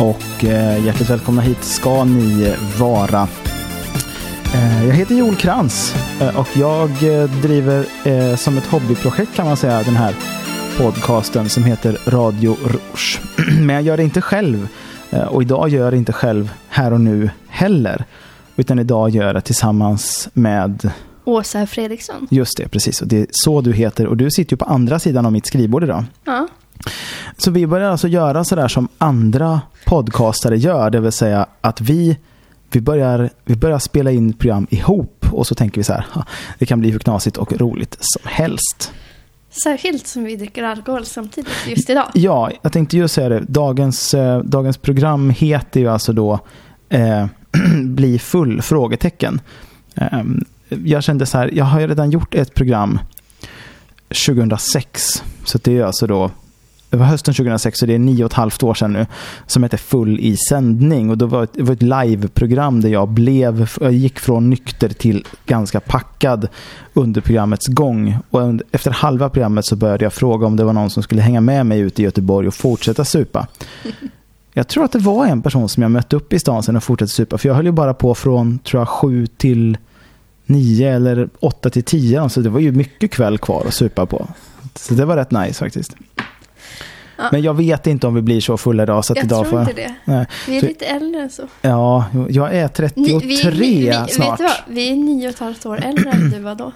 och eh, hjärtligt välkomna hit ska ni vara. Eh, jag heter Joel Krantz eh, och jag eh, driver eh, som ett hobbyprojekt kan man säga den här podcasten som heter Radio Rouge. Men jag gör det inte själv eh, och idag gör jag det inte själv här och nu heller. Utan idag gör jag det tillsammans med Åsa Fredriksson. Just det, precis. Och det är så du heter. Och du sitter ju på andra sidan av mitt skrivbord idag. Ja. Så vi börjar alltså göra sådär som andra podcastare gör. Det vill säga att vi, vi, börjar, vi börjar spela in program ihop. Och så tänker vi så här, "Ha, det kan bli hur knasigt och roligt som helst. Särskilt som vi dricker alkohol samtidigt just idag. Ja, jag tänkte ju säga det. Dagens, eh, dagens program heter ju alltså då eh, Bli full? frågetecken. Eh, jag kände så här, jag har ju redan gjort ett program 2006. Så det är alltså då det var hösten 2006 så det är nio och ett halvt år sedan nu som heter Full i sändning och då var det var ett liveprogram där jag blev jag gick från nykter till ganska packad under programmets gång och efter halva programmet så började jag fråga om det var någon som skulle hänga med mig ut i Göteborg och fortsätta supa. Jag tror att det var en person som jag mötte upp i stan sen och fortsatte supa för jag höll ju bara på från tror jag sju till nio eller åtta till tio så det var ju mycket kväll kvar att supa på. Så det var rätt nice faktiskt. Men jag vet inte om vi blir så fulla idag så att Jag idag tror får inte det. Nej. Vi är Så- lite äldre än så. Ja, jag är 33 Ni- vi, vi, vi, snart. Du? Vi är nio och ett halvt år äldre än du var då.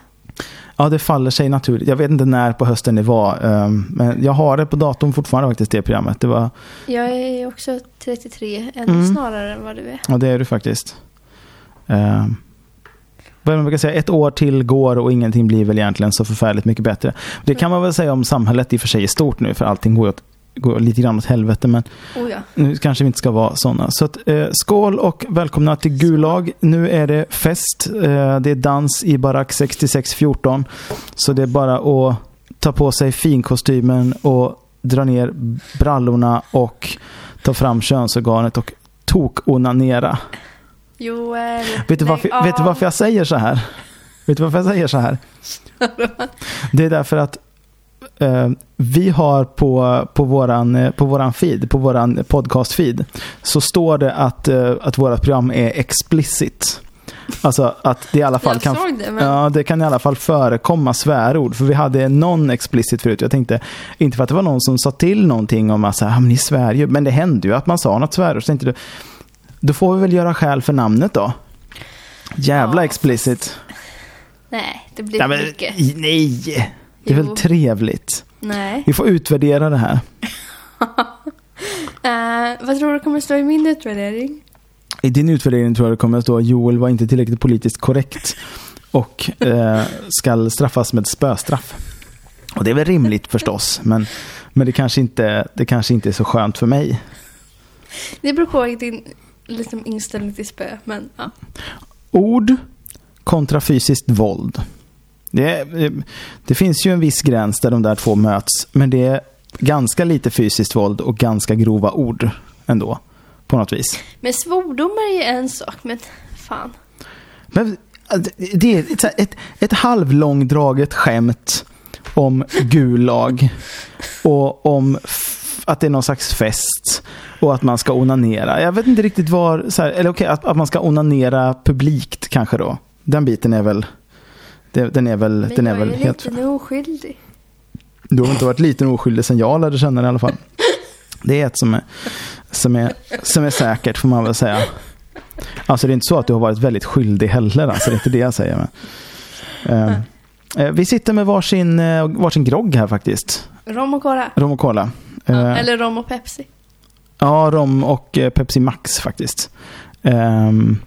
Ja, det faller sig naturligt. Jag vet inte när på hösten det var. ehm, Men jag har det på datorn fortfarande faktiskt, det programmet. Det var, Jag är också 33, ännu Mm. snarare än vad du är. ja, det är det faktiskt. Um, vad man brukar säga? Ett år till går och ingenting blir väl egentligen så förfärligt mycket bättre. Det kan man väl säga om samhället i och för sig är stort nu, för allting går, åt, går lite grann åt helvete. Men Oh ja. nu kanske vi inte ska vara sådana. Så att, eh, skål och välkomna till Gulag. Nu är det fest. Eh, det är dans i barack 6614. Så det är bara att ta på sig finkostymen och dra ner brallorna och ta fram könsorganet och tok-onanera. Joel, Vet du, varför, vet du av. varför jag säger så här? Vet du varför jag säger så här? Det är därför att vi har på, på våran, eh, på våran feed, på våran podcast-feed, så står det att, eh, att vårat program är explicit. Alltså att det i alla fall kan... det, men Ja, det kan i alla fall förekomma svärord. För vi hade non-explicit förut. Jag tänkte, inte för att det var någon som sa till någonting om att så här, "Ah, men ni svär ju. Men det hände ju att man sa något svärord. Så tänkte du, då får vi väl göra skäl för namnet då. Jävla Ja, explicit. nej, det blir Ja, men, mycket. nej, det är väl Jo. trevligt. Nej. Vi får utvärdera det här. Eh, vad tror du kommer stå i min utvärdering? I din utvärdering tror jag det kommer att stå att Joel var inte tillräckligt politiskt korrekt och eh, ska straffas med spöstraff. Och det är väl rimligt förstås, men, men det, kanske inte, det kanske inte är så skönt för mig. Det beror på din liksom, inställning till spö, men ja. Ord kontra fysiskt våld. Det, det finns ju en viss gräns där de där två möts, men det är ganska lite fysiskt våld och ganska grova ord ändå, på något vis. Men svordomar är ju en sak, men fan. Men det är ett, ett, ett halvlångdraget skämt om Gulag och om att det är någon slags fest och att man ska onanera. Jag vet inte riktigt var, här, eller okej, att, att man ska onanera publikt kanske då. Den biten är väl, det, den är väl, Men den är jag väl är helt... lite oskyldig. Du har inte varit liten oskyldig sen jag lärde känna dig i alla fall. Det är ett som är, som är, som är säkert får man väl säga. Alltså det är inte så att du har varit väldigt skyldig heller. Alltså det är inte det jag säger. Men, eh, eh, vi sitter med varsin, eh, varsin grogg här faktiskt. Rom och cola. Rom och cola. Ja, Eh, eller rom och Pepsi. ja, rom och eh, Pepsi Max faktiskt. Ehm,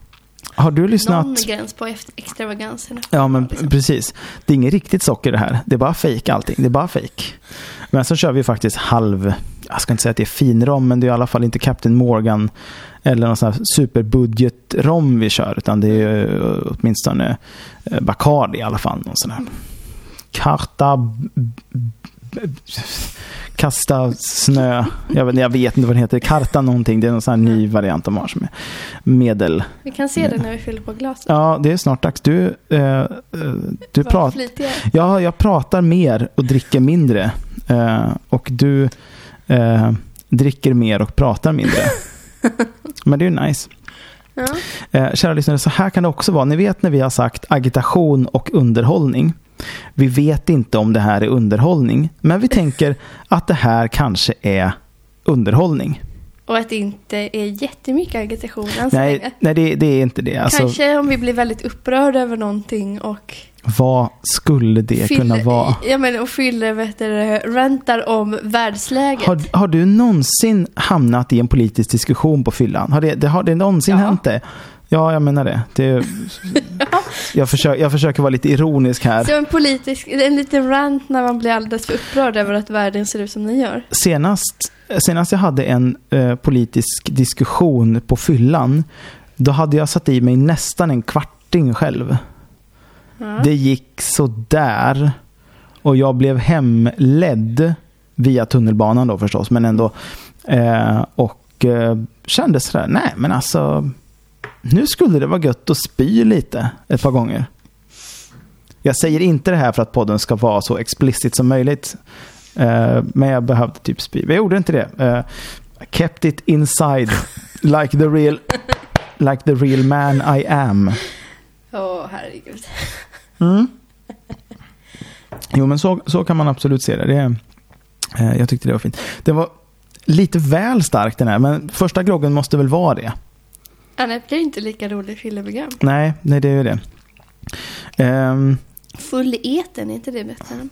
har du lyssnat? Någon gräns på extravaganserna. Ja, men Liksom. precis. Det är inget riktigt socker det här. Det är bara fake allting. Det är bara fake. Men så kör vi faktiskt halv, jag ska inte säga att det är finrom, men det är i alla fall inte Captain Morgan eller någon sån här superbudget-rom vi kör, utan det är eh, åtminstone eh, Bacardi i alla fall. Någon sån här. Karta... Kasta snö. Jag vet, jag vet inte vad den heter. Karta någonting. Det är någon sån här ny variant de har som är medel. Vi kan se det när vi fyller på glaset. Ja, det är snart dags. Du, eh, eh, du pratar... Ja, jag pratar mer och dricker mindre. Eh, och du, eh, dricker mer och pratar mindre. Men det är ju nice. Ja. Eh, kära lyssnare, så här kan det också vara. Ni vet när vi har sagt agitation och underhållning. Vi vet inte om det här är underhållning, men vi tänker att det här kanske är underhållning. Och att det inte är jättemycket agitation än så Nej, länge. nej det, det är inte det. Alltså, Kanske om vi blir väldigt upprörda över någonting och vad skulle det kunna vara? Ja men och fyller, vet du, rantar om världsläget. Har, har du någonsin hamnat i en politisk diskussion på fyllan? Har det, det, har det någonsin Ja. hänt det? Ja, jag menar det. det jag, försöker, jag försöker vara lite ironisk här. Så en politisk, en liten rant när man blir alldeles för upprörd över att världen ser ut som den gör. Senast, senast jag hade en eh, politisk diskussion på fyllan, då hade jag satt i mig nästan en kvarting själv. Ja. Det gick så där och jag blev hemledd via tunnelbanan då förstås, men ändå. Eh, och eh, kände sådär, nej men alltså, nu skulle det vara gött att spy lite ett par gånger. Jag säger inte det här för att podden ska vara så explicit som möjligt. Eh, men jag behövde typ spy. Jag gjorde inte det. I kept it inside. Like the real, like the real man I am. Åh, herregud. Mm. Jo, men så, så kan man absolut se det. det eh, jag tyckte det var fint. Det var lite väl starkt den här, men första groggen måste väl vara det. Annars blir det inte lika roligt fylleprogram. Nej, nej det är ju det. Ehm, Full eten, är inte det bättre? än?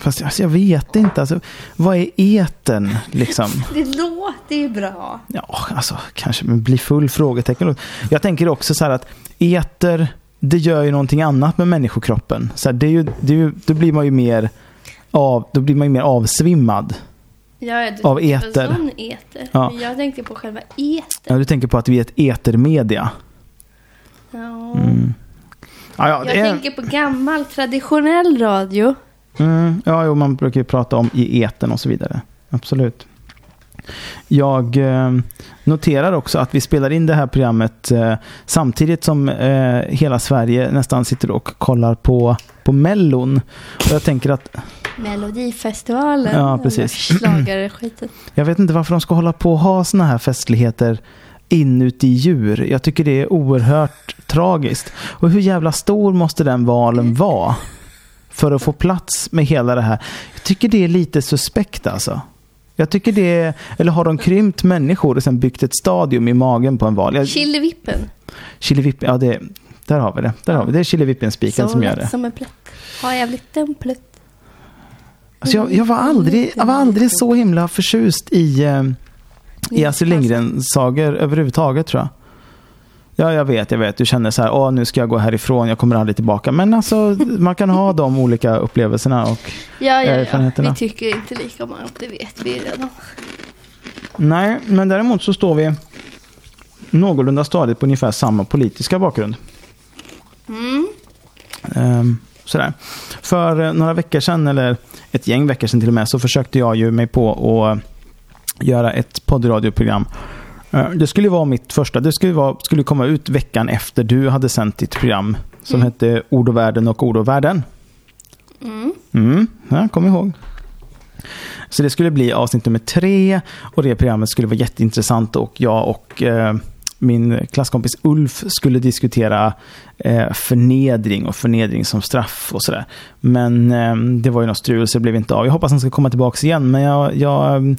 fast alltså, jag vet inte. Alltså, vad är eten liksom? Det låter ju bra. Ja, alltså kanske men bli full frågetecken. Jag tänker också så här att eter, det gör ju någonting annat med människokroppen. Så här, det är ju, det är ju, då blir man ju mer av, då blir man ju mer avsvimmad. Ja, du Av på eter. En sån eter. Ja. Jag tänkte på själva eten. Ja, du tänker på att vi är ett etermedia. Ja. Mm. Ja, ja, Jag är, tänker på gammal traditionell radio. mm, ja jo, man brukar ju prata om i eten och så vidare. Absolut. Jag eh, noterar också att vi spelar in det här programmet eh, samtidigt som eh, hela Sverige nästan sitter och kollar på, på Mellon. Och jag tänker att Melodifestivalen. Ja, precis. Schlagerskiten. jag vet inte varför de ska hålla på och ha såna här festligheter inuti djur. Jag tycker det är oerhört tragiskt. Och hur jävla stor måste den valen vara? För att få plats med hela det här. Jag tycker det är lite suspekt alltså. Jag tycker det är, eller har de krympt människor och sen byggt ett stadium i magen på en val? Jag- Killevippen. Chilivippen, ja det, där har vi det. Där har vi. Det är Chilivippen-spiken Så som gör det. som en plätt. Har jävligt en plätt. Alltså jag, jag, var aldrig, jag var aldrig så himla förtjust i, eh, i Astrid Lindgren-sagor överhuvudtaget tror jag. Ja, jag vet, jag vet. Du känner så här, åh nu ska jag gå härifrån, jag kommer aldrig tillbaka. Men alltså, man kan ha de olika upplevelserna. Och, Ja, ja, ja. Erfarenheterna. Vi tycker inte lika om allt, det vet vi redan. nej, men däremot så står vi någorlunda stadigt på ungefär samma politiska bakgrund. Mm. Ehm, sådär. För eh, några veckor sedan, eller ett gäng veckor sedan till och med, så försökte jag ju mig på att göra ett poddradioprogram. Eh, Det skulle vara mitt första. Det skulle, vara, skulle komma ut veckan efter du hade sänt ditt program som Mm. hette Ord och världen och Ord och världen. Mm. Mm, ja, kom ihåg. Så det skulle bli avsnitt nummer tre och det programmet skulle vara jätteintressant och jag och eh, min klasskompis Ulf skulle diskutera eh, förnedring och förnedring som straff och sådär. Men eh, det var ju något strul så det blev inte av. Jag hoppas han ska komma tillbaka igen men jag, jag,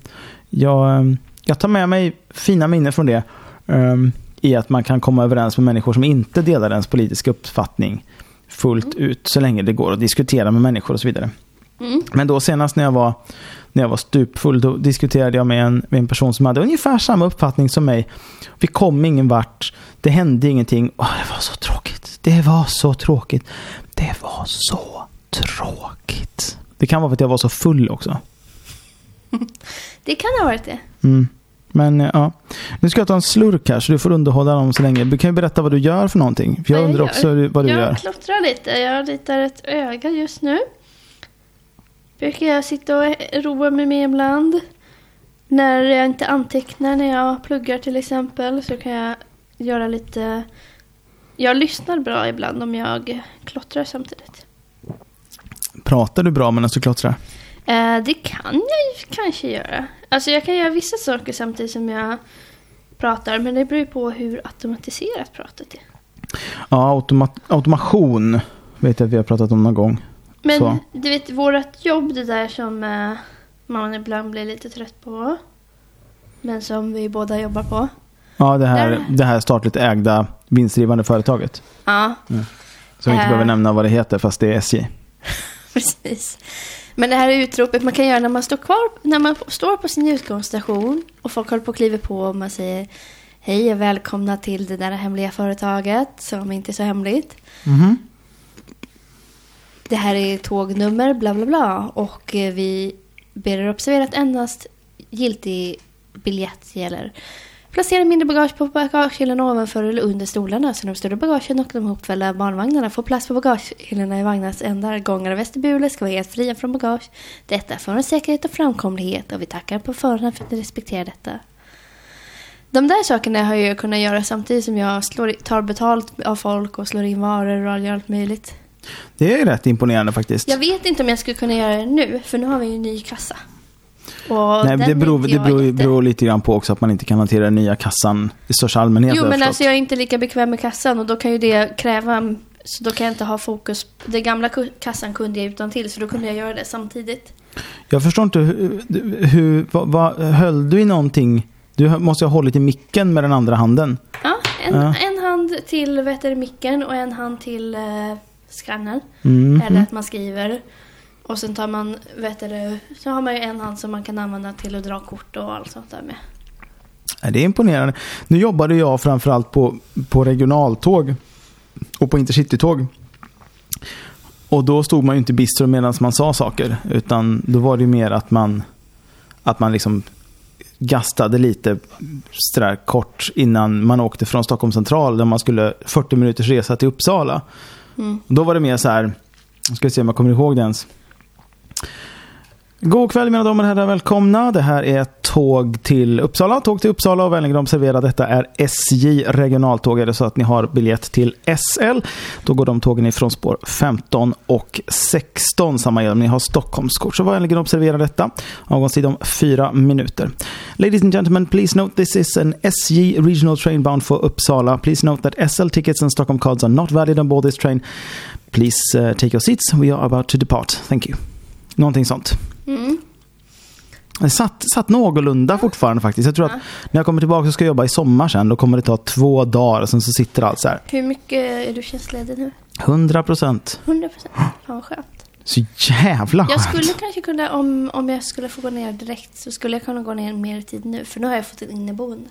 jag, jag tar med mig fina minnen från det. eh, I att man kan komma överens med människor som inte delar ens politiska uppfattning fullt ut så länge det går att diskutera med människor och så vidare. Mm. Men då senast när jag var, när jag var stupfull då diskuterade jag med en, med en person som hade ungefär samma uppfattning som mig. Vi kom ingen vart. Det hände ingenting. Åh, det var så tråkigt. Det var så tråkigt. Det var så tråkigt. Det kan vara för att jag var så full också. Det kan ha varit det. Mm. Men ja, nu ska jag ta en slurk här så du får underhålla dem så länge. Du kan ju berätta vad du gör för någonting. För jag jag undrar gör? också vad du jag gör. klottrar lite. Jag ritar ett öga just nu. Brukar jag sitta och roa mig med ibland. När jag inte antecknar när jag pluggar till exempel så kan jag göra lite... Jag lyssnar bra ibland om jag klottrar samtidigt. Pratar du bra medan du klottrar? Eh, det kan jag kanske göra. Alltså jag kan göra vissa saker samtidigt som jag pratar. Men det beror på hur automatiserat pratet är. Ja, automa- automation vet jag att vi har pratat om någon gång. Men Så. du vet, vårt jobb, det där som eh, man ibland blir lite trött på. Men som vi båda jobbar på. Ja, det här, Där- det här statligt ägda vinstdrivande företaget. Ja, Som vi inte Äh. behöver nämna vad det heter fast det är SJ. precis. Men det här utropet man kan göra när man står kvar, när man står på sin utgångsstation och folk håller på och kliver på och man säger Hej och välkomna till det där hemliga företaget som inte är så hemligt. Mhm. Det här är tågnummer, bla bla bla. Och eh, vi ber er observera att endast giltig biljett gäller. Placera mindre bagage på bagagehyllan ovanför eller under stolarna så de större bagagen och de hopfällda barnvagnarna får plats på bagagehyllorna i vagnarnas ändar. Gångar och vestibuler ska vara helt fria från bagage. Detta för en säkerhet och framkomlighet och vi tackar på förhand för att ni respekterar detta. De där sakerna har jag kunnat göra samtidigt som jag slår, tar betalt av folk och slår in varor och allt möjligt. Det är rätt imponerande faktiskt. Jag vet inte om jag skulle kunna göra det nu, för nu har vi ju en ny kassa. Och Nej, det beror, det beror, beror lite grann på också att man inte kan hantera den nya kassan i största allmänhet. Jo, men förstått. alltså jag är inte lika bekväm med kassan och då kan ju det kräva... Så då kan jag inte ha fokus... Den gamla kassan kunde jag utan till så då kunde jag göra det samtidigt. Jag förstår inte hur, hur vad, vad, höll du i någonting? Du måste ha hållit i micken med den andra handen. Ja, en, Ja. en hand till vet du, micken och en hand till eh, skannern. Mm. Eller att man skriver. Och sen tar man, vet du, så har man ju en hand som man kan använda till att dra kort och allt sånt där med. Det är imponerande. Nu jobbade jag framförallt på, på regionaltåg och på intercitytåg. Och då stod man ju inte bistro medan man sa saker. Utan då var det ju mer att man, att man liksom gastade lite sådär kort innan man åkte från Stockholm central där man skulle 40 minuters resa till Uppsala. Mm. Då var det mer så här, ska vi se om jag kommer ihåg det ens. God kväll mina damer och herrar, välkomna. Det här är tåg till Uppsala. Tåg till Uppsala och vänligen observera detta är SJ regionaltåg. Är det så att ni har biljett till SL, då går de tågen ifrån spår 15 och 16. Samma gäller om ni har Stockholmskort. Så vänligen observera detta. Avgångstid om fyra minuter. Ladies and gentlemen, please note this is an SJ regional train bound for Uppsala. Please note that SL tickets and Stockholm cards are not valid on board this train. Please uh, take your seats. We are about to depart. Thank you. Någonting sånt. Mm. Det satt, satt någorlunda fortfarande faktiskt. Jag tror Ja. att när jag kommer tillbaka och ska jobba i sommar sen, då kommer det ta två dagar och sen så sitter allt så här. Hur mycket är du tjänstledig nu? 100 procent. 100 procent. Fan vad skönt. Så jävla Jag skönt. skulle kanske kunna, om, om jag skulle få gå ner direkt, så skulle jag kunna gå ner mer tid nu. För nu har jag fått en inneboende.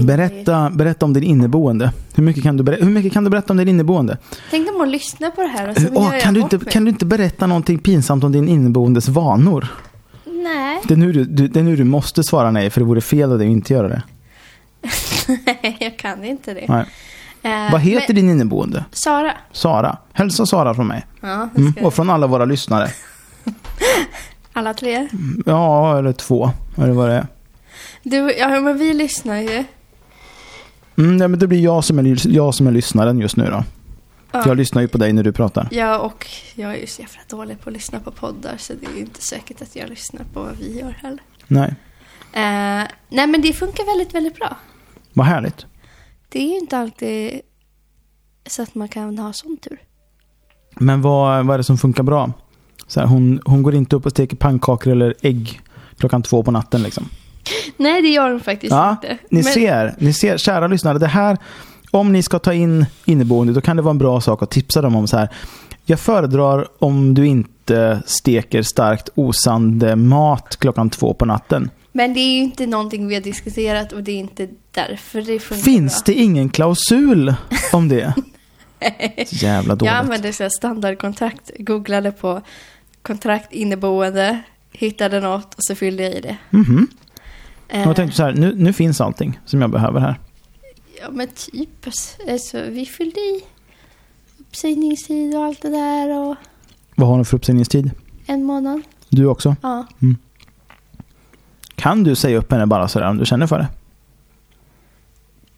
Berätta, berätta om din inneboende. Hur mycket, kan du berätta, hur mycket kan du berätta om din inneboende? Tänk om man lyssnar på det här och så gör jag kan, du bort inte, kan du inte berätta någonting pinsamt om din inneboendes vanor? Nej. Det är, nu du, du, det är nu du måste svara nej, för det vore fel av dig att inte göra det. jag kan inte det. Nej. Eh, Vad heter men, din inneboende? Sara. Sara. Hälsa Sara från mig. Ja, Mm. jag. Och från alla våra lyssnare. Alla tre. Ja, eller två. Eller vad det är. Du, ja, men vi lyssnar ju. Mm, nej, men det blir jag som, är, jag som är lyssnaren just nu då. Ja. Jag lyssnar ju på dig när du pratar. Ja, och jag är ju så jävla dålig på att lyssna på poddar så det är ju inte säkert att jag lyssnar på vad vi gör heller. Nej, Eh, nej, men det funkar väldigt, väldigt bra. vad härligt. Det är ju inte alltid så att man kan ha sån tur. Men vad, vad är det som funkar bra? Så här, hon, hon går inte upp och steker pannkakor eller ägg klockan två på natten liksom. Nej, det gör de faktiskt Ja, inte. ni Men- ser, ni ser, kära lyssnare, det här, om ni ska ta in inneboende, då kan det vara en bra sak att tipsa dem om så här. Jag föredrar om du inte steker starkt osande mat klockan två på natten. Men det är ju inte någonting vi har diskuterat och det är inte därför det funkar Finns det ingen klausul om det? Jävla dåligt. Jag använde så standardkontrakt, googlade på kontrakt inneboende, hittade något och så fyllde jag i det. Mhm. Eh, Jag tänkte så här, nu, nu finns allting som jag behöver här. Ja men typ. Alltså, vi fyllde i uppsägningstid och allt det där och Vad har du för uppsägningstid? en månad. Du också? Ja. Kan du säga upp henne bara sådär om du känner för det?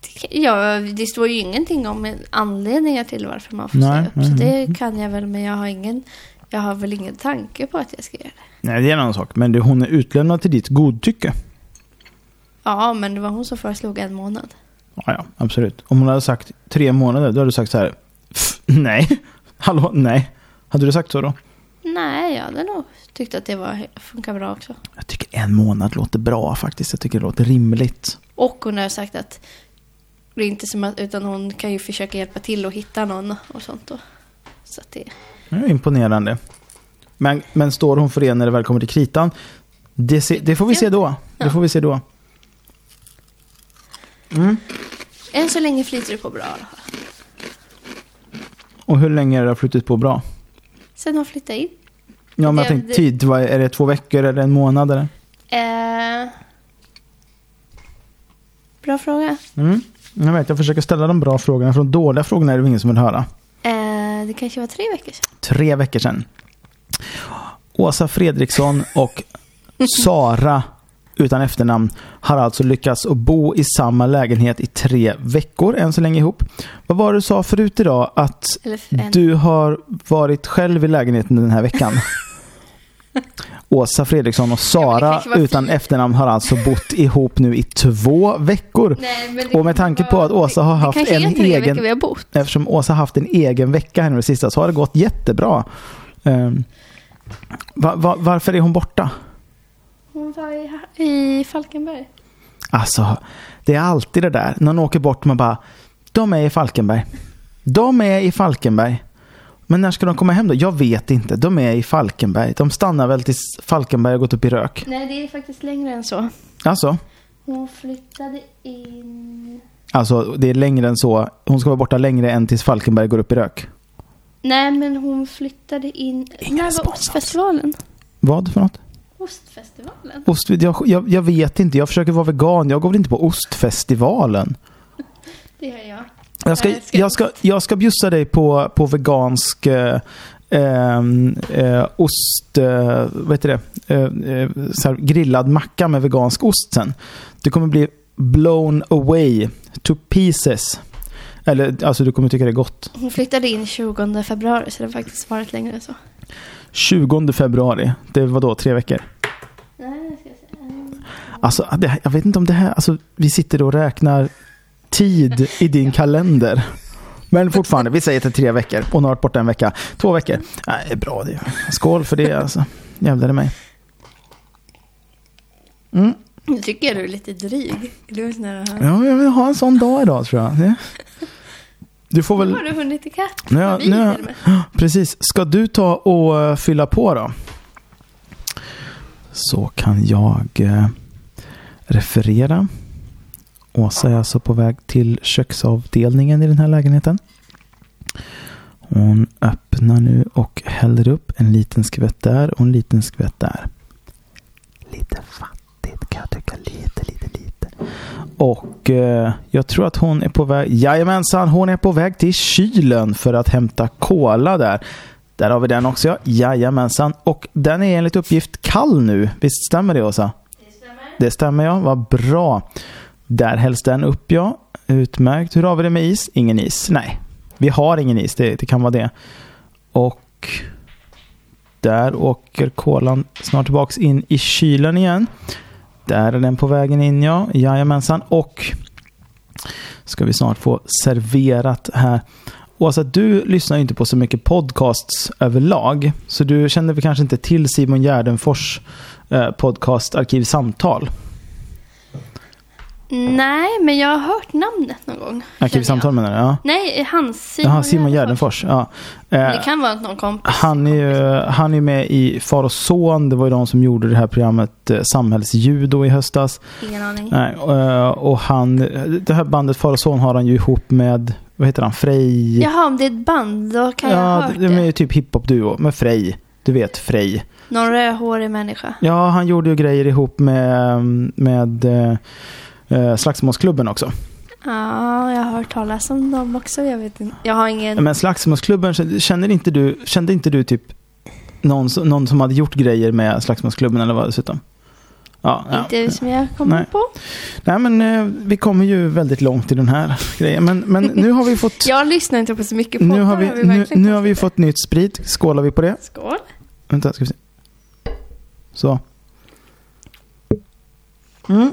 Det, ja, det står ju ingenting om anledningar till varför man får Nej, säga upp. nej, Så nej. det kan jag väl, men jag har ingen Jag har väl ingen tanke på att jag ska göra det. Nej, det är en annan sak. Men det, hon är utlämnad till ditt godtycke. Ja, men det var hon som föreslog en månad. Ja, ja, absolut. Om hon hade sagt tre månader, då hade du sagt så här. "Pff, Nej. Hallå, nej. Hade du sagt så då? Nej, jag hade nog tyckt att det var, funkar bra också. Jag tycker en månad låter bra faktiskt. Jag tycker det låter rimligt. Och hon har sagt att det är inte som att, utan hon kan ju försöka hjälpa till och hitta någon och sånt då. Så att det, Det är imponerande. Men, men står hon för det när det väl kommer till kritan? Det, se, det får vi se då. Det Ja. får vi se då. Mm. än så länge flyter det på bra. Och hur länge har det flutit på bra? Sen hon flyttade in. Ja, men jag tänkte tid. Vad är är det två veckor eller en månad? Eller? Eh, bra fråga. Mm. Jag vet, jag försöker ställa de bra frågorna. För de dåliga frågorna är det ingen som vill höra. Eh, det kanske var tre veckor sedan. Tre veckor sedan. Åsa Fredriksson och Sara utan efternamn har alltså lyckats att bo i samma lägenhet i tre veckor än så länge ihop. Vad var det du sa förut idag? Att du har varit själv i lägenheten den här veckan. Åsa Fredriksson och Sara var utan efternamn har alltså bott ihop nu i två veckor. Nej, Och med tanke på att Åsa har haft en egen- vi har bott. Eftersom Åsa har haft en egen vecka här nu det sista så har det gått jättebra. Um, va, va, varför är hon borta? Hon var i, i Falkenberg. Alltså, det är alltid det där. När någon åker bort man bara, de är i Falkenberg. De är i Falkenberg. Men när ska de komma hem då? Jag vet inte. De är i Falkenberg. De stannar väl tills Falkenberg har gått upp i rök. Nej, det är faktiskt längre än så. Alltså, Hon flyttade in... alltså det är längre än så. Hon ska vara borta längre än tills Falkenberg går upp i rök. Nej, men hon flyttade in... Ingen När var ostfestivalen? Vad för något? Ostfestivalen? Ost, jag, jag, jag vet inte. Jag försöker vara vegan. Jag går väl inte på ostfestivalen. Det gör jag. Jag ska, ska- jag ska, jag ska bjussa dig på, på vegansk eh, ehm, eh, ost, eh, vad heter det, eh, eh, här, grillad macka med vegansk ost sen. Du kommer bli blown away to pieces. Eller alltså du kommer tycka det är gott. Hon flyttade in 20 februari, så det har faktiskt varit längre än så. 20 februari, det var då tre veckor. Alltså, det, jag vet inte om det här, alltså vi sitter och räknar tid i din kalender. Men fortfarande, vi säger är tre veckor. Hon har varit borta en vecka. Två veckor. Nej, bra det. Skål för det alltså. Jävlar i mig. Mm. Nu tycker jag du är lite dryg. Du är sån här... Ja, jag vill ha en sån dag idag tror jag. Det- Du får Nu väl... har du hunnit ikapp. Nu, Förbi nu, med. precis. Ska du ta och eh, fylla på då? Så kan jag eh, referera. Åsa är alltså på väg till köksavdelningen i den här lägenheten. Hon öppnar nu och häller upp en liten skvätt där och en liten skvätt där. Lite fattigt kan jag tycka. Lite. Och eh, jag tror att hon är på väg. Jajamensan, hon är på väg till kylen för att hämta kola där. Där har vi den också. ja. Jajamensan. Och den är enligt uppgift kall nu. Visst stämmer det Åsa? Det stämmer. Det stämmer ja. Vad bra. Där hälls den upp ja. Utmärkt. Hur har vi det med is? Ingen is. Nej. Vi har ingen is. Det, det kan vara det. Och där åker kolan snart tillbaks in i kylen igen. Där är den på vägen in ja. Jajamensan. Och ska vi snart få serverat här. Åsa, du lyssnar ju inte på så mycket podcasts överlag. Så du känner väl kanske inte till Simon Gärdenfors eh, podcast Arkivsamtal? Nej, men jag har hört namnet någon gång. Arkivsamtal menar du? Ja. Nej, hans Simon, Jaha, Simon Gärdenfors. Ja. Men Eh, Det kan vara någon kompis. Han är ju han är med i Far och Son. Det var ju de som gjorde det här programmet eh, Samhällsjudo i höstas. Ingen aning. Nej, eh, och han, det här bandet Far och Son har han ju ihop med, vad heter han, Frej? Jaha, om det är ett band, då kan jag ha ja, hört de det. är ju typ hiphop-duo med Frej. Du vet Frej. Någon rödhårig människa. Ja, han gjorde ju grejer ihop med, med eh, Slagsmålsklubben också. Ja, jag har hört talas om dem också. Jag vet inte. Jag har ingen... Men Slagsmålsklubben, känner inte du, kände inte du typ någon, någon som hade gjort grejer med Slagsmålsklubben eller vad dessutom? Ja, ja. Inte som jag kommer Nej. på. Nej, men eh, vi kommer ju väldigt långt i den här grejen. Men, men nu har vi fått... Jag lyssnar inte på så mycket poddar. nu har vi, har vi nu, nu har vi fått nytt sprit. Skålar vi på det? Skål. Vänta, ska vi se. Så. Mm.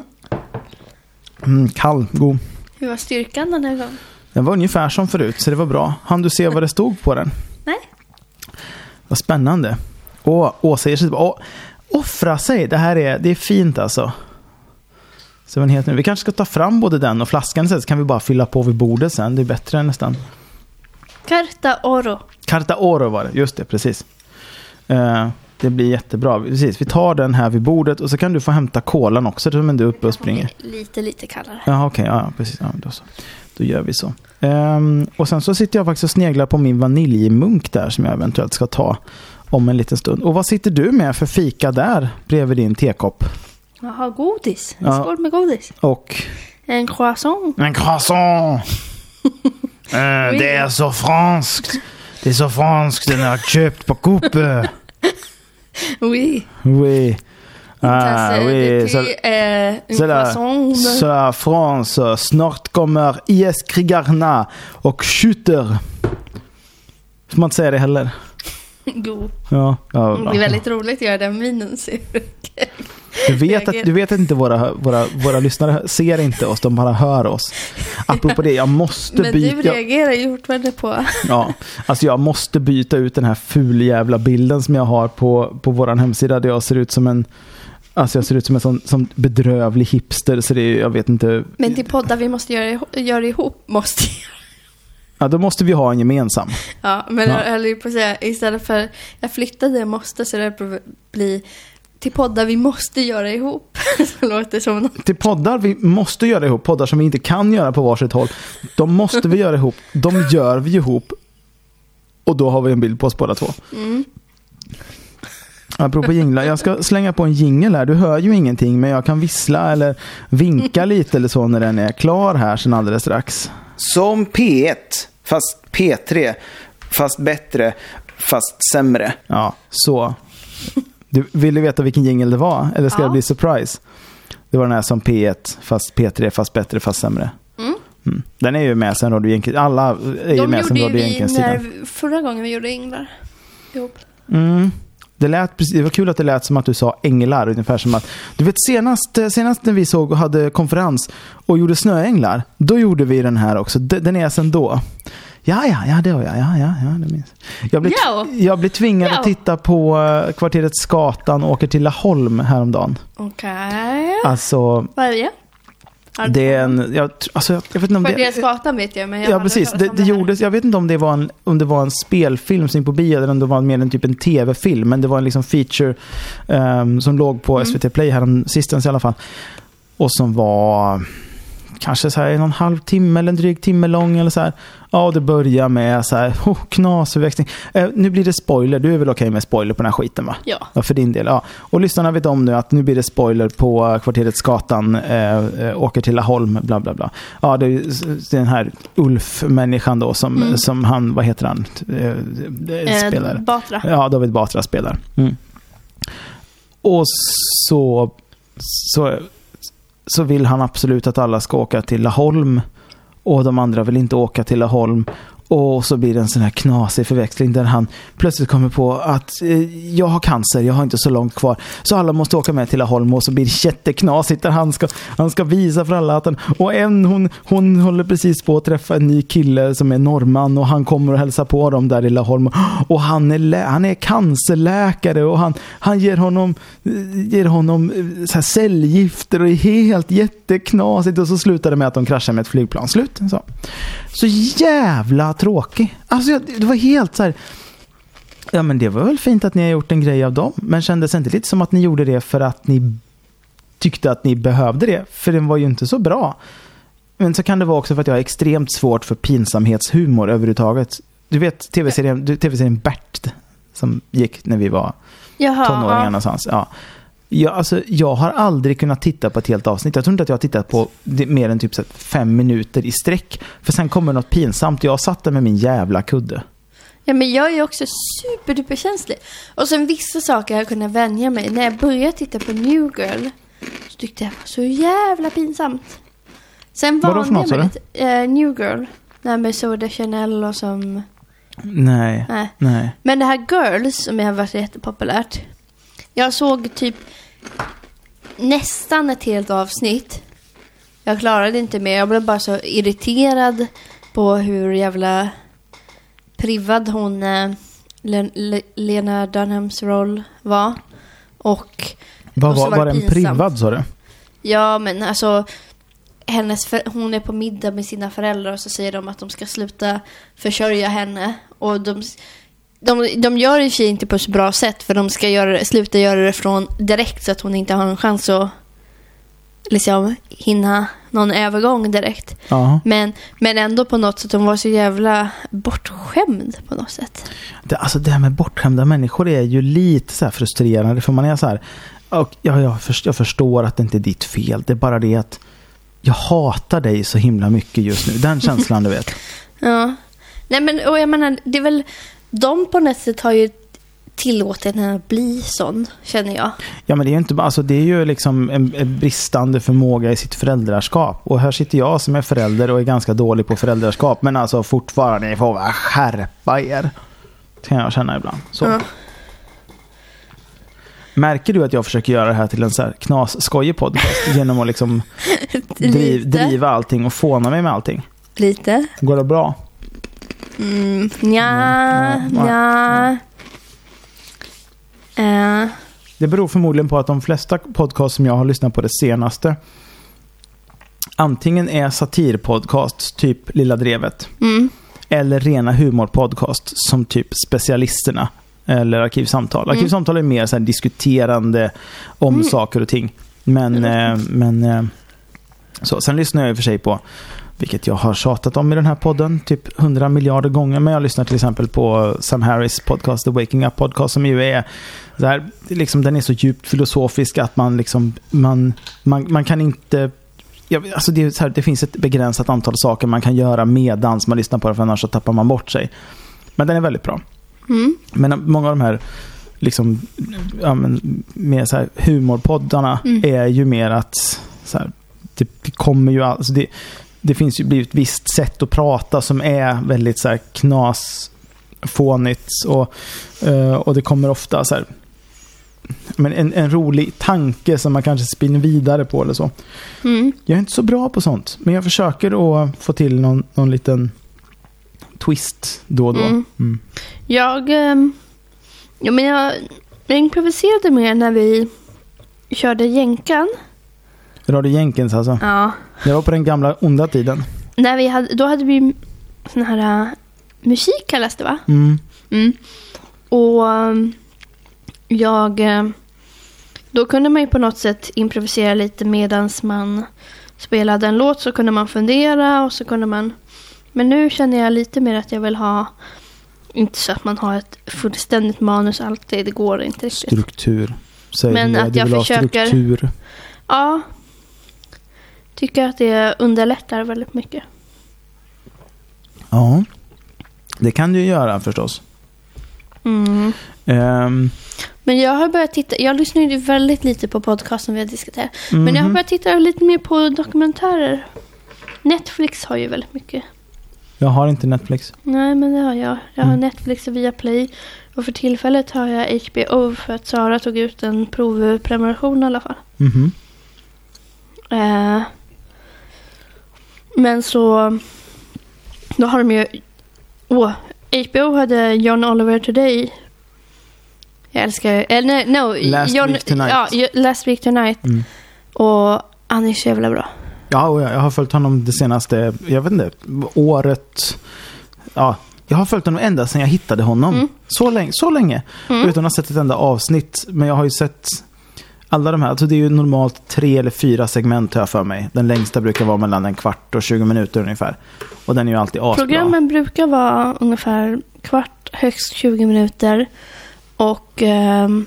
Mm, kall, god. Hur var styrkan den här gången? Den var ungefär som förut, så det var bra. Han du se vad det stod på den? Nej. Vad spännande. Åh, Åsa ger sig Åh, Offra sig, det här är, det är fint alltså. Så den heter nu. Vi kanske ska ta fram både den och flaskan sen, så kan vi bara fylla på vid bordet sen. Det är bättre nästan. Carta oro. Carta Oro var det, just det, precis. Eh, det blir jättebra. Precis, vi tar den här vid bordet och så kan du få hämta kolan också, men du är uppe och springer. Lite, lite kallare. Ja, okej. ja, precis. Ja, då, så. då gör vi så. Ehm, och sen så sitter jag faktiskt och sneglar på min vaniljmunk där som jag eventuellt ska ta om en liten stund. Och vad sitter du med för fika där bredvid din tekopp? Jaha, godis. En Ja. skål med godis. Och En croissant. en croissant! Oui. Det är så franskt! Det är så franskt, den har jag köpt på Coop. Oui. Oui. Ah, Tasse oui. så där. croissant. så France, snart kommer IS-krigarna och skjuter. Får man inte säga det heller? God. Ja, ja Det är väldigt roligt att göra den minen. du. Vet, att, du vet att inte våra, våra, våra lyssnare ser inte oss, de bara hör oss. Apropå det, jag måste Men du byta... reagerar ju fortfarande på... Ja, alltså jag måste byta ut den här ful jävla bilden som jag har på, på vår hemsida där jag ser ut som en Alltså jag ser ut som en sån som bedrövlig hipster så det är, jag vet inte. Men till poddar vi måste göra, göra ihop måste Ja, då måste vi ha en gemensam. Ja, men Ja. jag höll ju på att säga istället för jag flyttade jag måste så det bli till poddar vi måste göra ihop. så låter som något. Till poddar vi måste göra ihop, poddar som vi inte kan göra på varsitt håll. De måste vi göra ihop, de gör vi ihop. Och då har vi en bild på oss båda två. Mm. Apropå jinglar, jag ska slänga på en jingel här. Du hör ju ingenting men jag kan vissla eller vinka lite eller så när den är klar här sen alldeles strax. Som P1, fast P3, fast bättre, fast sämre. Ja, så. Du, vill du veta vilken jingel det var? Eller ska Ja. det bli surprise? Det var den här som P1, fast P3, fast bättre, fast sämre. Mm. Mm. Den är ju med sen Radio Jänkens, alla är ju De med sen gjorde ju Radio vi Jänkens när, tiden. förra gången vi gjorde Inglar ihop. Mm. Det, lät, det var kul att det lät som att du sa änglar, ungefär som att... Du vet senast, senast när vi såg och hade konferens och gjorde snöänglar, då gjorde vi den här också. Den är sen då. Ja, ja, ja, det var jag. Ja, ja, ja, det minns jag. Blir, Ja. jag blir tvingad att titta på eh, kvarteret Skatan och åker till Laholm häromdagen. Okej. Alltså, Vad är det? Det är en... Jag, alltså, jag, vet inte om För det... deras gatan vet jag, men jag Ja, precis. Det, det här. gjordes, jag vet inte om det var en, om det var en spelfilm som gick på bio eller om det var mer en typ en tv-film. Men det var en liksom feature ehm, som låg på Mm. SVT Play härom sistens i alla fall. Och som var kanske så här en och en halv timme eller en dryg timme lång eller så här. Ja, och det börjar med så här, oh, knasförväxling. Eh, nu blir det spoiler. Du är väl okej med spoiler på den här skiten va? Ja. Ja, för din del. Ja. Och lyssnarna vet om nu att nu blir det spoiler på kvarteret Skatan, eh, eh, åker till Laholm, bla bla bla. Ja, det är den här Ulf-människan då som, Mm. som han, vad heter han, eh, eh, Eh, spelar. Batra. Ja, David Batra spelar. Mm. Och så, så, så vill han absolut att alla ska åka till Laholm. Och de andra vill inte åka till Laholm. Och så blir det en sån här knasig förväxling där han plötsligt kommer på att eh, jag har cancer, jag har inte så långt kvar. Så alla måste åka med till Laholm och så blir det jätteknasigt där han ska, han ska visa för alla att han... Och en hon, hon håller precis på att träffa en ny kille som är norrman och han kommer och hälsar på dem där i Laholm. Och han är, han är cancerläkare och han, han ger honom, eh, ger honom eh, så här cellgifter och är helt jätteknasigt. Och så slutar det med att de kraschar med ett flygplan. Slut. Så, så jävla tråkig. Alltså jag, det var helt så här. Ja men det var väl fint att ni har gjort en grej av dem. Men kändes inte lite som att ni gjorde det för att ni tyckte att ni behövde det? För den var ju inte så bra. Men så kan det vara också för att jag har extremt svårt för pinsamhetshumor överhuvudtaget. Du vet tv-serien, du- tv-serien Bert som gick när vi var Jaha. tonåringar ja. någonstans. Ja. Jag, alltså, jag har aldrig kunnat titta på ett helt avsnitt. Jag tror inte att jag har tittat på mer än typ så fem minuter i sträck. För sen kommer något pinsamt. Jag satt där med min jävla kudde. Ja, men jag är också superduperkänslig. Och sen vissa saker har jag kunnat vänja mig. När jag började titta på New Girl Så tyckte jag det var så jävla pinsamt. Sen vande jag mig lite. Eh, New Girl. Här med Soda Chanel och som... Nej, Nej. nej. Men det här Girls som har varit jättepopulärt. Jag såg typ nästan ett helt avsnitt. Jag klarade inte mer. Jag blev bara så irriterad på hur jävla privad hon, eh, Len- Le- Lena Dunhams roll var. Och Vad var, var den privad sa du? ja, men alltså hennes för, hon är på middag med sina föräldrar och så säger de att de ska sluta försörja henne. Och de, de, de gör det i och för sig inte på så bra sätt för de ska göra, sluta göra det från direkt så att hon inte har en chans att liksom hinna någon övergång direkt. Ja. Men, men ändå på något sätt, hon var så jävla bortskämd på något sätt. Det, alltså det här med bortskämda människor är ju lite så här frustrerande. För man är så här, och ja, jag, först, jag förstår att det inte är ditt fel. Det är bara det att jag hatar dig så himla mycket just nu. Den känslan du vet. Ja. Nej men, och jag menar, det är väl, de på något sätt har ju tillåtit henne att bli sån, känner jag. Ja men det är ju inte alltså det är ju liksom en, en bristande förmåga i sitt föräldraskap. Och här sitter jag som är förälder och är ganska dålig på föräldraskap. Men alltså fortfarande, ni får bara skärpa er. Kan jag känna ibland. Så. Ja. Märker du att jag försöker göra det här till en så här knas-skojig podcast? Genom att liksom driv, driva allting och fåna mig med allting. Lite. Går det bra? Mm, nja, nej, nja. Eh, Det beror förmodligen på att de flesta podcast som jag har lyssnat på det senaste antingen är satirpodcast, typ Lilla Drevet, mm, eller rena humorpodcast som typ Specialisterna eller Arkivsamtal. Mm. Arkivsamtal är mer så diskuterande om Mm. saker och ting. Men, eh, men eh, så. Sen lyssnar jag i och för sig på, vilket jag har tjatat om i den här podden, typ 100 miljarder gånger. Men jag lyssnar till exempel på Sam Harris podcast, The Waking Up Podcast, som ju är så här, liksom, den är så djupt filosofisk att man liksom, man, man, man kan inte Ja, alltså det, här, det finns ett begränsat antal saker man kan göra medans man lyssnar på det, för annars så tappar man bort sig. Men den är väldigt bra. mm, Men många av de här liksom, ja, men, med så här humorpoddarna Mm. är ju mer att så här, det, det kommer ju alltså det, det finns ju blivit ett visst sätt att prata som är väldigt så här knas fånigt och, eh, och det kommer ofta så här men en, en rolig tanke som man kanske spinner vidare på eller så. mm. Jag är inte så bra på sånt, men jag försöker att få till någon, någon liten twist då och då. Mm. Mm. Jag, ehm, ja, men jag, jag improviserade mer när vi körde jänkan. Radio Jenkins alltså. Ja. Det var på den gamla onda tiden. När vi hade, då hade vi sån här äh, musik kallas det va? Mm. Mm. Och ehm, jag... ehm, Då kunde man ju på något sätt improvisera lite medans man spelade en låt så kunde man fundera och så kunde man... Men nu känner jag lite mer att jag vill ha... Inte så att man har ett fullständigt manus alltid, det går inte riktigt. Struktur. Säg Men det, att jag ha försöker- struktur. Ja. Tycker att det underlättar väldigt mycket. Ja. Det kan du ju göra förstås. Mm. Ehm, Men jag har börjat titta, jag lyssnar ju väldigt lite på podcast som vi har diskuterat. Men jag har mhm. börjat titta lite mer på dokumentärer. Netflix har ju väldigt mycket. Jag har inte Netflix. Nej, men det har jag. Jag har Mm. Netflix och Viaplay. Och för tillfället har jag HBO för att Sara tog ut en provprenumeration i alla fall. Mhm. Eh, men så... Då har de ju... Åh, HBO hade John Oliver Today. Jag älskar... Eller nej, no, Last John, Week Tonight. Ja, Last Week Tonight. Mm. Och han är så jävla bra. Ja, jag har följt honom det senaste, jag vet inte, året. Ja, jag har följt honom ända sedan jag hittade honom. Mm. Så, länge, så länge. Mm. Utan att ha sett ett enda avsnitt. Men jag har ju sett alla de här. Alltså det är ju normalt tre eller fyra segment har jag för mig. Den längsta brukar vara mellan en kvart och 20 minuter ungefär. Och den är ju alltid asbra. Programmen brukar vara ungefär kvart, högst 20 minuter. Och ehm,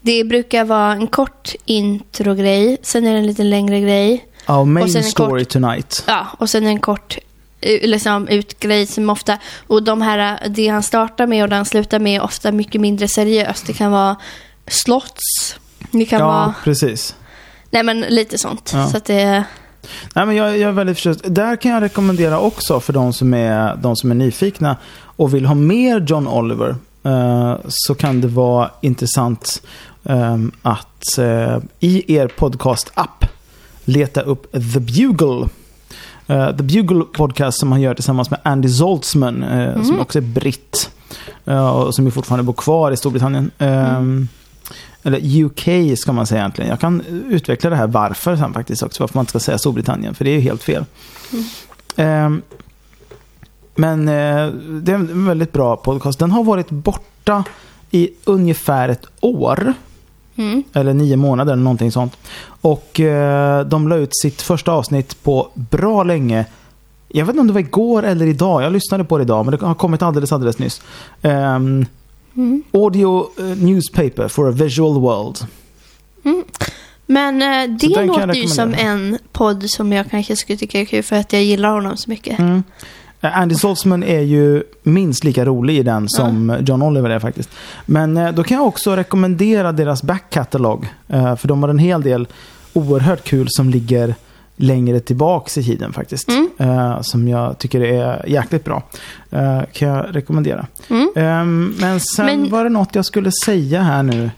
det brukar vara en kort introgrej. Sen är det en lite längre grej. Ja, main och sen en story tonight. Ja, och sen en kort eh, liksom, utgrej som ofta... Och de här, det han startar med och det han slutar med är ofta mycket mindre seriöst. Det kan vara slotts. Det kan ja, vara, precis. nej men lite sånt. Ja. Så att det, Nej, men jag, jag är väldigt förtjust. Där kan jag rekommendera också för de som är, de som är nyfikna och vill ha mer John Oliver. eh, så kan det vara intressant eh, att eh, i er podcast-app leta upp The Bugle. Eh, The Bugle podcast som han gör tillsammans med Andy Zoltzman, eh, som också är britt. eh, och som ju fortfarande bor kvar i Storbritannien. Eh, Eller UK ska man säga egentligen. Jag kan utveckla det här varför sen faktiskt också. Varför man inte ska säga Storbritannien. För det är ju helt fel. Ehm, men eh, det är en väldigt bra podcast. Den har varit borta i ungefär ett år. mm. Eller nio månader eller någonting sånt. Och eh, de la ut sitt första avsnitt på bra länge. Jag vet inte om det var igår eller idag. Jag lyssnade på det idag men det har kommit alldeles, alldeles nyss. Ehm, Mm. audio eh, newspaper for a visual world. Men eh, det låter ju som en podd som jag kanske skulle tycka är kul för att jag gillar honom så mycket. Mm. Eh, Andy Zoltzman är ju minst lika rolig i den som John Oliver är faktiskt. Men eh, då kan jag också rekommendera deras backkatalog. Eh, för de har en hel del oerhört kul som ligger längre tillbaks i tiden faktiskt. Mm. Eh, som jag tycker är jäkligt bra. Eh, kan jag rekommendera. Mm. Ehm, men sen Men- var det något jag skulle säga här nu.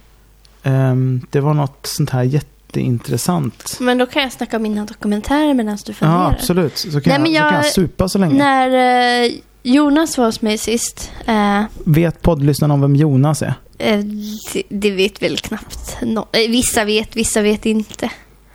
Ehm, det var något sånt här jätteintressant. Men då kan jag snacka om mina dokumentärer medan du Ja, funderar. absolut. Så kan, Nej, jag, men så kan jag- jag supa så länge. När eh, Jonas var hos mig sist, eh, Vet poddlyssnarna om vem Jonas är? eh, det, vet väl knappt no, eh, Vissa vet, vissa vet inte.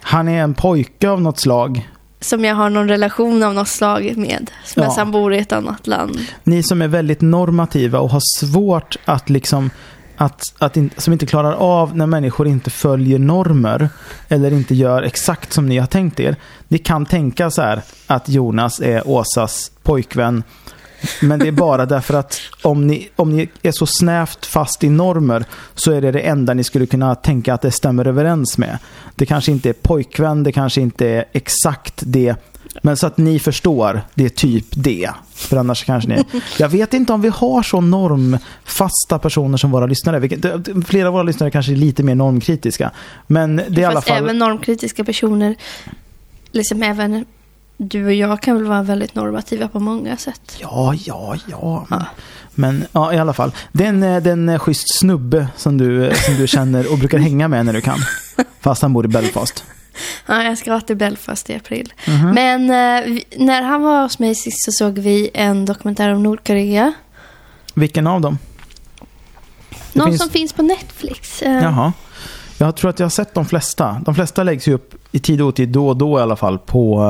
Han är en pojke av något slag. Som jag har någon relation av något slag med. Men Ja. han bor i ett annat land. Ni som är väldigt normativa och har svårt att liksom att, att in, som inte klarar av när människor inte följer normer eller inte gör exakt som ni har tänkt er. Ni kan tänka så här att Jonas är Åsas pojkvän. Men det är bara därför att om ni, om ni är så snävt fast i normer så är det det enda ni skulle kunna tänka att det stämmer överens med. Det kanske inte är pojkvän, det kanske inte är exakt det. Men så att ni förstår, det är typ det. För annars kanske ni... Jag vet inte om vi har så normfasta personer som våra lyssnare. Vilket- Flera av våra lyssnare kanske är lite mer normkritiska. Men det är i alla Fast fall... även normkritiska personer, liksom även du och jag kan väl vara väldigt normativa på många sätt. Ja, ja, ja. Men, Ja. men ja, i alla fall. Det är en, eh, det är en eh, schysst snubbe som du, som du känner och brukar hänga med när du kan. Fast han bor i Belfast. Ja, jag ska till Belfast i april. Mhm. Men eh, vi, när han var hos mig sist så såg vi en dokumentär om Nordkorea. Vilken av dem? Det Någon finns- som finns på Netflix. Eh, Jaha. Jag tror att jag har sett de flesta. De flesta läggs ju upp i tid och otid, då och då i alla fall, på,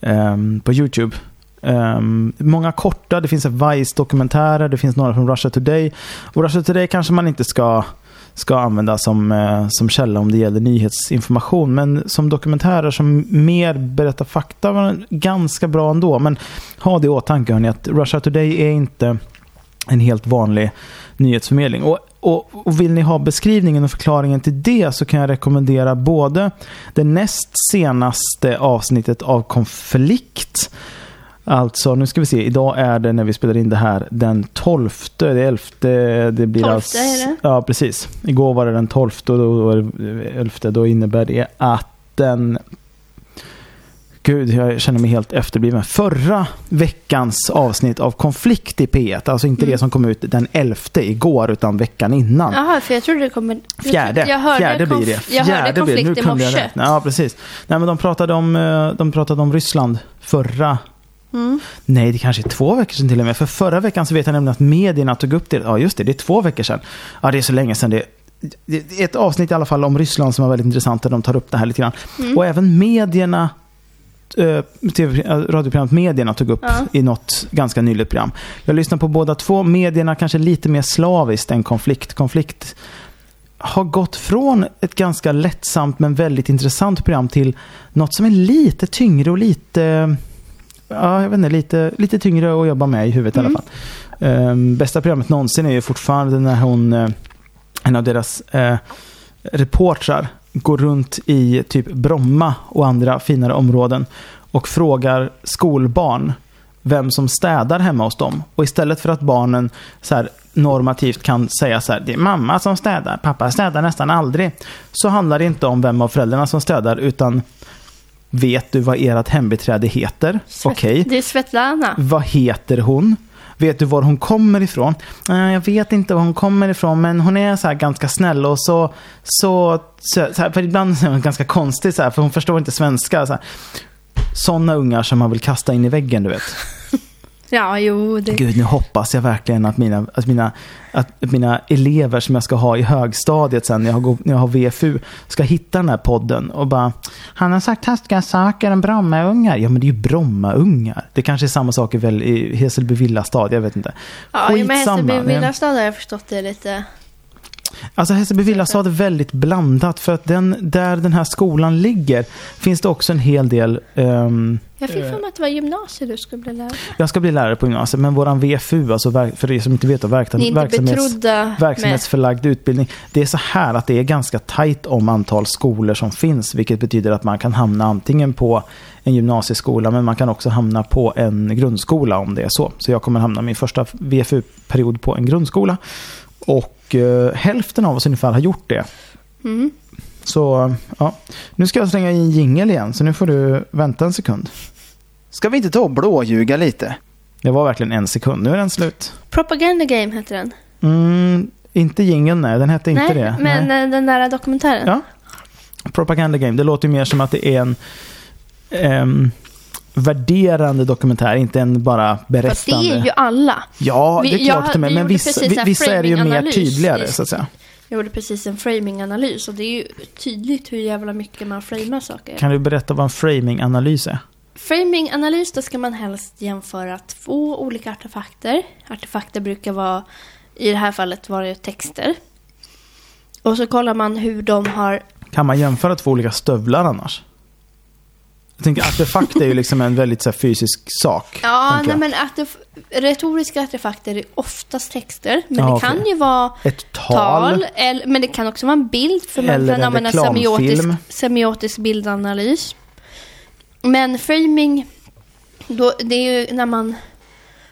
um, på YouTube. Um, många korta, det finns Vice-dokumentärer, det finns några från Russia Today. Och Russia Today kanske man inte ska, ska använda som, uh, som källa om det gäller nyhetsinformation. Men som dokumentärer som mer berättar fakta var ganska bra ändå. Men ha det i åtanke hörni, att Russia Today är inte en helt vanlig nyhetsförmedling. Och, och, och vill ni ha beskrivningen och förklaringen till det så kan jag rekommendera både det näst senaste avsnittet av Konflikt. Alltså, nu ska vi se. Idag är det när vi spelar in det här den 12. Det är 11. Det blir 12 alltså, är det. Ja, precis. Igår var det den 12 och då det 11. Då innebär det att den Gud, jag känner mig helt efterbliven. Förra veckans avsnitt av Konflikt i P1, alltså inte Mm. det som kom ut den 11 igår, utan veckan innan. Jaha, för jag trodde det kommer... jag Fjärde, Jag hörde fjärde blir det. Jag hörde Fjärde blir det. konflikt Nu i jag morse. Ja, precis. Nej, men de pratade om, eh, de pratade om Ryssland förra Mm. Nej, det kanske är två veckor sedan till och med. För förra veckan så vet jag nämligen att medierna tog upp det. Ja, just det. Det är två veckor sedan. Ja, det är så länge sedan det... är ett avsnitt i alla fall om Ryssland som var väldigt intressant där de tar upp det här lite grann. Mm. Och även medierna, TV, eh, radioprogrammet Medierna tog upp Ja. i något ganska nyligt program. Jag lyssnar på båda två. Medierna kanske lite mer slaviskt än konflikt. Konflikt har gått från ett ganska lättsamt men väldigt intressant program till något som är lite tyngre och lite Ja, jag vet inte, lite, lite tyngre att jobba med i huvudet i alla Mm. fall. Ehm, bästa programmet någonsin är ju fortfarande när hon, eh, en av deras eh, reportrar, går runt i typ Bromma och andra finare områden och frågar skolbarn vem som städar hemma hos dem. Och istället för att barnen så här, normativt kan säga så här, det är mamma som städar, pappa städar nästan aldrig. Så handlar det inte om vem av föräldrarna som städar, utan vet du vad ert hembiträde heter? Okej. Det är Svetlana. Vad heter hon? Vet du var hon kommer ifrån? "Eh, jag vet inte var hon kommer ifrån, men hon är så här ganska snäll och så... så, så, så här, för ibland är hon ganska konstig, så här, för hon förstår inte svenska. Så här. Sådana ungar som man vill kasta in i väggen, du vet. Ja, jo. Det... Gud, nu hoppas jag verkligen att mina, att mina, att mina elever som jag ska ha i högstadiet sen när jag, har, när jag har VFU ska hitta den här podden och bara Han har sagt taskiga saker om Brommaungar. Ja, men det är ju Brommaungar. Det kanske är samma sak i, väl, i Hässelby villastad, jag vet inte. Ja, Skitsamma. Hässelby Villastad har jag förstått det lite. Alltså Hässelby villastad är väldigt blandat för att den, där den här skolan ligger finns det också en hel del ehm, Jag fick för mig att det var gymnasiet du skulle bli lärare. Jag ska bli lärare på gymnasiet, men våran VFU, alltså för er som inte vet, verksam, inte verksamhets, betrodda med... verksamhetsförlagd utbildning. Det är så här att det är ganska tajt om antal skolor som finns, vilket betyder att man kan hamna antingen på en gymnasieskola, men man kan också hamna på en grundskola om det är så. Så jag kommer hamna min första VFU-period på en grundskola. Och eh, hälften av oss ungefär har gjort det. Mm. Så ja, nu ska jag slänga in jingel igen, så nu får du vänta en sekund. Ska vi inte ta och blåljuga lite? Det var verkligen en sekund, nu är den slut. Propaganda Game heter den. Mm, inte jingeln, nej. Den hette inte det. men nej. eh, den där dokumentären. Ja. Propaganda Game. Det låter mer som att det är en ehm, värderande dokumentär, inte en bara Fast berättande. det är ju alla. Ja, det är jag- klart vi men gjorde vissa, vissa är det ju mer tydligare, så att säga. Jag gjorde precis en framinganalys och det är ju tydligt hur jävla mycket man framar saker. Kan du berätta vad en framinganalys är? Framinganalys, då ska man helst jämföra två olika artefakter. Artefakter brukar vara, i det här fallet var det texter. Och så kollar man hur de har Kan man jämföra två olika stövlar annars? Jag tänker artefakt är ju liksom en väldigt så här, fysisk sak. Ja, nej, men artef retoriska artefakter är oftast texter. Men Ja, det kan ju vara Ett tal. tal, eller, men det kan också vara en bild. För man kan använda semiotisk, semiotisk bildanalys. Men framing, då, det är ju när man...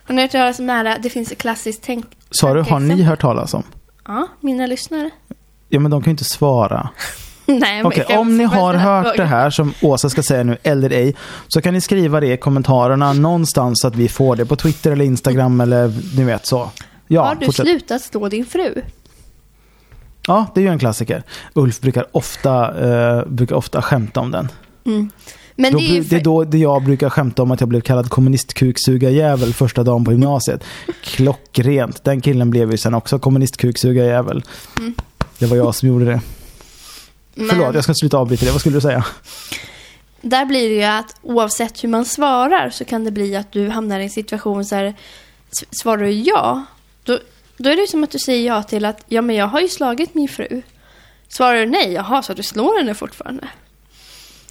Har ni hört talas om det här? Det finns ett klassiskt tänk... Sa du, har ni hört talas om? Ja, mina lyssnare. Ja, men de kan ju inte svara. Nej, jag om ni har hört det här som Åsa ska säga nu, eller ej, så kan ni skriva det i kommentarerna någonstans så att vi får det på Twitter eller Instagram eller ni vet så. Ja, har du fortsätt. slutat slå din fru? ja det är ju en klassiker. Ulf brukar ofta, eh, brukar ofta skämta om den. Mm. Men Då, det är bru- det är då det jag brukar skämta om att jag blev kallad kommunistkuksugarjävel första dagen på gymnasiet. Klockrent. Den killen blev ju sen också kommunistkuksugarjävel. Mm. Det var jag som gjorde det. Men- Förlåt, jag ska sluta avbryta det. Vad skulle du säga? Där blir det ju att oavsett hur man svarar så kan det bli att du hamnar i en situation så här, svarar du ja, då, då är det som att du säger ja till att ja men jag har ju slagit min fru. Svarar du nej, jaha så du slår henne fortfarande.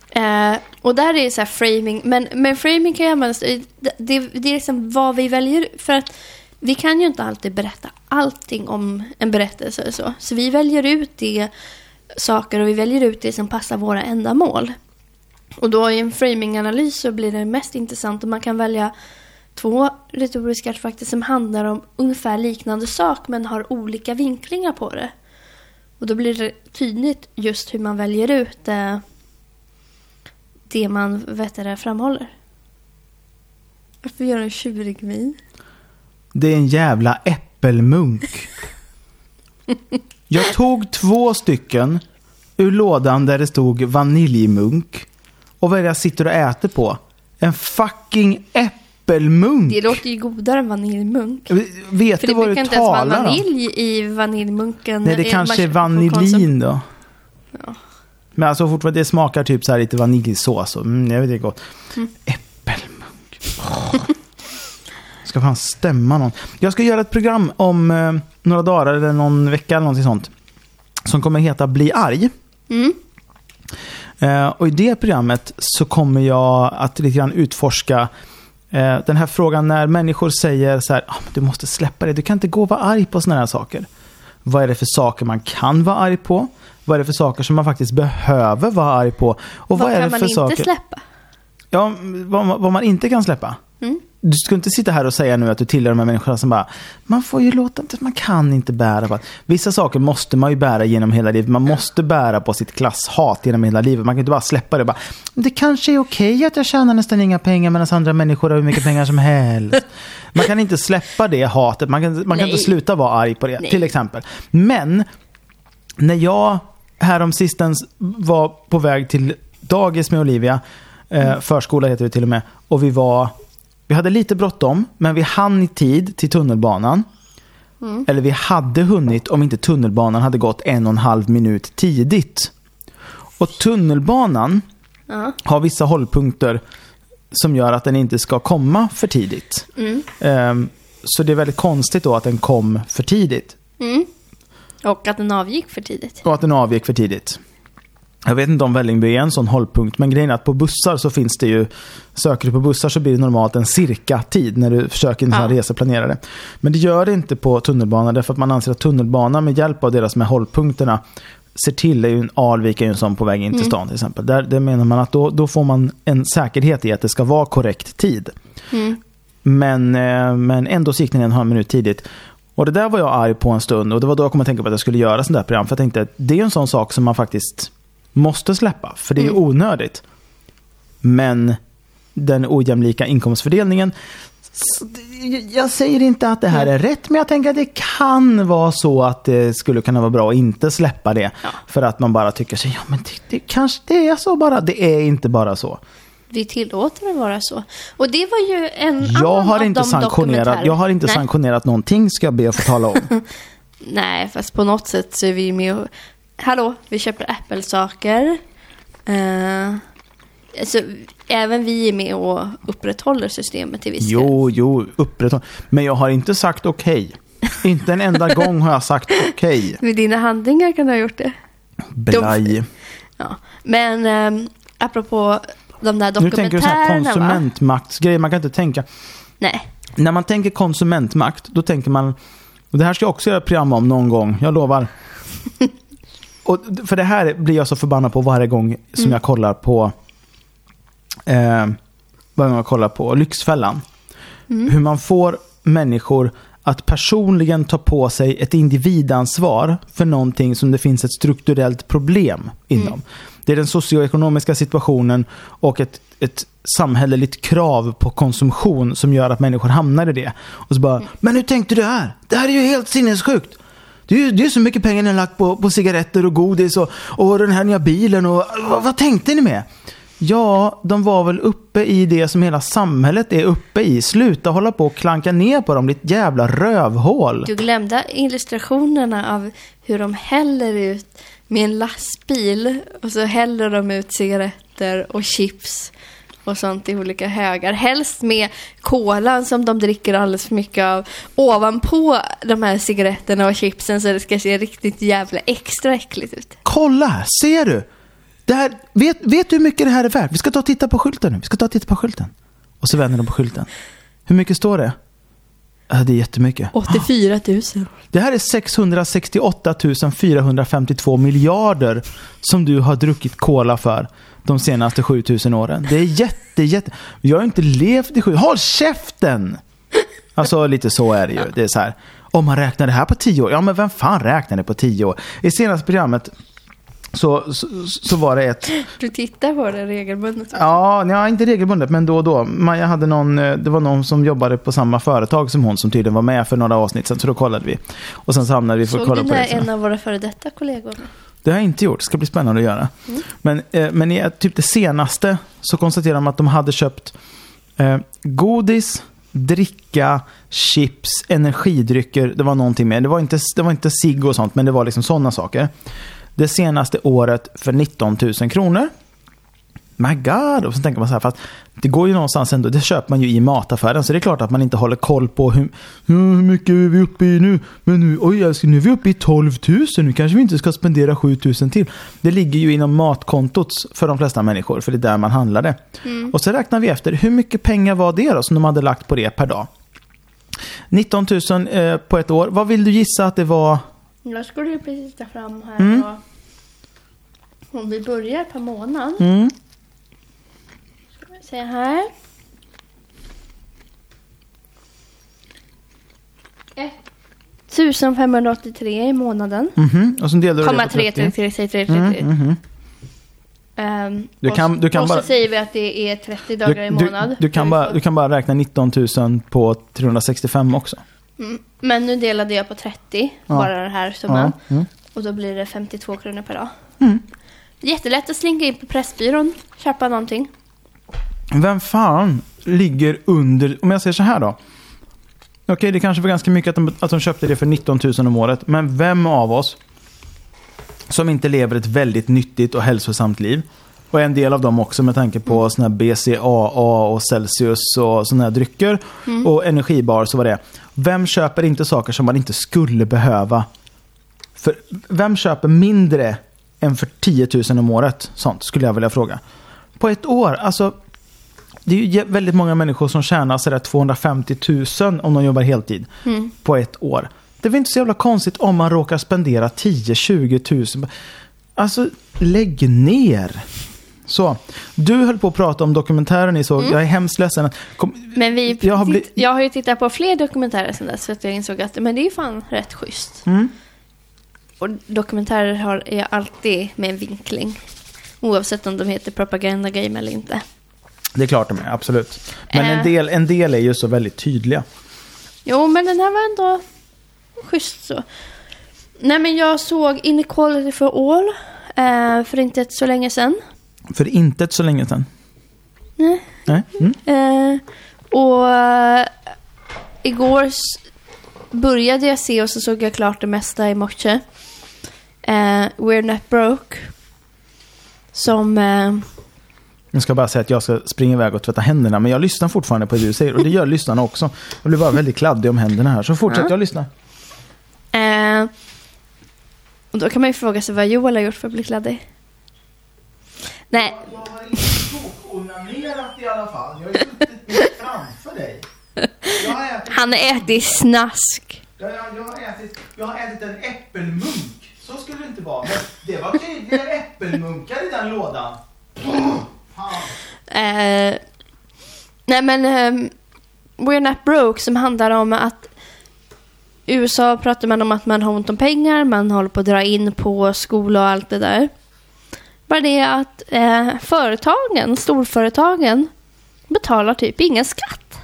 Eh, och där är det så här framing, men, men framing kan ju användas, det, det, det är liksom vad vi väljer, för att vi kan ju inte alltid berätta allting om en berättelse eller så. Så vi väljer ut det saker och vi väljer ut det som passar våra ändamål. Och då i en framinganalys så blir det mest intressant om man kan välja två retoriska artefakter som handlar om ungefär liknande sak men har olika vinklingar på det. Och då blir det tydligt just hur man väljer ut eh, det man vet det, framhåller. Varför gör du en tjurig min? Det är en jävla äppelmunk. Jag tog två stycken ur lådan där det stod vaniljmunk. Och vad är det jag sitter och äter på? En fucking äppelmunk. Det låter ju godare än vaniljmunk. Vet För du det vad brukar du inte ens vara talar om? vanilj i vaniljmunken. Nej, det kanske är vanillin då. Ja. Men alltså fortfarande, det smakar typ så här lite vaniljsås. Och, mm, jag vet inte gott. Mm. Äppelmunk. Ska fan stämma någon. Jag ska göra ett program om eh, några dagar eller någon vecka eller någonting sånt. Som kommer heta Bli arg. Mm. Eh, och i det programmet så kommer jag att lite grann utforska eh, den här frågan när människor säger så här, ah, du måste släppa det, du kan inte gå och vara arg på sådana här saker. Vad är det för saker man kan vara arg på? Vad är det för saker som man faktiskt behöver vara arg på? Och vad, Vad är kan det man för inte saker? släppa? Ja, vad, vad man inte kan släppa. Mm. Du ska inte sitta här och säga nu att du tillhör de här människorna som bara, man får ju låta, man kan inte bära på. Vissa saker måste man ju bära genom hela livet. Man måste bära på sitt klasshat genom hela livet. Man kan inte bara släppa det. Bara, det kanske är okej att jag tjänar nästan inga pengar medan andra människor har hur mycket pengar som helst. Man kan inte släppa det hatet. Man kan, man kan inte sluta vara arg på det, Nej. till exempel. Men när jag häromsistens var på väg till dagis med Olivia, eh, förskola heter det till och med, och vi var, vi hade lite bråttom, men vi hann i tid till tunnelbanan. Eller vi hade hunnit om inte tunnelbanan hade gått en och en halv minut tidigt. Och tunnelbanan Ja. har vissa hållpunkter som gör att den inte ska komma för tidigt. Mm. Ehm, så det är väldigt konstigt då att den kom för tidigt. Mm. Och att den avgick för tidigt. Och att den avgick för tidigt. Jag vet inte om Vällingby är en sån hållpunkt, men grejen är att på bussar så finns det ju, söker du på bussar så blir det normalt en cirka tid när du försöker Ja. reseplanerare. Men det gör det inte på tunnelbanan därför att man anser att tunnelbanan med hjälp av deras med hållpunkterna ser till, det är ju en Alvik är ju en sån på väg in till stan till exempel. Där, där menar man att då, då får man en säkerhet i att det ska vara korrekt tid. Mm. Men, eh, men ändå så gick den en halv minut tidigt. Och det där var jag arg på en stund och det var då jag kom att tänka på att jag skulle göra sånt där program. För jag tänkte att det är en sån sak som man faktiskt måste släppa. För det är onödigt. Men den ojämlika inkomstfördelningen. Jag säger inte att det här är rätt, men jag tänker att det kan vara så att det skulle kunna vara bra att inte släppa det. Ja. För att man bara tycker sig, ja men det, det kanske det är så bara. Det är inte bara så. Vi tillåter det vara så. Och det var ju en Jag annan har av inte de sanktionerat, dokumentärer- jag har inte Nej. sanktionerat någonting, ska jag be att få tala om. Nej, fast på något sätt så är vi med och... Hallå, vi köper Apple-saker. Uh, alltså, även vi är med och upprätthåller systemet till viss del. Jo, jo, upprätthåll. Men jag har inte sagt okej. Inte en enda gång har jag sagt okej. Med dina handlingar kan du ha gjort det. Blaj. Ja. Men um, apropå de där Nu tänker du så här dokumentärerna va? Man kan inte tänka. Nej. När man tänker konsumentmakt, då tänker man... Och det här ska jag också göra ett program om någon gång, jag lovar. Och, för det här blir jag så förbannad på varje gång som Mm. jag kollar på... Eh, varje gång jag kollar på Lyxfällan. Mm. Hur man får människor att personligen ta på sig ett individansvar för någonting som det finns ett strukturellt problem inom. Mm. Det är den socioekonomiska situationen och ett, ett samhälleligt krav på konsumtion som gör att människor hamnar i det. Och så bara, Mm. men hur tänkte du här? Det här är ju helt sinnessjukt. Det är ju det är så mycket pengar ni har lagt på, på cigaretter och godis och, och den här nya bilen och vad, vad tänkte ni med? Ja, de var väl uppe i det som hela samhället är uppe i. Sluta hålla på och klanka ner på dem, ditt jävla rövhål. Du glömde illustrationerna av hur de häller ut med en lastbil och så häller de ut cigaretter och chips och sånt i olika högar. Helst med kolan som de dricker alldeles för mycket av ovanpå de här cigaretterna och chipsen så det ska se riktigt jävla extra äckligt ut. Kolla här, ser du? Det här, vet, vet du hur mycket det här är värt? Vi ska ta och titta på skylten nu. Vi ska ta och titta på skylten. Och så vänder de på skylten. Hur mycket står det? Ja, det är jättemycket. 84 000. Det här är 668 452 miljarder som du har druckit cola för de senaste 7000 åren. Det är jätte, jätte... Jag har inte levt i sju... Håll käften! Alltså lite så är det ju. Det är så här. Om man räknar det här på 10 år. Ja men vem fan räknar det på 10 år? I senaste programmet så, så, så var det ett... Du tittar på det regelbundet. Ja, ja, inte regelbundet, men då och då. Maja hade någon, eh, det var någon som jobbade på samma företag som hon som tydligen var med för några avsnitt sen, så då kollade vi. Och sen så hamnade vi för att Såg kolla du på det. en av våra före detta kollegor? Det har jag inte gjort, det ska bli spännande att göra. Men, eh, men i typ det senaste så konstaterade de att de hade köpt eh, godis, dricka, chips, energidrycker. Det var någonting mer. Det var inte, det var inte cigg och sånt, men det var liksom sådana saker. Det senaste året för 19 000 kronor. My God! Och så tänker man så här, fast det går ju någonstans ändå. Det köper man ju i mataffären. Så det är klart att man inte håller koll på hur, "Ja, hur mycket är vi uppe i nu. Men nu, oj, nu är vi uppe i 12 000. Nu kanske vi inte ska spendera 7 000 till. Det ligger ju inom matkontot för de flesta människor. För det är där man handlar det. Och så räknar vi efter. Hur mycket pengar var det då som de hade lagt på det per dag? 19 000 eh, på ett år. Vad vill du gissa att det var? Jag skulle ju precis ta fram här Mm. och om vi börjar per månad. Mm. Ska vi se här. 1583 i månaden. Mhm. Och så delar du Komma det på 3, 30. 3, 3, 3, 3, 3. Mm, mhm. Ehm, Du kan- du kan och bara- så säger vi att det är 30 dagar i Du, månad. du, du, kan bara, du kan bara räkna 19 000 på 365 också. Mm. Men nu delade jag på 30, Ja. bara den här summan. Ja. Mm. Och då blir det 52 kronor per dag. Mm. Jättelätt att slinka in på Pressbyrån, köpa någonting. Vem fan ligger under, om jag säger så här då. Okej, det kanske var ganska mycket att de, att de köpte det för 19 000 om året. Men vem av oss som inte lever ett väldigt nyttigt och hälsosamt liv. Och en del av dem också med tanke på såna här BCAA och Celsius och såna här drycker. Och energibars och vad det. Vem köper inte saker som man inte skulle behöva? För vem köper mindre än för 10 000 om året? Sånt skulle jag vilja fråga. På ett år, alltså det är ju väldigt många människor som tjänar sådär 250 000 om de jobbar heltid Mm. på ett år. Det är väl inte så jävla konstigt om man råkar spendera 10-20 000. Alltså, lägg ner. Så, du höll på att prata om dokumentären ni såg. Jag är hemskt ledsen. Kom, Men vi, Jag har bli- jag har ju tittat på fler dokumentärer sedan dess. Så att jag insåg att men det är ju fan rätt schysst. mm, Och dokumentärer har är alltid med en vinkling. Oavsett om de heter propaganda game eller inte. det är klart de är, absolut. Men en Äh. del, en del är ju så väldigt tydliga. Jo, men den här var ändå schysst så. Nej, men jag såg Inequality for All eh, för inte så länge sedan. För inte så länge sedan. Nej. Nej? Mm. Eh, och eh, igår började jag se och så såg jag klart det mesta i morse. Eh, We're Not Broke. Som... Eh, Jag ska bara säga att jag ska springa iväg och tvätta händerna. Men jag lyssnar fortfarande på det du säger. Och det gör lyssnarna också. Jag blir bara väldigt kladdig om händerna här. Så fortsätt Ja. jag lyssna. eh, och då kan man ju fråga sig vad Joel har gjort för att bli kladdig. Nej, Jag har inte onanerat i alla fall. Jag har suttit framför dig. Ätit, han har ätit snask. jag, jag, har ätit, jag har ätit en äppelmunk. Så skulle det inte vara. Men det var tydligen äppelmunkar i den lådan. Eh, nej men ehm, We're Not Broke som handlar om att i USA pratar man om att man har ont om pengar, man håller på att dra in på skola och allt det där. Bara det att eh, företagen, storföretagen, betalar typ ingen skatt.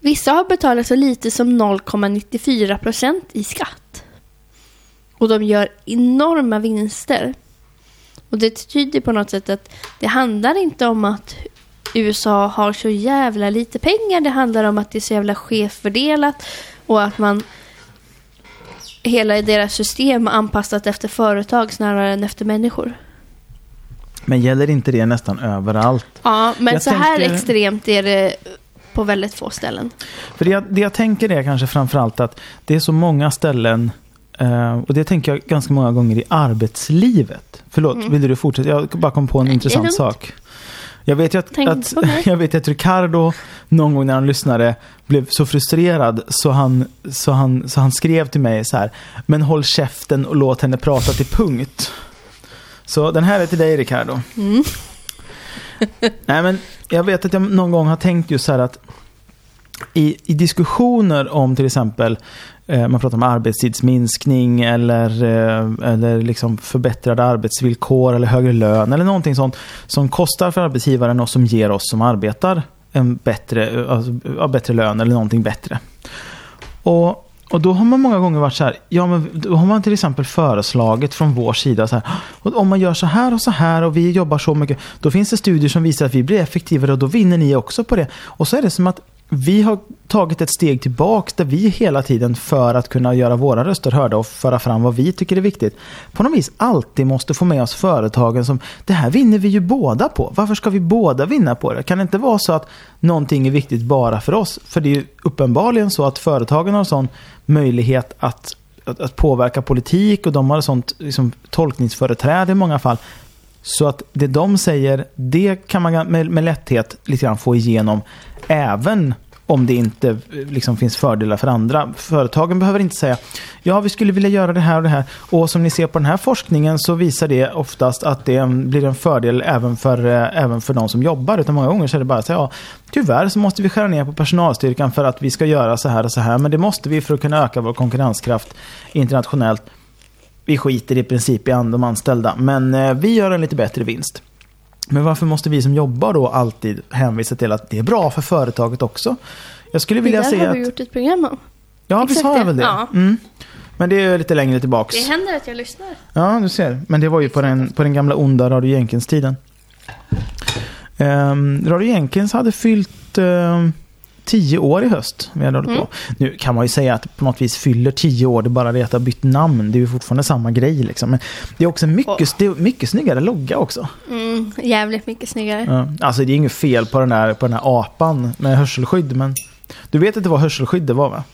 Vissa har betalat så lite som 0,94 procent i skatt. Och de gör enorma vinster. Och det tyder på något sätt att det handlar inte om att USA har så jävla lite pengar. Det handlar om att det är så jävla skevfördelat och att man hela deras system anpassat efter företag snarare än efter människor. Men gäller inte det nästan överallt? Ja, men Jag så här tänker- extremt är det på väldigt få ställen. För det jag, det jag tänker är kanske framförallt att det är så många ställen eh, och det tänker jag ganska många gånger i arbetslivet. Förlåt, vill du fortsätta? Jag bara kom på en Mm. intressant sak. Jag vet ju att, Tänk att, mig. jag vet att Ricardo någon gång när han lyssnade blev så frustrerad så han, så, han, så han skrev till mig så här. Men håll käften och låt henne prata till punkt. Så den här är till dig Ricardo. Mm. Nej men jag vet att jag någon gång har tänkt just så här att i, i diskussioner om till exempel eh, man pratar om arbetstidsminskning eller, eh, eller liksom förbättrade arbetsvillkor eller högre lön eller någonting sånt som kostar för arbetsgivaren och som ger oss som arbetar en bättre, eh, alltså, bättre lön eller någonting bättre. Och, och då har man många gånger varit så här, ja men då har man till exempel föreslagit från vår sida så här, om man gör så här och så här och vi jobbar så mycket, då finns det studier som visar att vi blir effektivare och då vinner ni också på det. Och så är det som att vi har tagit ett steg tillbaks där vi hela tiden för att kunna göra våra röster hörda och föra fram vad vi tycker är viktigt. På något vis alltid måste få med oss företagen som det här vinner vi ju båda på. Varför ska vi båda vinna på det? Kan det inte vara så att någonting är viktigt bara för oss? För det är ju uppenbarligen så att företagen har en sån möjlighet att, att, att påverka politik och de har ett sånt liksom, tolkningsföreträde i många fall. Så att det de säger, det kan man med, med lätthet lite grann få igenom även om det inte liksom finns fördelar för andra. Företagen behöver inte säga ja, vi skulle vilja göra det här och det här. Och som ni ser på den här forskningen så visar det oftast att det blir en fördel även för, eh, även för de som jobbar. Utan många gånger så är det bara att säga ja, tyvärr så måste vi skära ner på personalstyrkan för att vi ska göra så här och så här. Men det måste vi för att kunna öka vår konkurrenskraft internationellt. Vi skiter i princip i de anställda, men eh, vi gör en lite bättre vinst. Men varför måste vi som jobbar då alltid hänvisa till att det är bra för företaget också? Jag skulle Det vilja där säga har att... vi gjort ett program om. Ja, visst Exakt har jag det. väl det. Ja. Mm. Men det är lite längre tillbaks. Det händer att jag lyssnar. Ja, du ser. Men det var ju på den, på den gamla onda Radio Jenkins-tiden. Um, Radio Jenkins hade fyllt um, tio år i höst. Vi hade Mm. på. Nu kan man ju säga att på något vis fyller tio år, det är bara det att det har bytt namn. Det är ju fortfarande samma grej liksom. Men det är också mycket, är mycket snyggare logga också. Mm, jävligt mycket snyggare. Ja. Alltså det är inget fel på den, där, på den här apan med hörselskydd. Men du vet att det var hörselskydd det var va?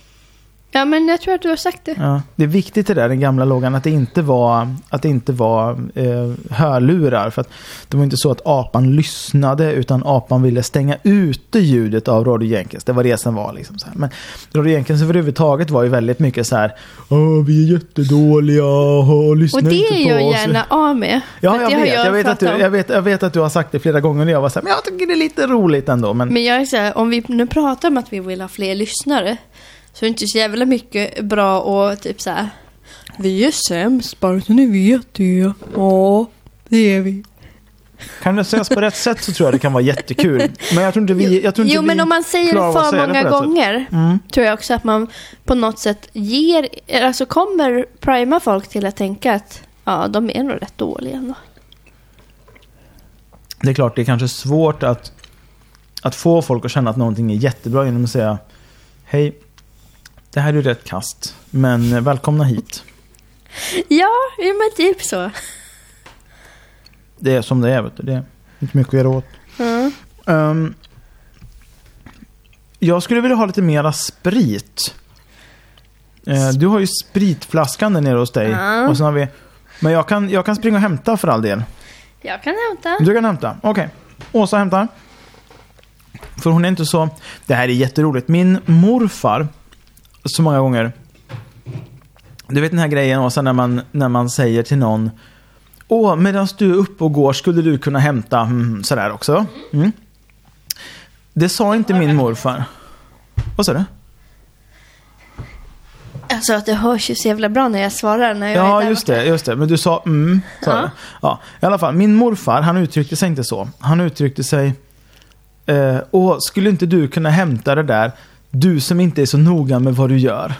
Ja, men jag tror att du har sagt det. Ja, det är viktigt det där, den gamla loggan, att det inte var, att det inte var eh, hörlurar. För att det var inte så att apan lyssnade, utan apan ville stänga ute ljudet av Radio Jenkins. Det var det som var liksom så här. Men Radio Jenkins överhuvudtaget var ju väldigt mycket så här, Åh, vi är jättedåliga, åh, lyssna Och det inte är på jag oss. gärna av med. Ja, jag har vet, jag, vet att du, jag, vet, jag vet att du har sagt det flera gånger och jag var så här, men jag tycker det är lite roligt ändå. Men, Men jag är så här, om vi nu pratar om att vi vill ha fler lyssnare. Så är det inte så jävla mycket bra och typ så här. Vi är sämst, bara så ni vet det. Ja, det är vi. kan det sägas på rätt sätt så tror jag det kan vara jättekul. Men jag tror inte vi... Jag tror inte Jo, vi men om man säger det för säga många sätt. gånger. Mm. Tror jag också att man på något sätt ger, alltså kommer prima folk till att tänka att ja, de är nog rätt dåliga ändå. Det är klart, det är kanske svårt att, att få folk att känna att någonting är jättebra genom att säga Hej, det här är rätt kast, men välkomna hit. Ja, men typ så. Det är som det är, vet du. Det är inte mycket att göra åt. Mm. Ehm, jag skulle vilja ha lite mera sprit. Eh, du har ju spritflaskan där nere hos dig. Ja. Och sen har vi, men jag kan, jag kan springa och hämta för all del. Jag kan hämta. Du kan hämta. Okej. Åsa hämtar. För hon är inte så... Det här är jätteroligt. Min morfar, så många gånger... Du vet den här grejen Åsa, när man, när man säger till någon Åh, medan du är uppe och går skulle du kunna hämta mm, sådär också. Mm. Det sa inte min morfar. Vad sa du? Alltså att det hörs ju så jävla bra när jag svarar när jag Ja, just det, just det. Men du sa mm, sa Ja. Ja, i alla fall. Min morfar, han uttryckte sig inte så. Han uttryckte sig... Eh, Åh, skulle inte du kunna hämta det där? Du som inte är så noga med vad du gör.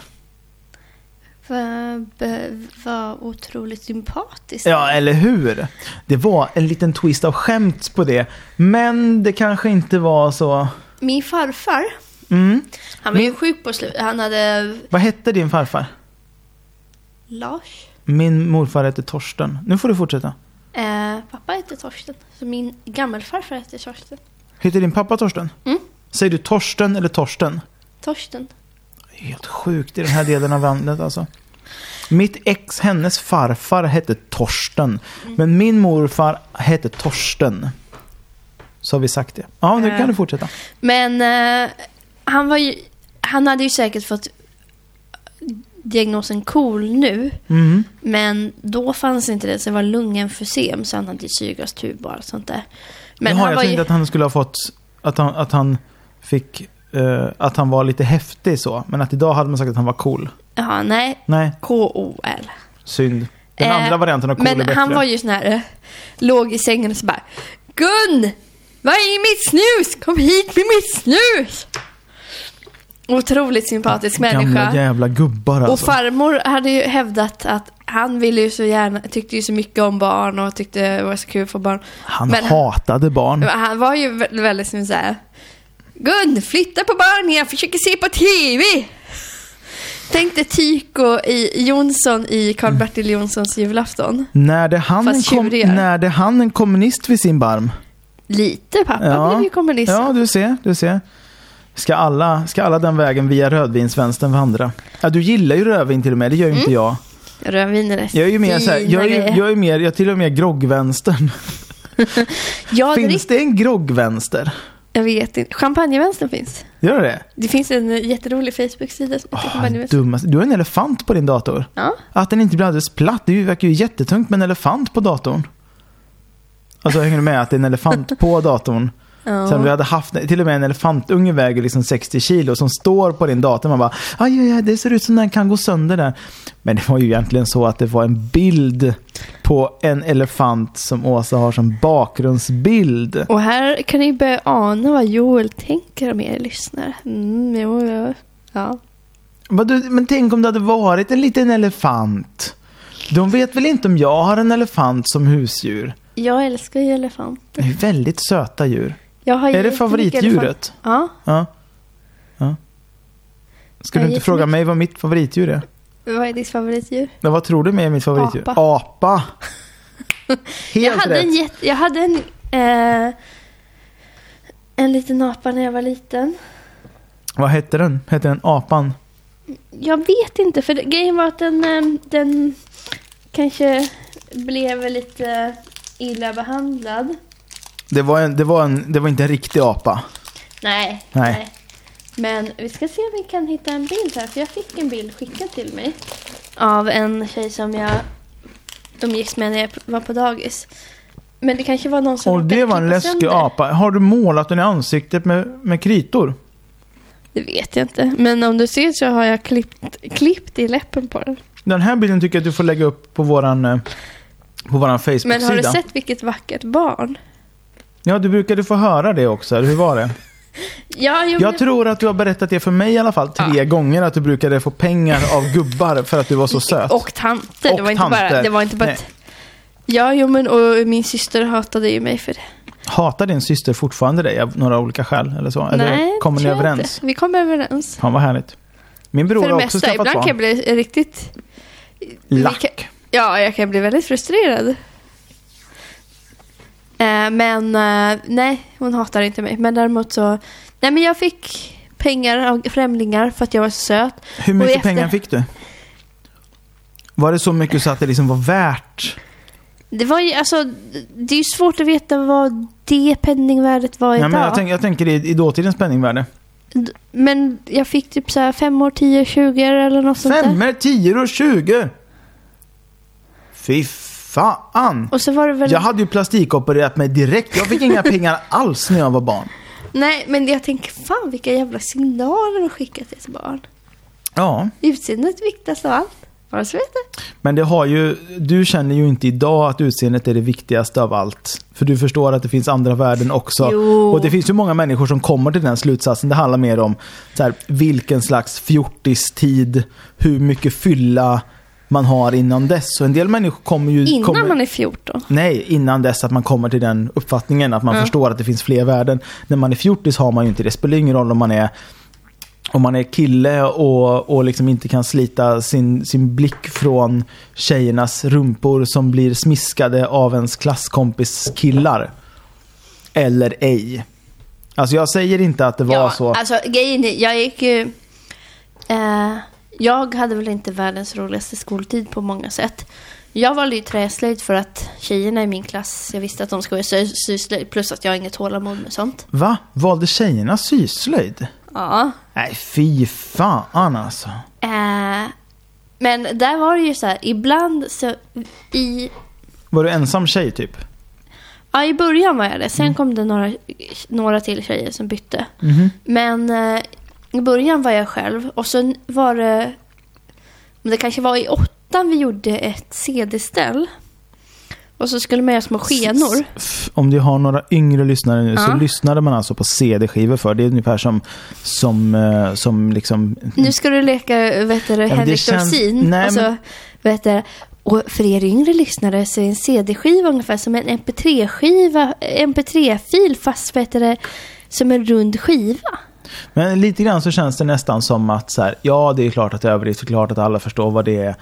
Vad otroligt sympatiskt. Ja, eller hur? Det var en liten twist av skämt på det. Men det kanske inte var så... Min farfar, Mm. han var Min- sjuk på slutet. Han hade Vad hette din farfar? Lars. Min morfar hette Torsten. Nu får du fortsätta. Eh, pappa hette Torsten. Så min gammelfarfar hette Torsten. Heter din pappa Torsten? Mm. Säger du Torsten eller Torsten? Torsten. Helt sjukt i den här delen av landet alltså. Mitt ex, hennes farfar hette Torsten. Men min morfar hette Torsten. Så har vi sagt det. Ja, nu Eh. kan du fortsätta. Men eh, han var ju, han hade ju säkert fått diagnosen KOL nu. Mm. Men då fanns inte det, så det var lungemfysem. Så han hade syrgastub och allt sånt där. Men Jaha, han jag var tänkte ju... att han skulle ha fått... Att han, att han fick... eh, att han var lite häftig så. Men att idag hade man sagt att han var cool. Ja, nej. Nej, K-O-L. synd. Den Eh, andra varianten av cool är Men bättre. han var ju sån här, eh, låg i sängen och så bara Gun! Vad är mitt snus? Kom hit med mitt snus! Otroligt sympatisk Gamla människa. jävla gubbar Och alltså. farmor hade ju hävdat att han ville ju så gärna, tyckte ju så mycket om barn och tyckte det var så kul få barn. Han men- hatade barn. Men Han var ju vä- väldigt som så här. Gun, flytta på barnen, jag försöker se på TV! Tänkte Tyko i Jonsson i Karl-Bertil Jonssons julafton. När det, han en kom, när det han en kommunist vid sin barm. Lite, pappa blev ju kommunist. Ja, du ser, du ser. Ska alla, ska alla den vägen via rödvinsvänstern vandra? Ja, du gillar ju rödvin till och med, det gör ju inte jag. Rödvin är Jag är ju mer så här, fina jag är, jag är mer, jag tillhör mer groggvänstern. Jag, Finns drick, det en groggvänster? Jag vet inte. Champagnevänstern finns. Gör det? Det finns en jätterolig Facebook-sida som heter Oh, dummaste. Du har en elefant på din dator. Ja. Att den inte blir alldeles platt, det verkar ju jättetungt med en elefant på datorn. Alltså hänger du med att det är en elefant på datorn? Ja. Så vi hade haft, till och med en elefantunge väger liksom 60 kilo som står på din dator. Man bara, aj, aj, aj, det ser ut som den kan gå sönder där. Men det var ju egentligen så att det var en bild på en elefant som Åsa har som bakgrundsbild. Och här kan ni börja ana vad Joel tänker om er lyssnare. Mm, jo, ja. ja. Men tänk om det hade varit en liten elefant. De vet väl inte om jag har en elefant som husdjur? Jag älskar ju elefant. Det är väldigt söta djur. Är det favoritdjuret? Ja. Ja. ja. Ska du inte fråga mig vad mitt favoritdjur är? Vad är ditt favoritdjur? Men vad tror du med mitt favoritdjur? Apa. Apa. Helt jag hade rätt. en, jätte, jag hade en, eh, en liten apa när jag var liten. Vad hette den? Hette den apan? Jag vet inte, för grejen var att den, eh, den kanske blev lite illa behandlad. Det var, en, det, var en, det var inte en riktig apa. Nej, Nej. nej. Men vi ska se om vi kan hitta en bild här, för jag fick en bild skickad till mig. Av en tjej som jag umgicks med när jag var på dagis. Men det kanske var någon som Och det var en läskig sönder. apa. Har du målat den i ansiktet med, med kritor? Det vet jag inte. Men om du ser så har jag klippt, klippt i läppen på den. Den här bilden tycker jag att du får lägga upp på våran, eh, på våran Facebook-sida. Men har du sett vilket vackert barn? Ja, du brukade få höra det också. eller Hur var det? Ja, Jag men- tror att du har berättat det för mig i alla fall tre gånger. Att du brukade få pengar av gubbar för att du var så söt. Och tanter. Och det var inte bara, det var inte bara ett... Ja, jo, men och min syster hatade ju mig för det. Hatar din syster fortfarande dig av några olika skäl? Eller så? Eller Nej, kommer ni jag överens? Inte. Vi kommer överens. Fan vad härligt. Min bror har också mesta. skaffat Ibland kan jag barn. bli riktigt... Lack. Ja, jag kan bli väldigt frustrerad. Eh, men eh, nej, hon hatar inte mig. Men däremot så... Nej, men jag fick pengar av främlingar för att jag var så söt. Hur mycket efter- pengar fick du? Var det så mycket så att det liksom var värt? Det var ju, alltså, det är ju svårt att veta vad det penningvärdet var idag. men jag, tänk, jag tänker i, i dåtidens penningvärde. Men jag fick typ så här fem år, 10, 20 eller något sånt där. Femmor, tio och tjugo! Fy fan! Och så var det väl... Jag hade ju plastikopererat mig direkt. Jag fick inga pengar alls när jag var barn. Nej, men jag tänker fan vilka jävla signaler de skickar till ett barn. Ja, Utseendet viktigast av allt. Bara så vet men det har ju... Du känner ju inte idag att utseendet är det viktigaste av allt. För du förstår att det finns andra värden också. Jo. Och det finns ju många människor som kommer till den slutsatsen. Det handlar mer om så här, vilken slags fjortistid, hur mycket fylla man har innan dess. Så en del människor kommer ju... Innan kommer, man är 14. Nej, innan dess att man kommer till den uppfattningen att man Ja. förstår att det finns fler värden. När man är fjortis har man ju inte det. Det spelar ingen roll om man är om man är kille och, och liksom inte kan slita sin, sin blick från tjejernas rumpor som blir smiskade av ens klasskompis killar. Eller ej. Alltså jag säger inte att det var ja, så. alltså grejen är, jag gick ju... Eh, jag hade väl inte världens roligaste skoltid på många sätt. Jag valde ju träslöjd för att tjejerna i min klass, jag visste att de skulle sy syslöjd. Plus att jag har inget tålamod med sånt. Va? Valde tjejerna syslöjd? Ja. Nej, fy fan alltså. Eh, men där var det ju så här, ibland så i, Var du ensam tjej typ? ja, i början var jag det. Sen Mm. kom det några, några till tjejer som bytte. Mhm. Men eh, i början var jag själv och sen var det, men det kanske var i åttan vi gjorde ett CD-ställ. Och så skulle man göra små skenor. Om du har några yngre lyssnare nu så Ja. lyssnade man alltså på CD-skivor för. Det är ungefär som, som, eh, som liksom... Nu ska du leka vet du, Henrik känns- Dorsin. nej, alltså, men- vet du, och för er yngre lyssnare så är en CD-skiva ungefär som en MP3-skiva, MP3-fil fast vet du, som en rund skiva. Men lite grann så känns det nästan som att så här, ja det är klart att det är klart att alla förstår vad det är.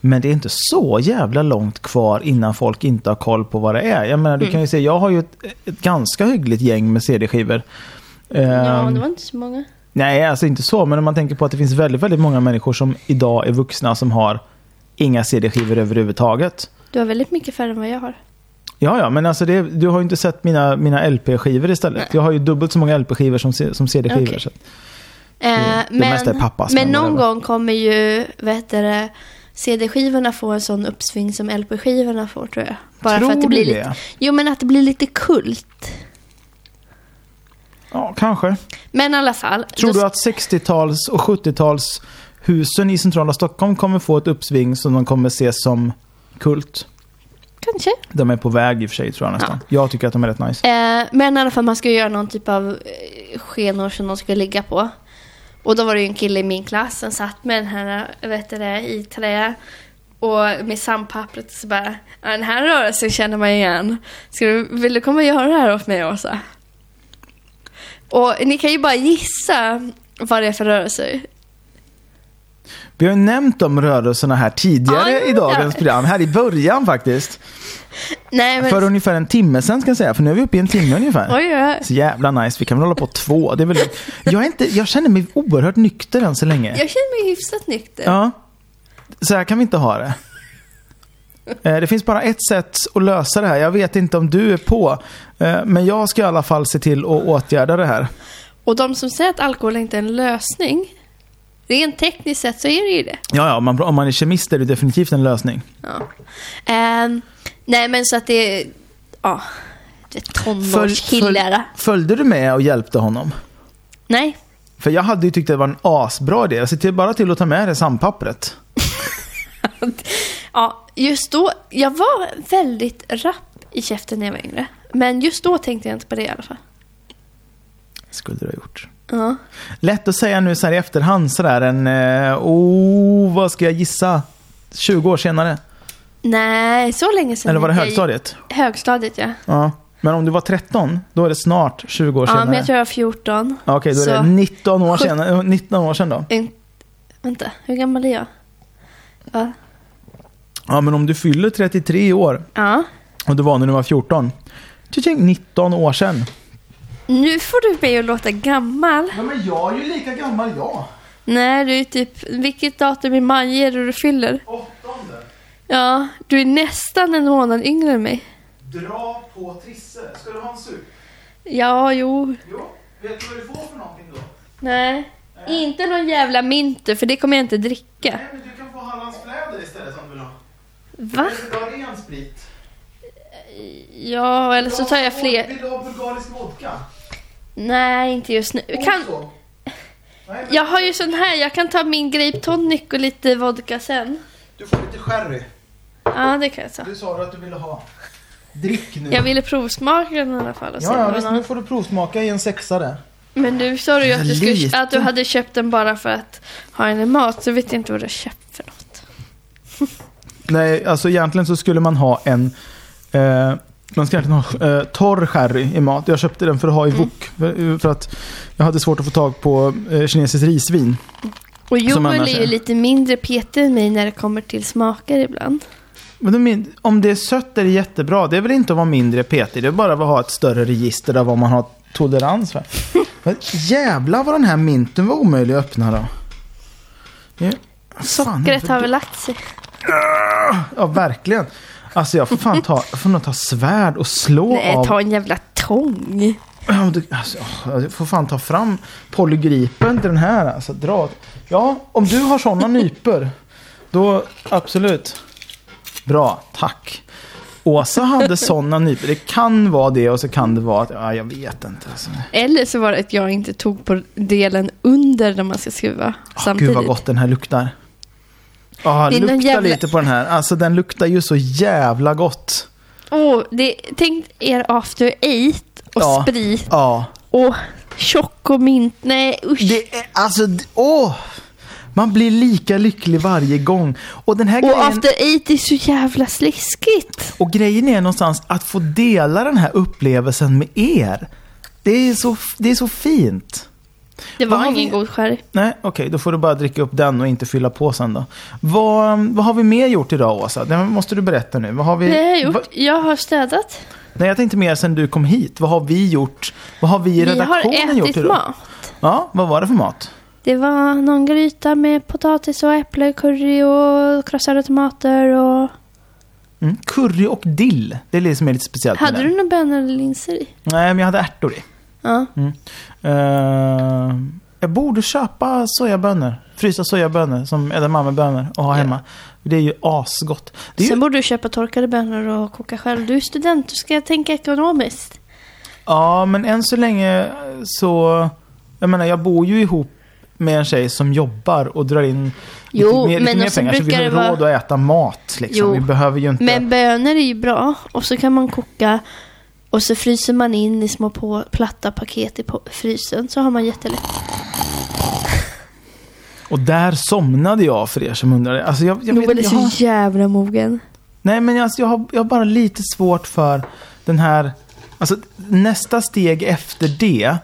Men det är inte så jävla långt kvar innan folk inte har koll på vad det är. Jag menar, du Mm. kan ju se, jag har ju ett, ett ganska hyggligt gäng med CD-skivor. Ja, Ehm, det var inte så många. Nej, alltså inte så. Men om man tänker på att det finns väldigt, väldigt många människor som idag är vuxna som har inga CD-skivor överhuvudtaget. Du har väldigt mycket färre än vad jag har. Ja, ja, men alltså det, du har ju inte sett mina, mina LP-skivor istället. Nej. Jag har ju dubbelt så många LP-skivor som, som CD-skivor. Okej. så att- Eh, det mesta är pappas, men men någon gång kommer ju, det, CD-skivorna få en sån uppsving som LP-skivorna får tror jag. Bara Tror för att det blir det? lite, jo men att det blir lite kult. Ja, kanske. Men i alla fall. Tror du att 60-tals och 70-tals husen i centrala Stockholm kommer få ett uppsving som de kommer ses som kult? Kanske. De är på väg i och för sig tror jag nästan. Jag tycker att de är rätt nice. Eh, men i alla fall man ska göra någon typ av eh, skenor som de ska ligga på. Och då var det ju en kille i min klass som satt med den här, vet du det, i trä. Och med sandpappret så bara, ja, den här rörelsen känner man igen. Ska du, vill du komma och göra det här åt mig Åsa? Och ni kan ju bara gissa vad det är för rörelser. Vi har ju nämnt de rörelserna här tidigare Ja, i dagens ja. program. Här i början faktiskt. Nej men... För ungefär en timme sen ska jag säga. För nu är vi uppe i en timme ungefär. Oj, oj. Så jävla nice. Vi kan väl hålla på två. Det är väl... jag, är inte, jag känner mig oerhört nykter än så länge. Jag känner mig hyfsat nykter. Ja. Så här kan vi inte ha det. Eh, Det finns bara ett sätt att lösa det här. Jag vet inte om du är på. Eh, Men jag ska i alla fall se till att åtgärda det här. Och de som säger att alkohol inte är en lösning, rent tekniskt sett så är det ju det. Ja, ja, om man, om man är kemist är det definitivt en lösning. Ja. Ehm, nej men så att det ja, tonårskillar. följde du med och hjälpte honom? Nej, För jag hade ju tyckt det var en asbra idé. Jag ser bara till att ta med det sandpappret. ja, just då, jag var väldigt rapp i käften när jag var yngre. Men just då tänkte jag inte på det i alla fall. Skulle du ha gjort. Ja. Lätt att säga nu så här i efterhand sådär en... Eh, oh, vad ska jag gissa? 20 år senare. Nej, så länge sedan. Eller var det jag- högstadiet? Högstadiet ja. Ja. Men om du var 13, då är det snart 20 år Ja, senare. men jag tror jag var 14. Ja, Okej, då är det 19 år, Sjut- senare, eh, 19 år sedan då. En, vänta, hur gammal är jag? Ja. Ja, men om du fyller 33 år ja. och du var när du var 14. Tjing, 19 år sedan. Nu får du mig att låta gammal. Ja, men jag är ju lika gammal jag. Nej, du är typ, vilket datum i maj är det du fyller? Åttonde. Ja, du är nästan en månad yngre än mig. Dra på Trisse. Ska du ha en sup? Ja, jo. Jo. Vet du vad du får för någonting då? Nej. Inte någon jävla minter, för det kommer jag inte dricka. Nej, men du kan få Hallands fläder istället om du vill ha. Va? Eller vill du ha ren sprit? Ja, eller så tar jag fler. Vill du ha bulgarisk vodka? Nej, inte just nu. Kan... Jag har ju sån här, jag kan ta min grape tonic och lite vodka sen. Du får lite sherry. Ja, det kan jag ta. Du sa att du ville ha. Drick nu. Jag ville provsmaka den i alla fall. Och Ja, ja visst, nu får du provsmaka i en sexa där. Men nu sa du ju att du, skulle, att du hade köpt den bara för att ha den i mat. Så vet jag inte vad du har köpt för något. Nej, alltså egentligen så skulle man ha en... Eh, man ska egentligen ha eh, torr sherry i mat. Jag köpte den för att ha i Mm. wok. För, för att jag hade svårt att få tag på eh, kinesiskt risvin. Och Joel är ju är. lite mindre petig än mig när det kommer till smaker ibland. Men om det är sött är det jättebra. Det är väl inte att vara mindre petig. Det är bara att ha ett större register av vad man har tolerans för. Men jävlar vad den här minten var omöjlig att öppna då. Ja, Sockret har väl lagt sig. Ja, verkligen. Alltså jag får fan ta, får nog ta svärd och slå Nej, av. ta en jävla tång. Alltså, jag får fan ta fram polygripen till den här. Alltså, dra. Ja, om du har sådana nyper, då absolut. Bra, tack. Åsa hade sådana nyper. Det kan vara det och så kan det vara att, ja, jag vet inte. Alltså. Eller så var det att jag inte tog på delen under när man ska skruva Åh, samtidigt. Gud vad gott den här luktar. Ja, lukta jävla- lite på den här. Alltså den luktar ju så jävla gott. Åh, det, tänk er after eight och Ja. sprit Ja. och chocomint. Nej usch. Det är, alltså, åh! Man blir lika lycklig varje gång. Och den här och grejen... after eight är så jävla sliskigt. Och grejen är någonstans att få dela den här upplevelsen med er. Det är så, det är så fint. Det var Vad har ingen vi- god sherry. Nej, okej, då får du bara dricka upp den och inte fylla på sen då. Vad, vad har vi mer gjort idag, Åsa? Det måste du berätta nu. Vad har vi... Det har jag Va, gjort. Jag har städat. nej, jag tänkte mer sen du kom hit. Vad har vi gjort? Vad har vi i Vi har redaktionen gjort ätit idag? mat. Ja, vad var det för mat? Det var någon gryta med potatis och äpple, curry och krossade tomater och Mm. Curry och dill. Det är det som är lite speciellt Hade du några bönor eller linser i? Nej, men jag hade ärtor i. Ja. Eh, jag borde köpa sojabönor. Frysta sojabönor som edamamebönor och ha Ja. hemma. Det är ju asgott. Det är Sen ju, borde du köpa torkade bönor och koka själv. Du är student, du ska tänka ekonomiskt. ja, men än så länge så... Jag menar, jag bor ju ihop med en tjej som jobbar och drar in Jo, lite mer, lite men mer också pengar. Så vi brukar har det vara- råd att äta mat. Liksom. Jo, Vi behöver ju inte... Men bönor är ju bra. Och så kan man koka och så fryser man in i små på, platta paket i frysen. Så har man jättelätt. Och där somnade jag för er som undrar. Alltså jag, jag Noel är så har, jävla mogen. nej, men alltså jag, har, jag har bara lite svårt för den här... Alltså nästa steg efter det,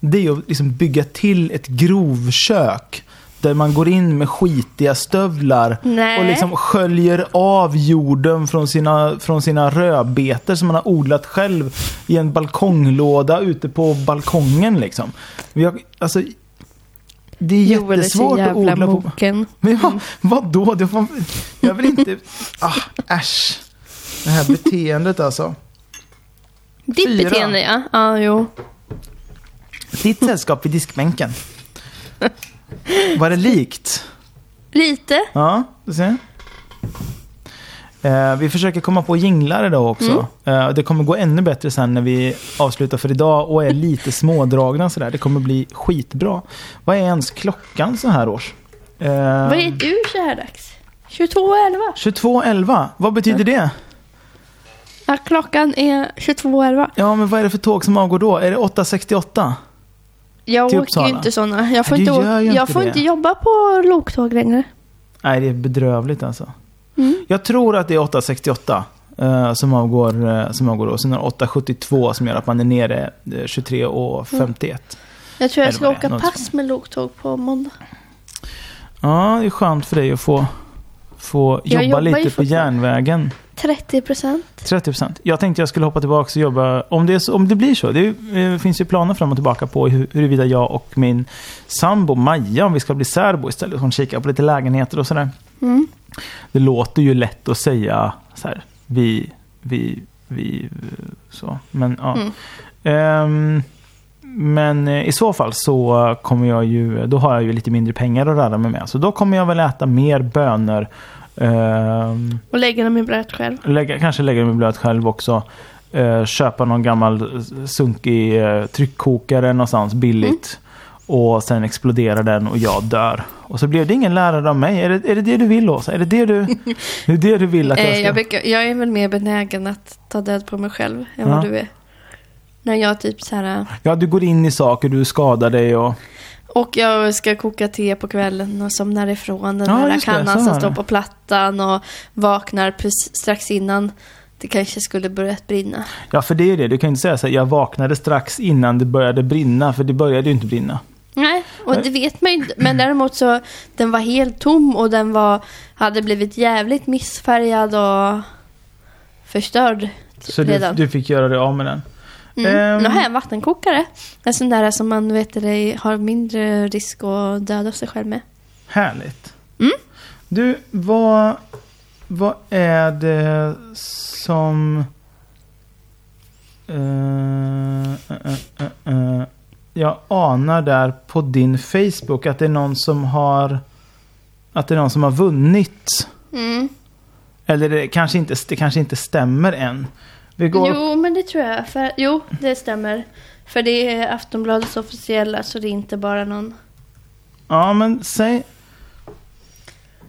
det är att liksom bygga till ett grovkök. Där man går in med skitiga stövlar Nej. och liksom sköljer av jorden från sina, från sina rödbetor som man har odlat själv i en balkonglåda ute på balkongen. Liksom. Har, alltså, det är Joel är så jättesvårt att jävla odla på... mogen. Men ja, vadå? Det får, jag vill inte... Ah, äsch. Det här beteendet alltså. Ditt Fyra. beteende ja. Ja, jo. Ditt sällskap vid diskbänken. Var det likt? Lite. Ja, du ser. Eh, vi försöker komma på jinglar idag också. Eh, det kommer gå ännu bättre sen när vi avslutar för idag och är lite smådragna sådär. Det kommer bli skitbra. Vad är ens klockan så här års? Eh, Vad är du så här dags? 22.11. 22.11. Vad betyder det? Ja, klockan är 22.11. Ja, men vad är det för tåg som avgår då? Är det 8.68? Jag Till åker Uppsala. ju inte sådana. Jag får, Du inte, gör ju jag inte får det. inte jobba på loktåg längre. Nej, det är bedrövligt alltså. Mm. Jag tror att det är 8.68 eh, som avgår, eh, som avgår då. Sen är det 8.72 som gör att man är nere eh, 23.51. Jag tror jag Eller ska vad det är, åka något pass med loktåg på måndag. Ja, det är skönt för dig att få, få Jag jobba lite på järnvägen. 30 procent. 30%. Jag tänkte jag skulle hoppa tillbaka och jobba, om det, så, om det blir så. Det eh, finns ju planer fram och tillbaka på hur, huruvida jag och min sambo Maja, om vi ska bli särbo istället. Hon kikar på lite lägenheter och sådär. Mm. Det låter ju lätt att säga så här, vi, vi, vi, så. Men ja. Mm. Ehm, men eh, i så fall så kommer jag ju, då har jag ju lite mindre pengar att röra mig med. Så då kommer jag väl äta mer bönor. ehm, Och lägga dem i bröd själv. lägga, kanske lägga mig blöt själv också. Eh, köpa någon gammal sunkig eh, tryckkokare någonstans billigt. Och sen exploderar den och jag dör. Och så blev det ingen lärare av mig. Är det är det, det du vill Åsa? Är det det du, är det, det du vill att jag Eh, ska... jag, brukar, jag är väl mer benägen att ta död på mig själv än Ja. vad du är. När jag typ så här... Ja, du går in i saker, du skadar dig och... Och jag ska koka te på kvällen och somnar ifrån den Ja, där det, kannan så som står det. på plattan och vaknar precis strax innan det kanske skulle börjat brinna. Ja, för det är ju det. Du kan inte säga så här, jag vaknade strax innan det började brinna, för det började ju inte brinna. Nej, och det vet man ju inte. Men däremot så, den var helt tom och den var, hade blivit jävligt missfärgad och förstörd Så du, redan. du fick göra dig av med den. Mm. Ehm. Nu har jag en vattenkokare. En sån där som man vet har mindre risk att döda sig själv med. Härligt. Mm. Du, vad, vad är det som... eh, eh, eh, jag anar där på din Facebook att det är någon som har... Att det är någon som har vunnit. Mm. Eller det kanske inte, det kanske inte stämmer än. Vi går... Jo, men det tror jag. För, jo, det stämmer. För det är Aftonbladets officiella, så det är inte bara någon... Ja, men säg...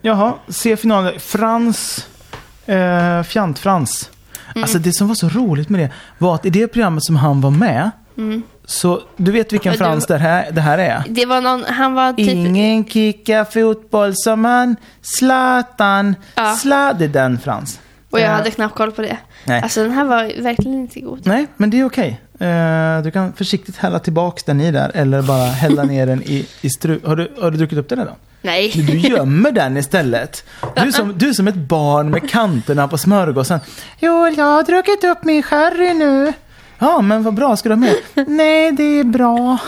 Jaha, se finalen. Frans... Eh, Fjant-Frans. Mm. Alltså det som var så roligt med det var att i det programmet som han var med Mm. så du vet vilken du- Frans det här, det här är? Det var någon, han var typ... Ingen kickar fotboll som han. Zlatan. Ja. Sla, det är den Frans. Och jag Eh, hade knappt koll på det. Nej. Alltså den här var verkligen inte god. Nej, men det är okej. Eh, du kan försiktigt hälla tillbaks den i där eller bara hälla ner den i, i stru... Har du, har du druckit upp den redan? Nej. Du gömmer den istället. Du är, som, du är som ett barn med kanterna på smörgåsen. Jo, jag har druckit upp min sherry nu. Ja, men vad bra. Ska du ha mer? Nej, det är bra.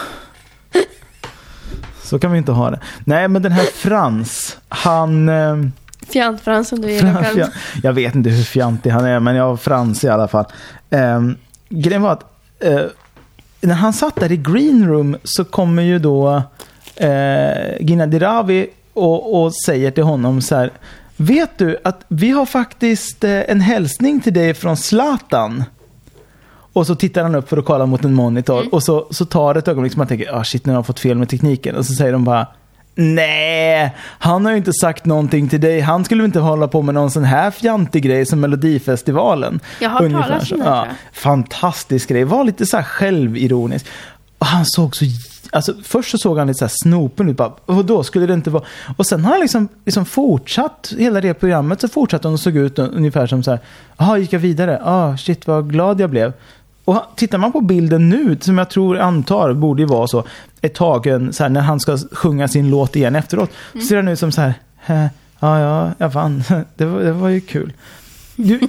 Så kan vi inte ha det. Nej, men den här Frans, han... Eh, Fjant-Frans som du gillar själv. Fjant- Jag vet inte hur fjantig han är, men jag har Frans i alla fall. Um, grejen var att eh, när han satt där i green room så kommer ju då uh, Gina Dirawi och, och säger till honom så här. Vet du att vi har faktiskt eh, en hälsning till dig från Zlatan? Och så tittar han upp för att kolla mot en monitor och så, så tar det ett ögonblick som man tänker, ah shit nu har de fått fel med tekniken. Och så säger de bara, nej, han har ju inte sagt någonting till dig. Han skulle väl inte hålla på med någon sån här fjantig grej som Melodifestivalen. Jag har Ungefär talas så. om det, ja. Fantastisk grej, var lite så här självironisk. Och han såg så Alltså, först så såg han lite så här snopen ut. Bara, då skulle det inte vara... Och sen har han liksom, liksom fortsatt, hela det programmet så fortsatte han och såg ut ungefär som så här. Jaha, gick jag vidare? Ah, shit vad glad jag blev. Och tittar man på bilden nu, som jag tror, antar, borde ju vara så, ett tagen så här, när han ska sjunga sin låt igen efteråt, så ser han ut som så här, "Hä, ja, ja, jag vann. Det var, det var ju kul. Du,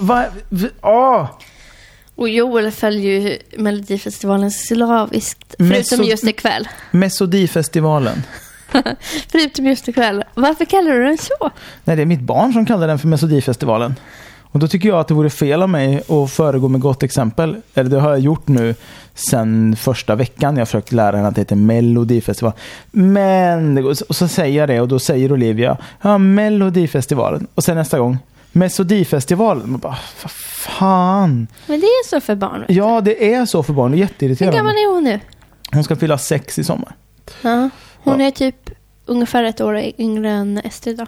vad, ah! Och Joel följer ju Melodifestivalen slaviskt. Förutom så- just ikväll. Mesodifestivalen. Förutom just ikväll. Varför kallar du den så? Nej, det är mitt barn som kallar den för Mesodifestivalen. Och då tycker jag att det vore fel av mig att föregå med gott exempel. Eller det har jag gjort nu sen första veckan. Jag har försökt lära henne att det heter Melodifestival. Men, och så- säger jag det och då säger Olivia, ja Melodifestivalen. Och sen nästa gång, Mesodifestivalen. Man bara, vad fan. Men det är så för barn. Ja, det är så för barn. Det är Hur jätteirriterande. gammal är hon nu? Hon ska fylla sex i sommar. Ja. Hon Ja. är typ ungefär ett år yngre än Estrid då.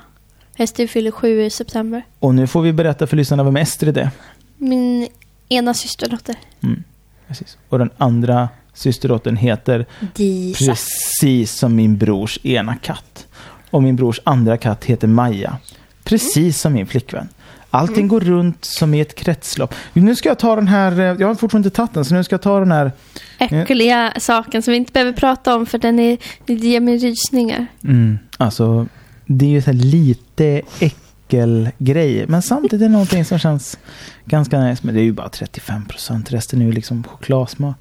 Estrid fyller sju i september. Och nu får vi berätta för lyssnarna vem Estrid är. Min ena systerdotter. Mm, precis. Och den andra systerdottern heter Disa. precis som min brors ena katt. Och min brors andra katt heter Maja. Precis som min flickvän. Allting går runt som i ett kretslopp. Nu ska jag ta den här, eh, jag har fortfarande inte tagit den, så nu ska jag ta den här. Äckliga saken som vi inte behöver prata om för den är, det ger mig rysningar. Mm, alltså, det är ju så lite äckelgrej. Men samtidigt är det någonting som känns ganska nice. Men det är ju bara 35 procent. Resten är ju liksom chokladsmak.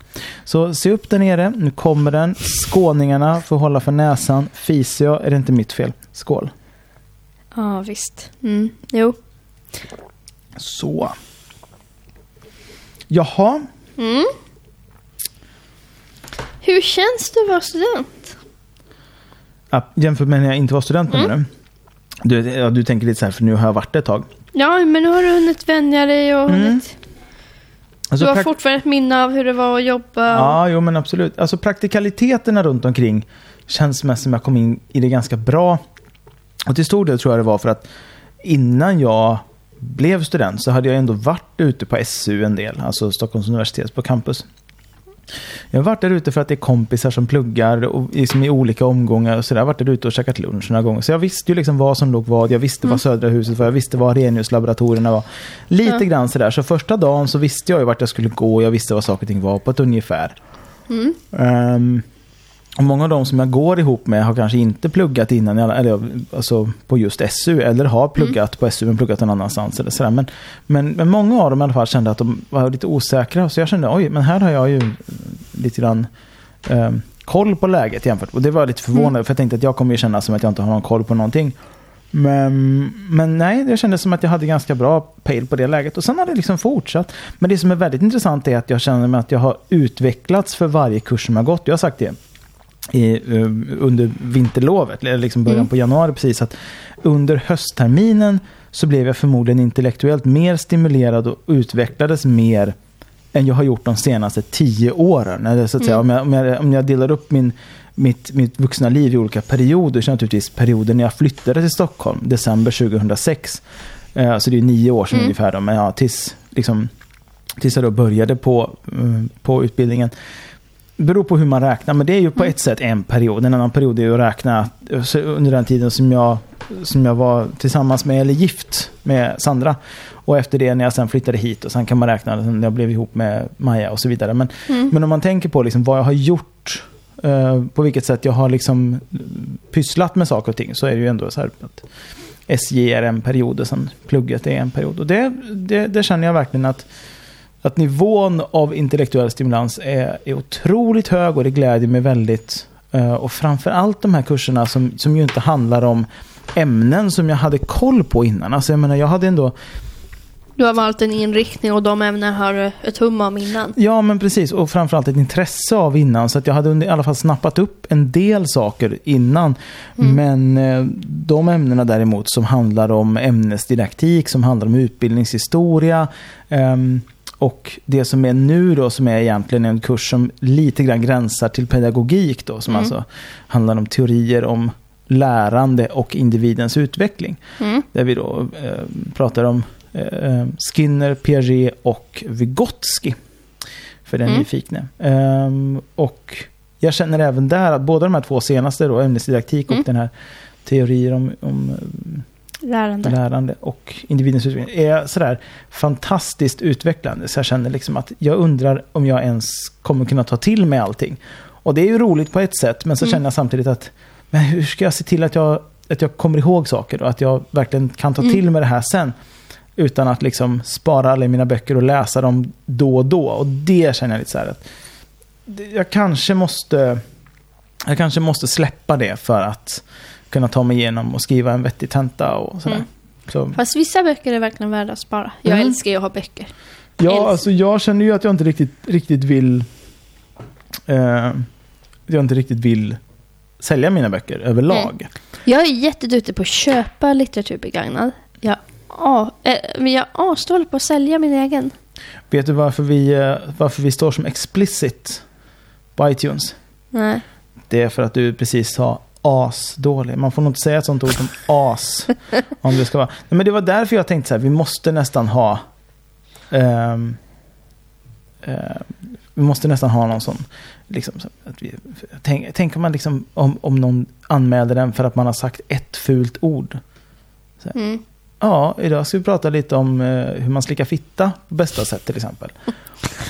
Så se upp där nere. Nu kommer den. Skåningarna får hålla för näsan. Fiser jag är det inte mitt fel. Skål. Ja, visst. Mm. Jo. Så. Jaha. Mm. Hur känns det att vara student? Jämfört med när jag inte var student Mm. nu. Du, ja, du tänker lite så här, för nu har jag varit det ett tag. Ja, men nu har du hunnit vänja dig och Mm. hunnit... Alltså, du har fortfarande ett minne av hur det var att jobba. Ja, jo men absolut. Alltså praktikaliteterna runt omkring känns mest som jag kom in i det ganska bra. Och till stor del tror jag det var för att innan jag blev student så hade jag ändå varit ute på SU en del, alltså Stockholms universitet på campus. Jag har varit där ute för att det är kompisar som pluggar och liksom i olika omgångar och sådär. Jag har varit där ute och käkat lunch några gånger. Så jag visste ju liksom vad som låg vad. Jag visste vad Södra huset var. Jag visste vad Arrheniuslaboratorierna var. Lite Ja. grann sådär. Så första dagen så visste jag ju vart jag skulle gå. Jag visste vad saker och ting var på ett ungefär. Mm. Ehm, och många av de som jag går ihop med har kanske inte pluggat innan, eller alltså på just SU, eller har pluggat på SU men pluggat någon annanstans. Eller sådär. Men, men, men många av dem i alla fall kände att de var lite osäkra. Så jag kände, oj, men här har jag ju lite grann ehm, koll på läget jämfört. Och det var lite förvånad, för jag tänkte att jag kommer ju känna som att jag inte har någon koll på någonting. Men, men nej, det kändes som att jag hade ganska bra pejl på det läget. Och sen har det liksom fortsatt. Men det som är väldigt intressant är att jag känner mig att jag har utvecklats för varje kurs som jag har gått. Jag har sagt det i, eh, under vinterlovet, eller liksom början Mm. på januari precis, att under höstterminen så blev jag förmodligen intellektuellt mer stimulerad och utvecklades mer än jag har gjort de senaste tio åren. Eller så att säga, om, jag, om, jag, om jag delar upp min, mitt, mitt vuxna liv i olika perioder så är naturligtvis perioden när jag flyttade till Stockholm, december 2006. Eh, så det är nio år sedan Mm. ungefär, då, men ja, tills, liksom, tills jag då började på, eh, på utbildningen beror på hur man räknar, men det är ju på ett sätt en period. En annan period är ju att räkna under den tiden som jag, som jag var tillsammans med, eller gift med Sandra. Och efter det när jag sen flyttade hit och sen kan man räkna när jag blev ihop med Maja och så vidare. Men, Mm. men om man tänker på liksom vad jag har gjort, eh, på vilket sätt jag har liksom pysslat med saker och ting, så är det ju ändå så här att SJ är en period och sen plugget är en period. Och det, det, det känner jag verkligen att att nivån av intellektuell stimulans är, är otroligt hög och det gläder mig väldigt. Eh, och framför allt de här kurserna som, som ju inte handlar om ämnen som jag hade koll på innan. Alltså jag menar, jag hade ändå Du har valt en inriktning och de ämnen har ett hum om innan. Ja, men precis. Och framförallt ett intresse av innan. Så att jag hade under- i alla fall snappat upp en del saker innan. Mm. Men eh, de ämnena däremot som handlar om ämnesdidaktik, som handlar om utbildningshistoria. ehm, och det som är nu då, som är egentligen en kurs som lite grann gränsar till pedagogik då. Som Mm. alltså handlar om teorier om lärande och individens utveckling. Mm. Där vi då eh, pratar om eh, Skinner, Piaget och Vygotsky. För den Mm. nyfikne. Ehm, och jag känner även där att båda de här två senaste, då, ämnesdidaktik och Mm. den här teorier om, om eh, Lärande. lärande och individens utveckling är sådär fantastiskt utvecklande. Så jag känner liksom att jag undrar om jag ens kommer kunna ta till mig allting. Och det är ju roligt på ett sätt, men så Mm. känner jag samtidigt att men hur ska jag se till att jag, att jag kommer ihåg saker och att jag verkligen kan ta Mm. till mig det här sen. Utan att liksom spara alla mina böcker och läsa dem då och då. Och det känner jag lite så här att jag kanske måste jag kanske måste släppa det för att kunna ta mig igenom och skriva en vettig tenta och sådär. Mm. Så, Fast vissa böcker är verkligen värda att spara. Jag Mm. älskar ju att ha böcker. ja, älskar- alltså jag känner ju att jag inte riktigt, riktigt vill eh, jag inte riktigt vill sälja mina böcker överlag. Jag är jätteduktig på att köpa litteratur begagnad. Jag, eh, men jag asdålig på att sälja min egen. Vet du varför vi, eh, varför vi står som explicit på iTunes? Nej. Det är för att du precis sa asdålig. Man får nog inte säga ett sånt ord som as. om det ska vara. Men det var därför jag tänkte så här, vi måste nästan ha ehm, eh, vi måste nästan ha någon sån, liksom, att vi, tänk, tänker man liksom om, om någon anmäler den för att man har sagt ett fult ord. Mm. Ja, idag ska vi prata lite om eh, hur man slickar fitta på bästa sätt till exempel.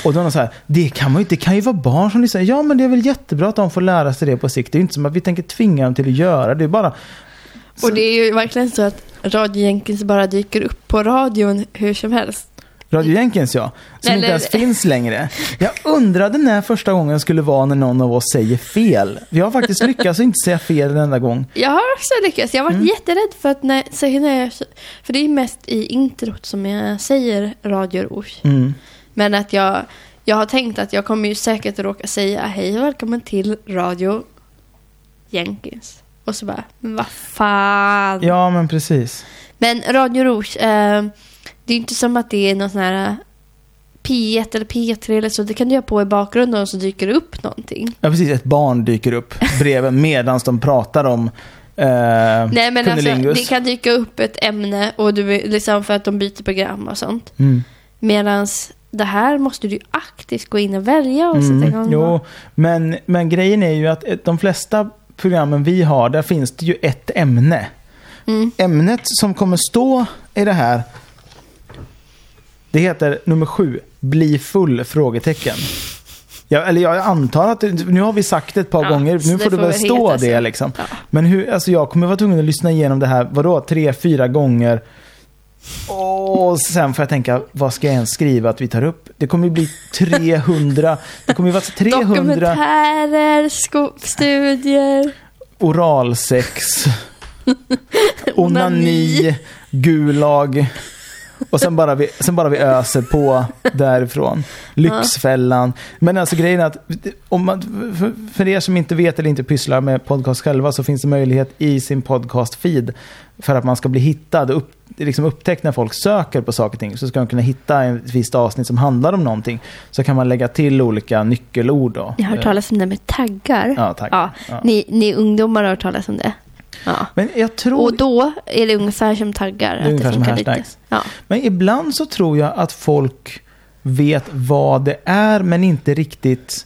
Och då är de så här, det kan, man ju, det kan ju vara barn som lyssnar. Ja, men det är väl jättebra att de får lära sig det på sikt. Det är ju inte som att vi tänker tvinga dem till att göra det. är bara... Så- Och det är ju verkligen så att Radio Jenkins bara dyker upp på radion hur som helst. Radio Jenkins ja, som Eller- inte ens finns längre. Jag undrade när första gången skulle vara när någon av oss säger fel. Vi har faktiskt lyckats inte säga fel en enda gång. Jag har också lyckats. Jag har varit Mm. jätterädd för att när, när jag, För det är mest i introt som jag säger radioord. Mm. Men att jag, jag har tänkt att jag kommer ju säkert råka säga hej och välkommen till Radio Jenkins. Och så bara, men vad fan. Ja, men precis. Men Radio Rouge, eh, det är inte som att det är någon sån här eh, P1 eller P3 eller så. Det kan du göra på i bakgrunden och så dyker det upp någonting. Ja, precis. Ett barn dyker upp bredvid medan de pratar om eh, Nej men alltså, det kan dyka upp ett ämne och du, liksom för att de byter program och sånt. Mm. Medan det här måste du aktivt gå in och välja och sätta igång. Mm, jo, men, men grejen är ju att eh, de flesta programmen vi har, där finns det ju ett ämne. Mm. Ämnet som kommer stå i det här, det heter nummer sju, Bli full? frågetecken. Ja, eller jag antar att, nu har vi sagt det ett par Ja, gånger, nu får får väl stå det liksom. Ja. Men hur, alltså jag kommer vara tvungen att lyssna igenom det här, vadå, tre, fyra gånger. Och sen får jag tänka, vad ska jag ens skriva att vi tar upp? Det kommer ju bli 300, det kommer ju vara 300 Dokumentärer, studier. oralsex, onani, gulag. Och sen bara, vi, sen bara vi öser på därifrån. Lyxfällan. Men alltså grejen är att om man, för, för er som inte vet eller inte pysslar med podcast själva så finns det möjlighet i sin podcast-feed för att man ska bli hittad och upp, liksom upptäckt när folk söker på saker och ting. Så ska de kunna hitta ett visst avsnitt som handlar om någonting. Så kan man lägga till olika nyckelord. Då. Jag har hört talas om det med taggar. Ja, tack. Ja, Ja. Ni, ni ungdomar har hört talas om det. Ja. Men jag tror... Och då är det ungefär som taggar. att ungefär som funkar lite. hashtags. Ja. Men ibland så tror jag att folk vet vad det är men inte riktigt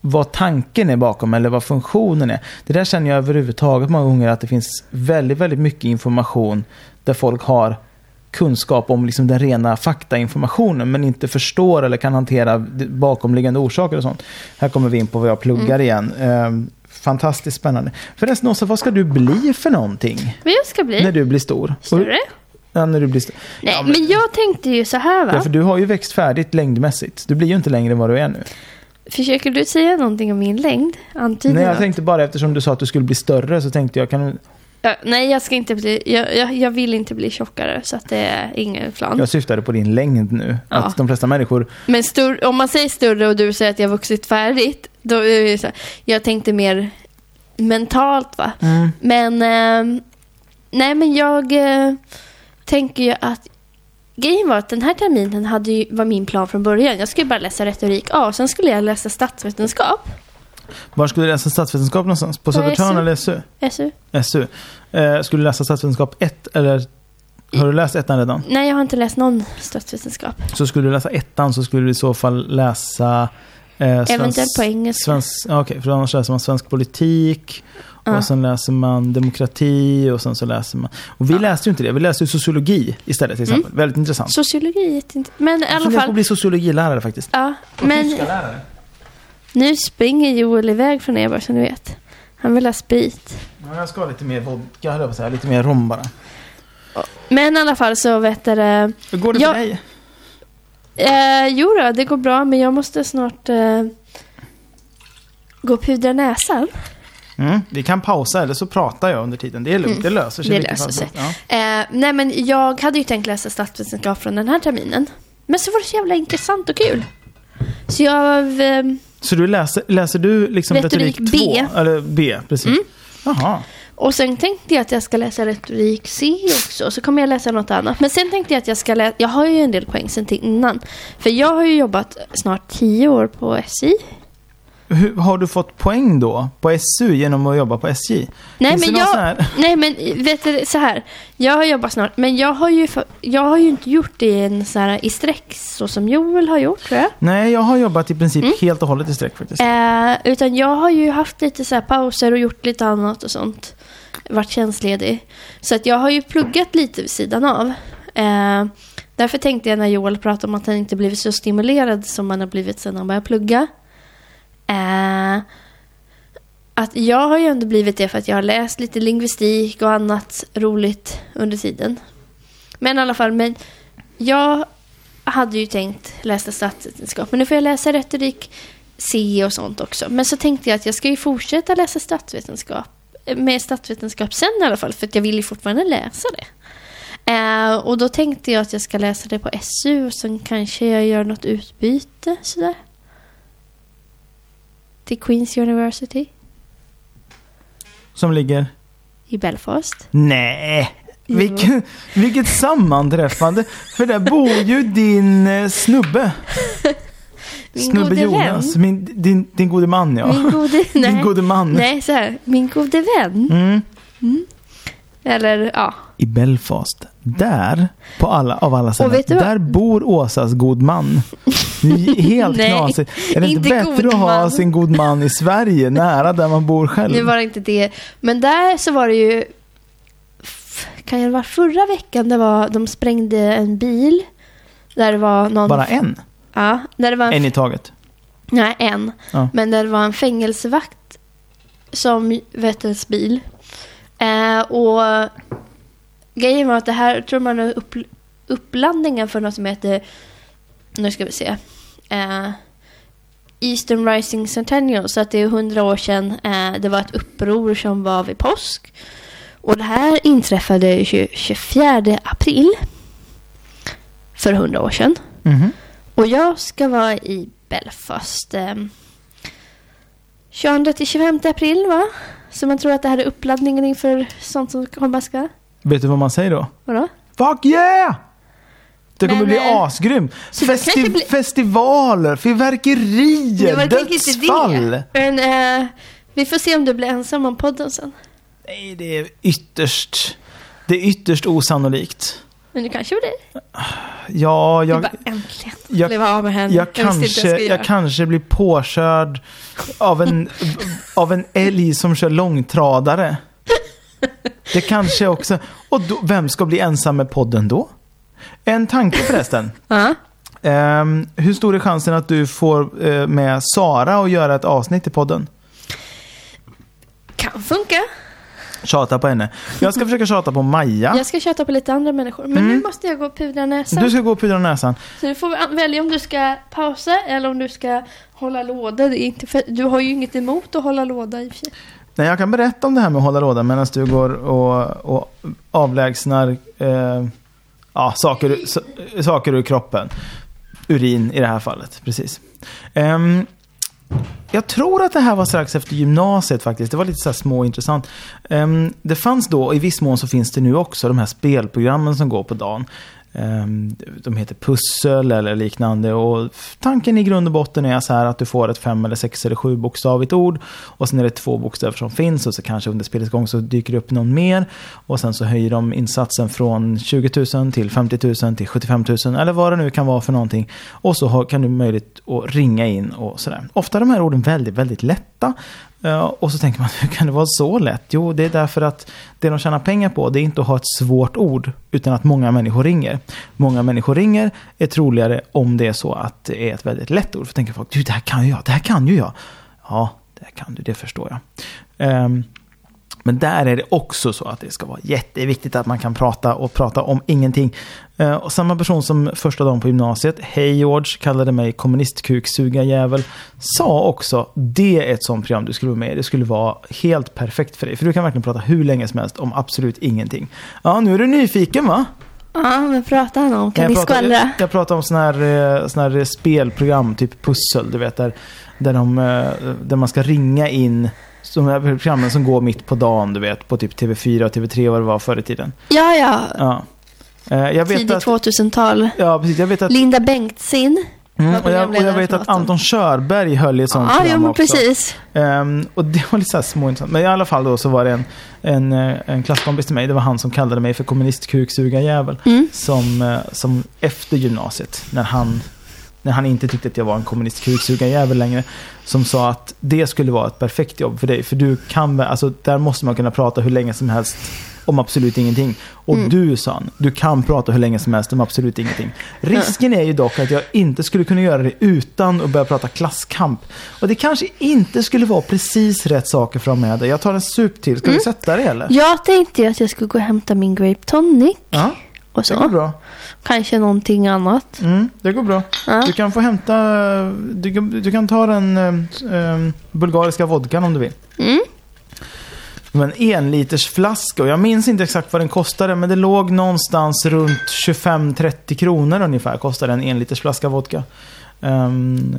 vad tanken är bakom eller vad funktionen är. Det där känner jag överhuvudtaget många gånger att det finns väldigt, väldigt mycket information där folk har kunskap om liksom den rena faktainformationen men inte förstår eller kan hantera bakomliggande orsaker och sånt. Här kommer vi in på vad jag pluggar igen. Fantastiskt spännande. Förresten Åsa, vad ska du bli för någonting Men jag ska bli när du blir stor? större. Ja, när du blir stor. Nej, Ja, men... jag tänkte ju så här va. Ja, för du har ju växt färdigt längdmässigt. Du blir ju inte längre än vad du är nu. Försöker du säga någonting om min längd? Antyder Nej, jag något? tänkte bara eftersom du sa att du skulle bli större så tänkte jag, kan Ja, nej, jag ska inte bli, jag, jag, jag vill inte bli tjockare så att det är ingen plan. Jag syftade på din längd nu. Ja. Att de flesta människor... Men stor, om man säger större och du säger att jag har vuxit färdigt, då jag tänkte mer mentalt va. Mm. Men, eh, nej men jag eh, tänker ju att grejen var att den här terminen hade ju, var min plan från början. Jag skulle bara läsa retorik A och sen skulle jag läsa statsvetenskap, Var skulle du läsa statsvetenskap någonstans? På Södertörn eller SU? SU. SU. Eh, skulle du läsa statsvetenskap 1 eller har du läst ettan redan? Nej, jag har inte läst någon statsvetenskap. Så skulle du läsa ettan så skulle du i så fall läsa eh, Eventuellt på engelska. Svensk, Okej, för annars läser man svensk politik och sen läser man demokrati och sen så läser man... Och vi Ja. Mm. läste ju inte det, vi läste ju sociologi istället till exempel. Väldigt intressant. Sociologi är jätteintressant. Men i Jag alla funderar på fall. att bli sociologilärare faktiskt. Ja, men nu springer Joel iväg från er bara så ni vet. Han vill ha sprit. Ja, jag ska ha lite mer vodka, höll jag på att säga. Lite mer rom bara. Men i alla fall så vet du. Hur går det Ja. för dig? Eh, jo då, det går bra men jag måste snart eh, gå och pudra näsan. Mm, vi kan pausa eller så pratar jag under tiden. Det är lugnt, Mm. det löser sig. Det löser sig. Ja. Eh, nej men jag hade ju tänkt läsa statsvetenskap från den här terminen. Men så var det så jävla intressant och kul. Så jag... Eh, Så du läser, läser du liksom Retorik retorik, B. 2? Eller B, precis. Mm. Jaha. Och sen tänkte jag att jag ska läsa retorik C också. Så kommer jag läsa något annat. Men sen tänkte jag att jag ska läsa... Jag har ju en del poäng sen till innan. För jag har ju jobbat snart tio år på SI. Hur, har du fått poäng då på SU genom att jobba på SJ? Nej Finns men, jag, nej men vet du så här. Jag har jobbat snart. Men jag har ju, jag har ju inte gjort det i, en så här, i sträck så som Joel har gjort tror jag. Nej, jag har jobbat i princip Mm. helt och hållet i sträck faktiskt. Eh, utan jag har ju haft lite så här pauser och gjort lite annat och sånt. Varit tjänstledig. Så att jag har ju pluggat lite vid sidan av. Eh, därför tänkte jag när Joel pratade om att han inte blivit så stimulerad som han har blivit sedan han började plugga. Eh, att jag har ju ändå blivit det för att jag har läst lite lingvistik och annat roligt under tiden. Men i alla fall, men jag hade ju tänkt läsa statsvetenskap. Men nu får jag läsa retorik C och sånt också. Men så tänkte jag att jag ska ju fortsätta läsa statsvetenskap. Med statsvetenskap sen i alla fall. För att jag vill ju fortfarande läsa det. Eh, och då tänkte jag att jag ska läsa det på SU och sen kanske jag gör något utbyte sådär. Till Queens University Som ligger... i Belfast. Nej! Jo. Vilken, vilket sammanträffande! För där bor ju din eh, snubbe. Min snubbe gode Jonas. vän. Min, din, din gode man ja. Min gode, Din nej, gode man. nej, så här. Min gode vän. Mm. Eller ja, I Belfast. Där, på alla, av alla ställen, där bor Åsas god man. Helt Nej, knasigt. Är det inte, bättre god att ha man. sin god man i Sverige, nära där man bor själv? Nu var det inte det. Men där så var det ju... Kan det vara förra veckan det var, de sprängde en bil. Där det var någon... Bara en? Ja, där det var en... En i taget? Nej, en. Ja. Men där det var en fängelsevakt som vettens bil. Eh, och grejen var att det här tror man är upp, upplandningen för något som heter... Nu ska vi se. Eh, Eastern Rising Centennial. Så att det är hundra år sedan eh, det var ett uppror som var vid påsk. Och det här inträffade 20, 24 april. För hundra år sedan. Mhm. Och jag ska vara i Belfast eh, 22 till 25 april va? Så man tror att det här är uppladdningen inför sånt som komma ska. Vet du vad man säger då? Vadå? Fuck yeah! Det kommer Men, bli eh, asgrymt. Festi- blir- festivaler, fyrverkerier, inte dödsfall. Men eh, vi får se om du blir ensam om podden sen. Nej, det är ytterst... Det är ytterst osannolikt. Men du kanske blir. Ja, Jag, jag, bara äntligen jag- blev av med henne. jag, vad kanske, jag, göra. kanske blir påkörd av en, av en älg som kör långtradare. Det kanske också... Och då, vem ska bli ensam med podden då? En tanke förresten. Ja. Ehm, hur stor är chansen att du får eh, med Sara och göra ett avsnitt i podden? Kan funka. Tjata på henne. Jag ska försöka tjata på Maja. Jag ska köta på lite andra människor. Men nu måste jag gå och pudra näsan. Mm. Du ska gå och pudra näsan. Så du får välja om du ska pausa eller om du ska hålla låda. Det är inte för, du har ju inget emot att hålla låda i och för sig. Nej, jag kan berätta om det här med att hålla låda medan du går och, och avlägsnar eh, ja, saker, sa, saker ur kroppen. Urin i det här fallet, precis. Ehm, jag tror att det här var strax efter gymnasiet faktiskt. Det var lite så här småintressant. Um, ehm, det fanns då, i viss mån så finns det nu också, de här spelprogrammen som går på dagen. Ehm, de heter pussel eller liknande. Och tanken i grund och botten är så här att du får ett fem eller sex eller sju bokstavigt ord. Och sen är det två bokstäver som finns och så kanske under spelets gång så dyker det upp någon mer. Och sen så höjer de insatsen från 20 000 till 50 000 till 75 000 eller vad det nu kan vara för någonting. Och så kan du möjligt att ringa in och sådär. Ofta är de här orden väldigt, väldigt lätta och så tänker man, hur kan det vara så lätt? Jo, det är därför att det de tjänar pengar på, det är inte att ha ett svårt ord, utan att många människor ringer. Många människor ringer är troligare om det är så att det är ett väldigt lätt ord. För tänker folk, du, det här kan ju jag, det här kan ju jag. Ja, det här kan du, det förstår jag. Um, men där är det också så att det ska vara jätteviktigt att man kan prata och prata om ingenting. Eh, och samma person som första dagen på gymnasiet, hej George, kallade mig kommunistkuksugarjävel, sa också det är ett sånt program du skulle vara med i. Det skulle vara helt perfekt för dig. För du kan verkligen prata hur länge som helst om absolut ingenting. Ja, nu är du nyfiken va? Ja, men pratar han om? Kan jag pratar, skvallra? Jag, jag pratar om sådana här, eh, såna här spelprogram, typ pussel, du vet, där, där, de, eh, där man ska ringa in de här programmen som går mitt på dagen, du vet, på typ TV4 och TV3 vad det var förr i tiden. Ja, ja. Ja. Eh, Jag vet Tidigt att, 2000-tal. ja, precis, jag vet att, Linda Bengtzin. mm, och jag, och jag vet att. Anton Körberg höll i ett sånt Ja, ja, program men också. precis. Ehm, och det var lite så här småintressant. Men i alla fall då så var det en, en, eh, en klasskompis till mig, det var han som kallade mig för kommunistkuksugarjävel. Mm. Som, eh, som efter gymnasiet, när han, när han inte tyckte att jag var en kommunistkuksugarjävel längre, som sa att det skulle vara ett perfekt jobb för dig. För du kan, alltså där måste man kunna prata hur länge som helst om absolut ingenting. Och Mm. du, sa han, du kan prata hur länge som helst om absolut ingenting. Risken är ju dock att jag inte skulle kunna göra det utan att börja prata klasskamp. Och det kanske inte skulle vara precis rätt saker för dig. Jag tar en sup till. Ska vi sätta det eller? Jag tänkte att jag skulle gå och hämta min Grape Tonic Ja, och det går så. bra. Kanske någonting annat. Mm, det går bra. Ja. Du kan få hämta, du kan, du kan ta den eh, bulgariska vodkan om du vill. Mm. En enliters flaska och jag minns inte exakt vad den kostade men det låg någonstans runt 25-30 kronor ungefär kostade en enliters flaska vodka. Ehm,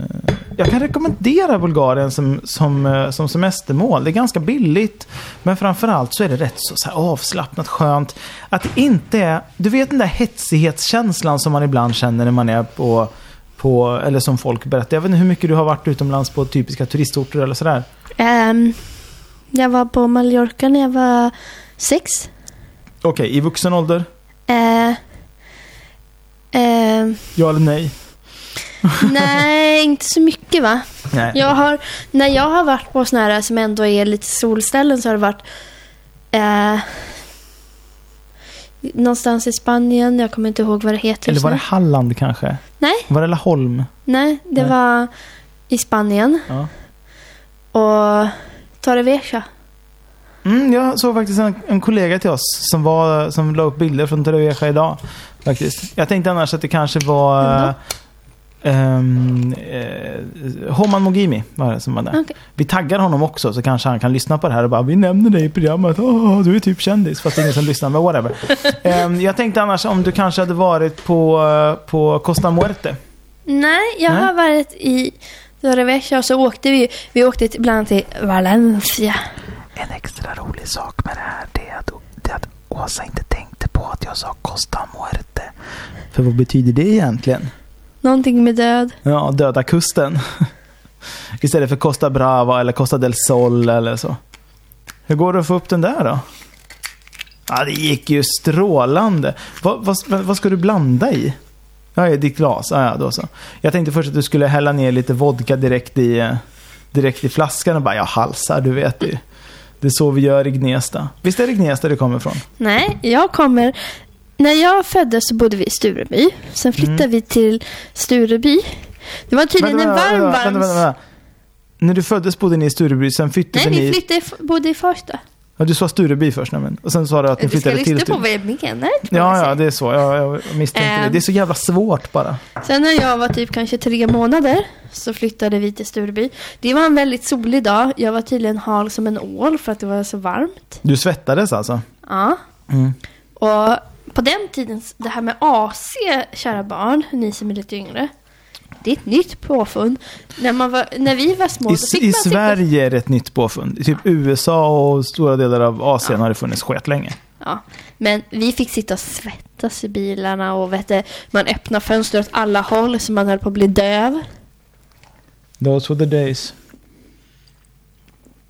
jag kan rekommendera Bulgarien som, som, eh, som semestermål. Det är ganska billigt. Men framförallt så är det rätt så, så avslappnat, skönt. Att det inte är... Du vet den där hetsighetskänslan som man ibland känner när man är på... på eller som folk berättar. Jag vet inte hur mycket du har varit utomlands på typiska turistorter eller sådär. Ehm, jag var på Mallorca när jag var sex. Okej, i vuxen ålder? Eh, ehm, Ja eller nej? nej, inte så mycket va? Nej. Jag har, när jag har varit på såna här som ändå är lite solställen så har det varit eh, någonstans i Spanien. Jag kommer inte ihåg vad det heter Eller var det. Halland kanske? Nej, Var det Laholm? nej, det Nej. var i Spanien. Ja. Och Torrevieja. Mm, jag såg faktiskt en, en kollega till oss som, var, som la upp bilder från Torrevieja idag. Faktiskt. Jag tänkte annars att det kanske var... Vem Um, eh, Homan Mogimi var det som var där. Okej. Vi taggar honom också så kanske han kan lyssna på det här och bara Vi nämner dig i programmet. Åh, du är typ kändis. Fast det är ingen som lyssnar, men whatever. Ehm, jag tänkte annars om du kanske hade varit på, på Costa Muerte. Nej, jag Nej. har varit i Torrevieja och så åkte vi, vi åkte bland annat till Valencia. En extra rolig sak med det här det är att, det är att Åsa inte tänkte på att jag sa Costa Muerte. För vad betyder det egentligen? Någonting med död. Ja, Döda kusten. Istället för Costa Brava eller Costa del Sol eller så. Hur går det att få upp den där då? Ja, det gick ju strålande. Vad, vad, vad ska du blanda i? Ja, i ditt glas. Ja, ja, då så. Jag tänkte först att du skulle hälla ner lite vodka direkt i, eh, direkt i flaskan och bara, jag halsar, du vet ju. Det är så vi gör i Gnesta. Visst är det Gnesta du kommer ifrån? Nej, jag kommer... När jag föddes så bodde vi i Stureby. Sen flyttade Mm. vi till Stureby. Det var tydligen en varm, vänta, vänta, vänta. När du föddes bodde ni i Stureby, sen flyttade Nej, ni... vi flyttade, bodde i Farsta. Ja, du sa Stureby först nämligen. Och sen sa du att ni Du ska flyttade till lyssna på Stureby. vad jag menar. Ja, ja, det är så. Ja, jag misstänkte det. Ehm. Det är så jävla svårt bara. Sen när jag var typ kanske tre månader så flyttade vi till Stureby. Det var en väldigt solig dag. Jag var tydligen hal som en ål för att det var så varmt. Du svettades alltså? Ja. Mm. Och på den tiden, det här med AC, kära barn, ni som är lite yngre. Det är ett nytt påfund. När, man var, när vi var små I, I man sitta- Sverige är det ett nytt påfund. I typ USA och stora delar av Asien har det funnits länge. Ja, men vi fick sitta och svettas i bilarna och vet du, man öppnade fönster åt alla håll så man höll på att bli döv. Those were the days.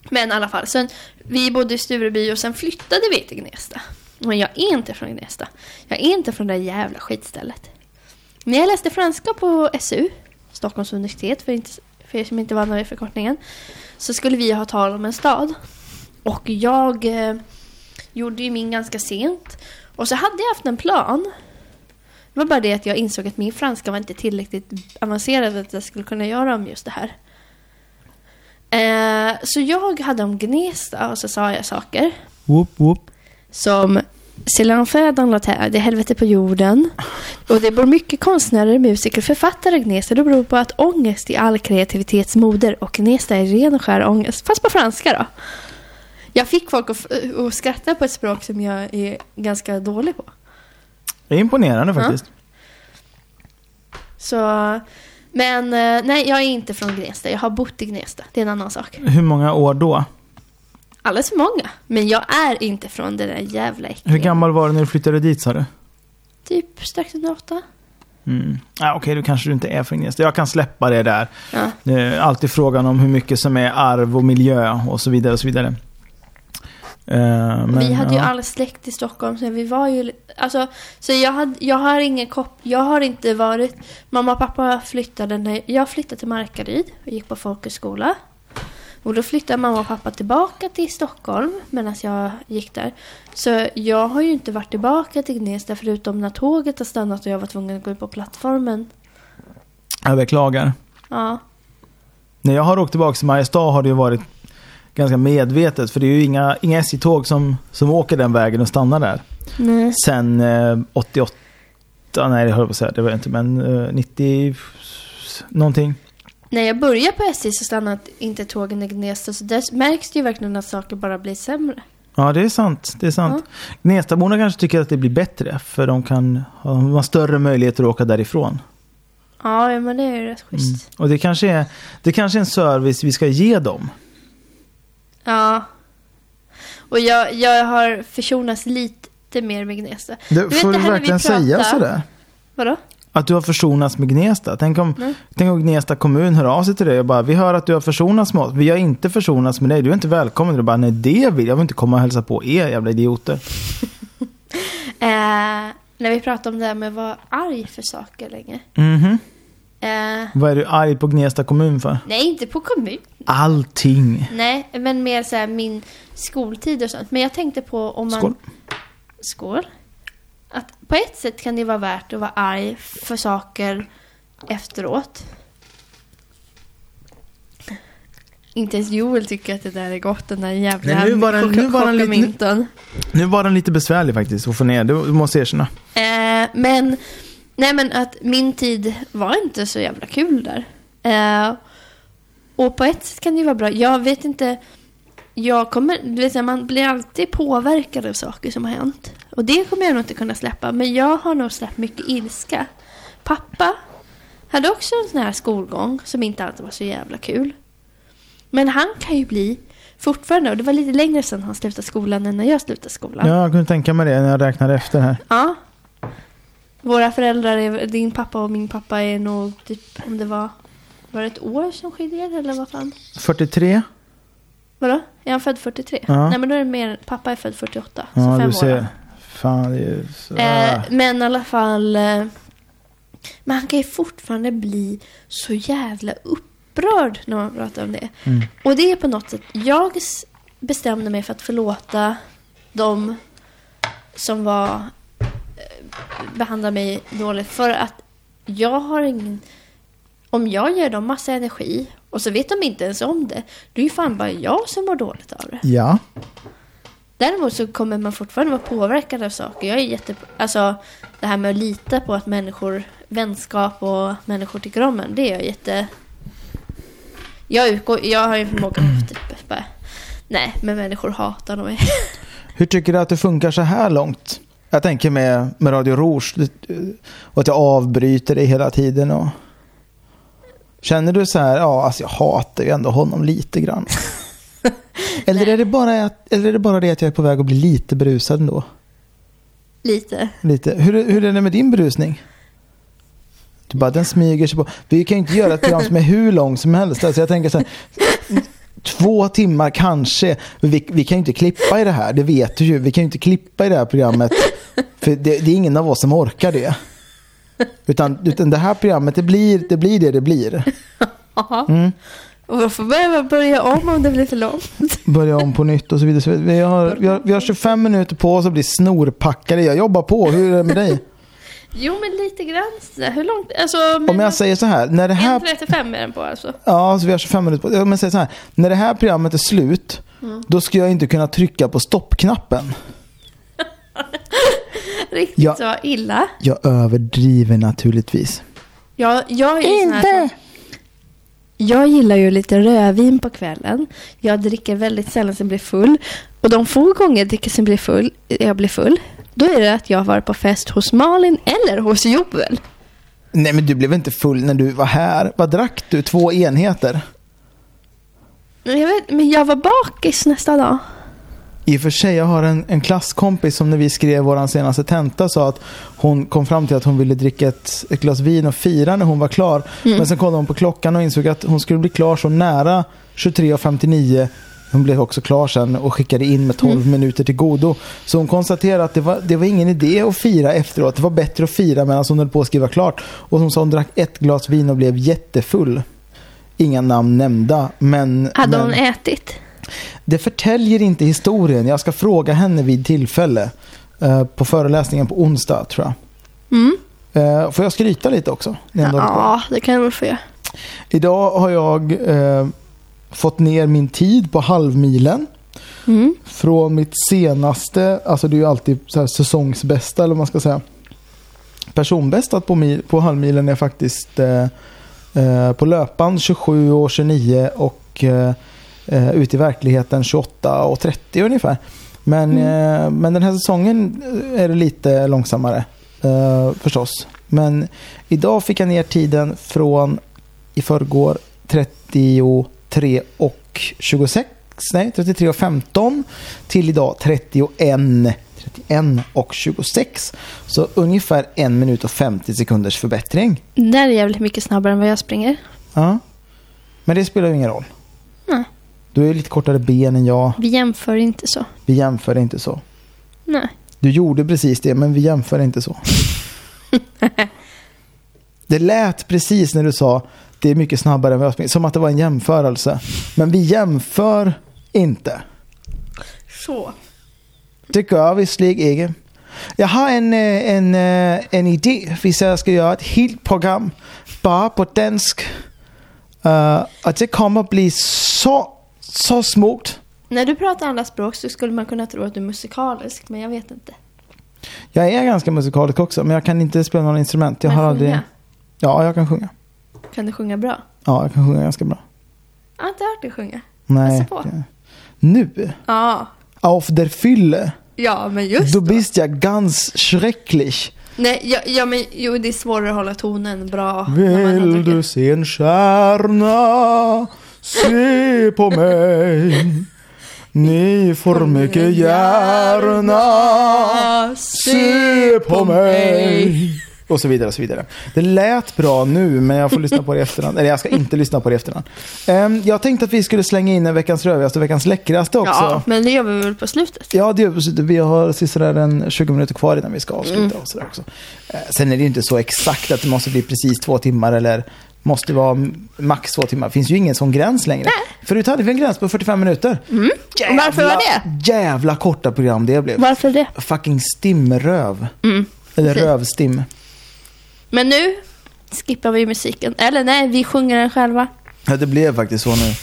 Men i alla fall, sen, vi bodde i Stureby och sen flyttade vi till Gnesta. Men jag är inte från Gnesta. Jag är inte från det där jävla skitstället. När jag läste franska på SU, Stockholms universitet, för, inte, för er som inte var vana med förkortningen, så skulle vi ha tal om en stad. Och jag eh, gjorde ju min ganska sent. Och så hade jag haft en plan. Det var bara det att jag insåg att min franska var inte tillräckligt avancerad för att jag skulle kunna göra om just det här. Eh, så jag hade om Gnesta och så sa jag saker Whoop, whoop som C'est l'enfer dans la terre, det är helvete på jorden. Och det bor mycket konstnärer, musiker, författare i Gnesta. Det beror på att ångest är all kreativitets moder och Gnesta är ren och skär ångest. Fast på franska då. Jag fick folk att, att skratta på ett språk som jag är ganska dålig på. Det är imponerande Ja. faktiskt. Så, men eh, nej, jag är inte från Gnesta. Jag har bott i Gnesta. Det är en annan sak. Hur många år då? Alldeles för många. Men jag är inte från det där jävla äckliga. Hur gammal var du när du flyttade dit sa du? Typ strax under åtta. Mm. Ah, Okej, då kanske du inte är från Gnesta. Jag kan släppa det där. Ja. Det är alltid frågan om hur mycket som är arv och miljö och så vidare. och så vidare. Eh, men, vi hade ju ja. all släkt i Stockholm så vi var ju... Alltså, så jag, hade, jag har ingen kopp... Jag har inte varit... Mamma och pappa flyttade när... Jag flyttade till Markaryd och gick på folkhögskola. Och då flyttade mamma och pappa tillbaka till Stockholm medan jag gick där. Så jag har ju inte varit tillbaka till Gnesta förutom när tåget har stannat och jag var tvungen att gå ut på plattformen. Jag beklagar. Ja. När jag har åkt tillbaka till Mariestad har det ju varit ganska medvetet. För det är ju inga, inga SJ-tåg som, som åker den vägen och stannar där. Nej. Sen eh, 88, nej det höll jag på att säga, det var inte, men eh, 90 någonting. När jag började på SJ så stannade inte tågen i Gnesta så där märks det ju verkligen att saker bara blir sämre. Ja, det är sant. Det är sant. Gnestaborna kanske tycker att det blir bättre, för de kan ha, större möjligheter att åka därifrån. Ja, ja, men det är ju rätt Mm. schysst. Och det kanske, är, det kanske är en service vi ska ge dem. Ja. Och jag, jag har försonats lite mer med Gnesta. Det, vet får det du när vi verkligen säga pratar- sådär? Vadå? Att du har försonats med Gnesta. Tänk om, Nej. tänk om Gnesta kommun hör av sig till dig och bara Vi hör att du har försonats med oss. Vi har inte försonats med dig. Du är inte välkommen. Du bara Nej det vill jag. vill inte komma och hälsa på er jävla idioter. Eh, när vi pratade om det här med att vara arg för saker länge. Mhm. Eh, Vad är du arg på Gnesta kommun för? nej, inte på kommun. Allting. Nej, men mer så här min skoltid och sånt. Men jag tänkte på om man... Skål. Skål. Att på ett sätt kan det vara värt att vara arg för saker efteråt. Inte ens Joel tycker att det där är gott, den där jävla Nej, nu var den- nu var den lite- choklaminton. Nu var den lite besvärlig faktiskt att få ner. Du måste erkänna. Eh, men, nej men att min tid var inte så jävla kul där. Eh, och på ett sätt kan det ju vara bra. Jag vet inte, jag kommer, du vet, man blir alltid påverkad av saker som har hänt. Och det kommer jag nog inte kunna släppa. Men jag har nog släppt mycket ilska. Pappa hade också en sån här skolgång som inte alltid var så jävla kul. Men han kan ju bli fortfarande, och det var lite längre sedan han slutade skolan än när jag slutade skolan. Ja, jag kunde tänka mig det när jag räknade efter här. Ja. Våra föräldrar, är, din pappa och min pappa är nog typ, om det var, var det ett år som skiljer eller vad fan? 43? Vadå? Är han född 43? Ja. Nej men då är det mer, pappa är född 48. så Ja, fem du år. ser. Fan, det är så... Eh, men i alla fall, eh, men han kan ju fortfarande bli så jävla upprörd när man pratar om det. Mm. Och det är på något sätt, jag bestämde mig för att förlåta dem som var eh, behandlade mig dåligt för att jag har ingen om jag ger dem massa energi och så vet de inte ens om det, då är ju fan bara jag som mår dåligt av det. Ja. Däremot så kommer man fortfarande vara påverkad av saker. Jag är jätte... Alltså det här med att lita på att människor, vänskap och människor tycker om en. Det är jag jätte... Jag utgår... Jag har ju förmågan att typ bara... Nej, men människor hatar nog mig. Hur tycker du att det funkar så här långt? Jag tänker med, med Radio Rouge och att jag avbryter dig hela tiden. Och... Känner du så här, ja, alltså jag hatar ju ändå honom lite grann. eller, är det bara att, eller är det bara det att jag är på väg att bli lite berusad ändå? Lite. Lite. Hur, hur är det med din berusning? Du bara, den smyger sig på. Vi kan ju inte göra ett program som är hur långt som helst. Alltså jag tänker så här, två timmar kanske. Vi, vi kan ju inte klippa i det här, det vet du ju. Vi kan ju inte klippa i det här programmet. För det, det är ingen av oss som orkar det. Utan, utan det här programmet, det blir det blir det, det blir. Mm. Och varför behöver man börja om om det blir för långt? Börja om på nytt och så vidare. Så vi, har, vi, har, vi har 25 minuter på oss att bli snorpackade. Jag jobbar på. Hur är det med dig? Jo, men lite grann. Hur långt? Alltså, Om jag säger så här. När det här... 1.35 är den på alltså. Ja, så vi har 25 minuter på Om jag säger så här. När det här programmet är slut. Mm. Då ska jag inte kunna trycka på stoppknappen. Riktigt jag, så illa. Jag överdriver naturligtvis. Ja, jag är inte! Jag gillar ju lite rödvin på kvällen. Jag dricker väldigt sällan jag blir full. Och de få gånger jag dricker så blir full, jag blir full, då är det att jag var på fest hos Malin eller hos Joel. Nej, men du blev inte full när du var här. Vad drack du? Två enheter? Jag vet, men jag var bakis nästa dag. I och för sig, jag har en, en klasskompis som när vi skrev vår senaste tenta sa att hon kom fram till att hon ville dricka ett, ett glas vin och fira när hon var klar. Mm. Men sen kollade hon på klockan och insåg att hon skulle bli klar så nära 23.59 hon blev också klar sen och skickade in med 12 mm. minuter till godo. Så hon konstaterade att det var, det var ingen idé att fira efteråt. Det var bättre att fira medan hon höll på att skriva klart. Och hon sa att hon drack ett glas vin och blev jättefull. Inga namn nämnda. Men, Hade men, hon ätit? Det förtäljer inte historien. Jag ska fråga henne vid tillfälle. Uh, på föreläsningen på onsdag tror jag. Mm. Uh, får jag skryta lite också? Ja, det kan du få göra. Idag har jag uh, fått ner min tid på halvmilen. Mm. Från mitt senaste, alltså det är ju alltid så här säsongsbästa eller vad man ska säga. Personbästa på, mil, på halvmilen är faktiskt eh, eh, på löpan 27 och 29 och eh, ute i verkligheten 28 och 30 ungefär. Men, mm. eh, men den här säsongen är det lite långsammare eh, förstås. Men idag fick jag ner tiden från i förrgår 30 33 och 26, nej 33 och 15 till idag 31, 31 och 26. Så ungefär en minut och 50 sekunders förbättring. Det är jävligt mycket snabbare än vad jag springer. Ja. Men det spelar ju ingen roll. Du är lite kortare ben än jag. Vi jämför inte så. Vi jämför inte så. Nej. Du gjorde precis det, men vi jämför inte så. det lät precis när du sa det är mycket snabbare än vad jag springer. Som att det var en jämförelse. Men vi jämför inte. Så. Det gör vi slik. Jag har en, eh, en, eh, en idé, om jag ska göra ett helt program bara på dansk. Uh, och det kommer att bli så, så smukt. När du pratar andra språk så skulle man kunna tro att du är musikalisk, men jag vet inte. Jag är ganska musikalisk också, men jag kan inte spela något instrument. Jag men har sjunga? aldrig... Ja, jag kan sjunga. Kan du sjunga bra? Ja, jag kan sjunga ganska bra. Jag har inte hört dig sjunga. Nej. På. Nu? Ja. Auf der Fülle? Ja, men just Du bist ja ganz schrecklich. Nej, ja, ja, men jo, det är svårare att hålla tonen bra. Vill du se en stjärna? Se på mig. Ni får mycket gärna se på mig. Och så vidare och så vidare. Det lät bra nu men jag får lyssna på det i efterhand. Eller jag ska inte lyssna på det i efterhand. Um, jag tänkte att vi skulle slänga in en veckans rövigaste och veckans läckraste också. Ja, men det gör vi väl på slutet? Ja, det gör vi på slutet. Vi har sådär en 20 minuter kvar innan vi ska avsluta. Mm. Och sådär också. Uh, sen är det ju inte så exakt att det måste bli precis två timmar eller måste vara max två timmar. Det finns ju ingen sån gräns längre. Nej. Förut hade vi en gräns på 45 minuter. Mm. Jävla, Varför var det? Jävla korta program det blev. Varför det? Fucking stimröv. Mm. Eller rövstim. Men nu skippar vi musiken. Eller nej, vi sjunger den själva. Ja, det blev faktiskt så nu.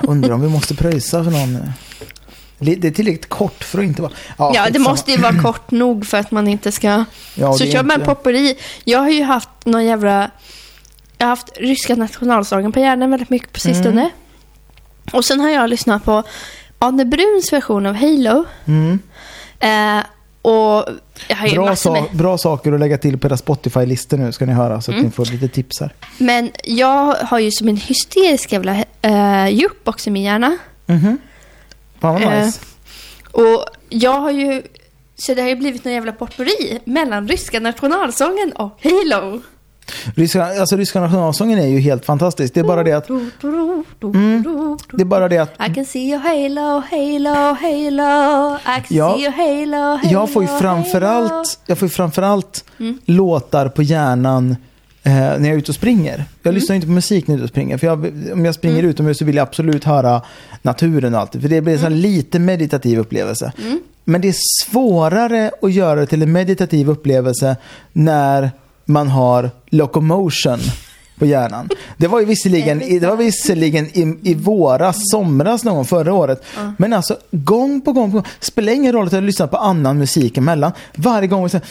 Undrar om vi måste pröjsa för någon. Li- Det är tillräckligt kort för att inte vara... Ja, det skitsamma. måste ju vara kort nog för att man inte ska... Ja, så det kör man popperi. Jag har ju haft någon jävla... Jag har haft ryska nationalsången på hjärnan väldigt mycket på sistone. Mm. Och sen har jag lyssnat på Anne Bruns version av Halo. Mm. Eh, och jag har ju Bra, sa- bra saker att lägga till på era Spotify-listor nu ska ni höra så att Mm. ni får lite tips här. Men jag har ju som en hysterisk jävla uh, jukebox i min hjärna. Mhm. Fan vad Eh, nice. Och jag har ju... Så det har ju blivit någon jävla potpurri mellan ryska nationalsången och Halo. Ryska, alltså, ryska nationalsången är ju helt fantastisk. Det är bara det att... Mm. Det är bara det att I can see your halo, halo, halo. I can Ja. see your halo, halo, jag får ju halo. framförallt, jag får ju framförallt Mm. låtar på hjärnan eh, när jag är ute och springer. Mm. Jag lyssnar inte på musik när jag är ute och springer. För jag, om jag springer utomhus så vill jag absolut höra naturen och allt. För det blir en Mm. lite meditativ upplevelse. Men det är svårare att göra det till en meditativ upplevelse när man har locomotion på hjärnan. Det var ju visserligen, det var visserligen i, i våras, somras någon gång förra året. Men alltså gång på gång, på gång spelar ingen roll att jag lyssnar på annan musik emellan. Varje gång så här,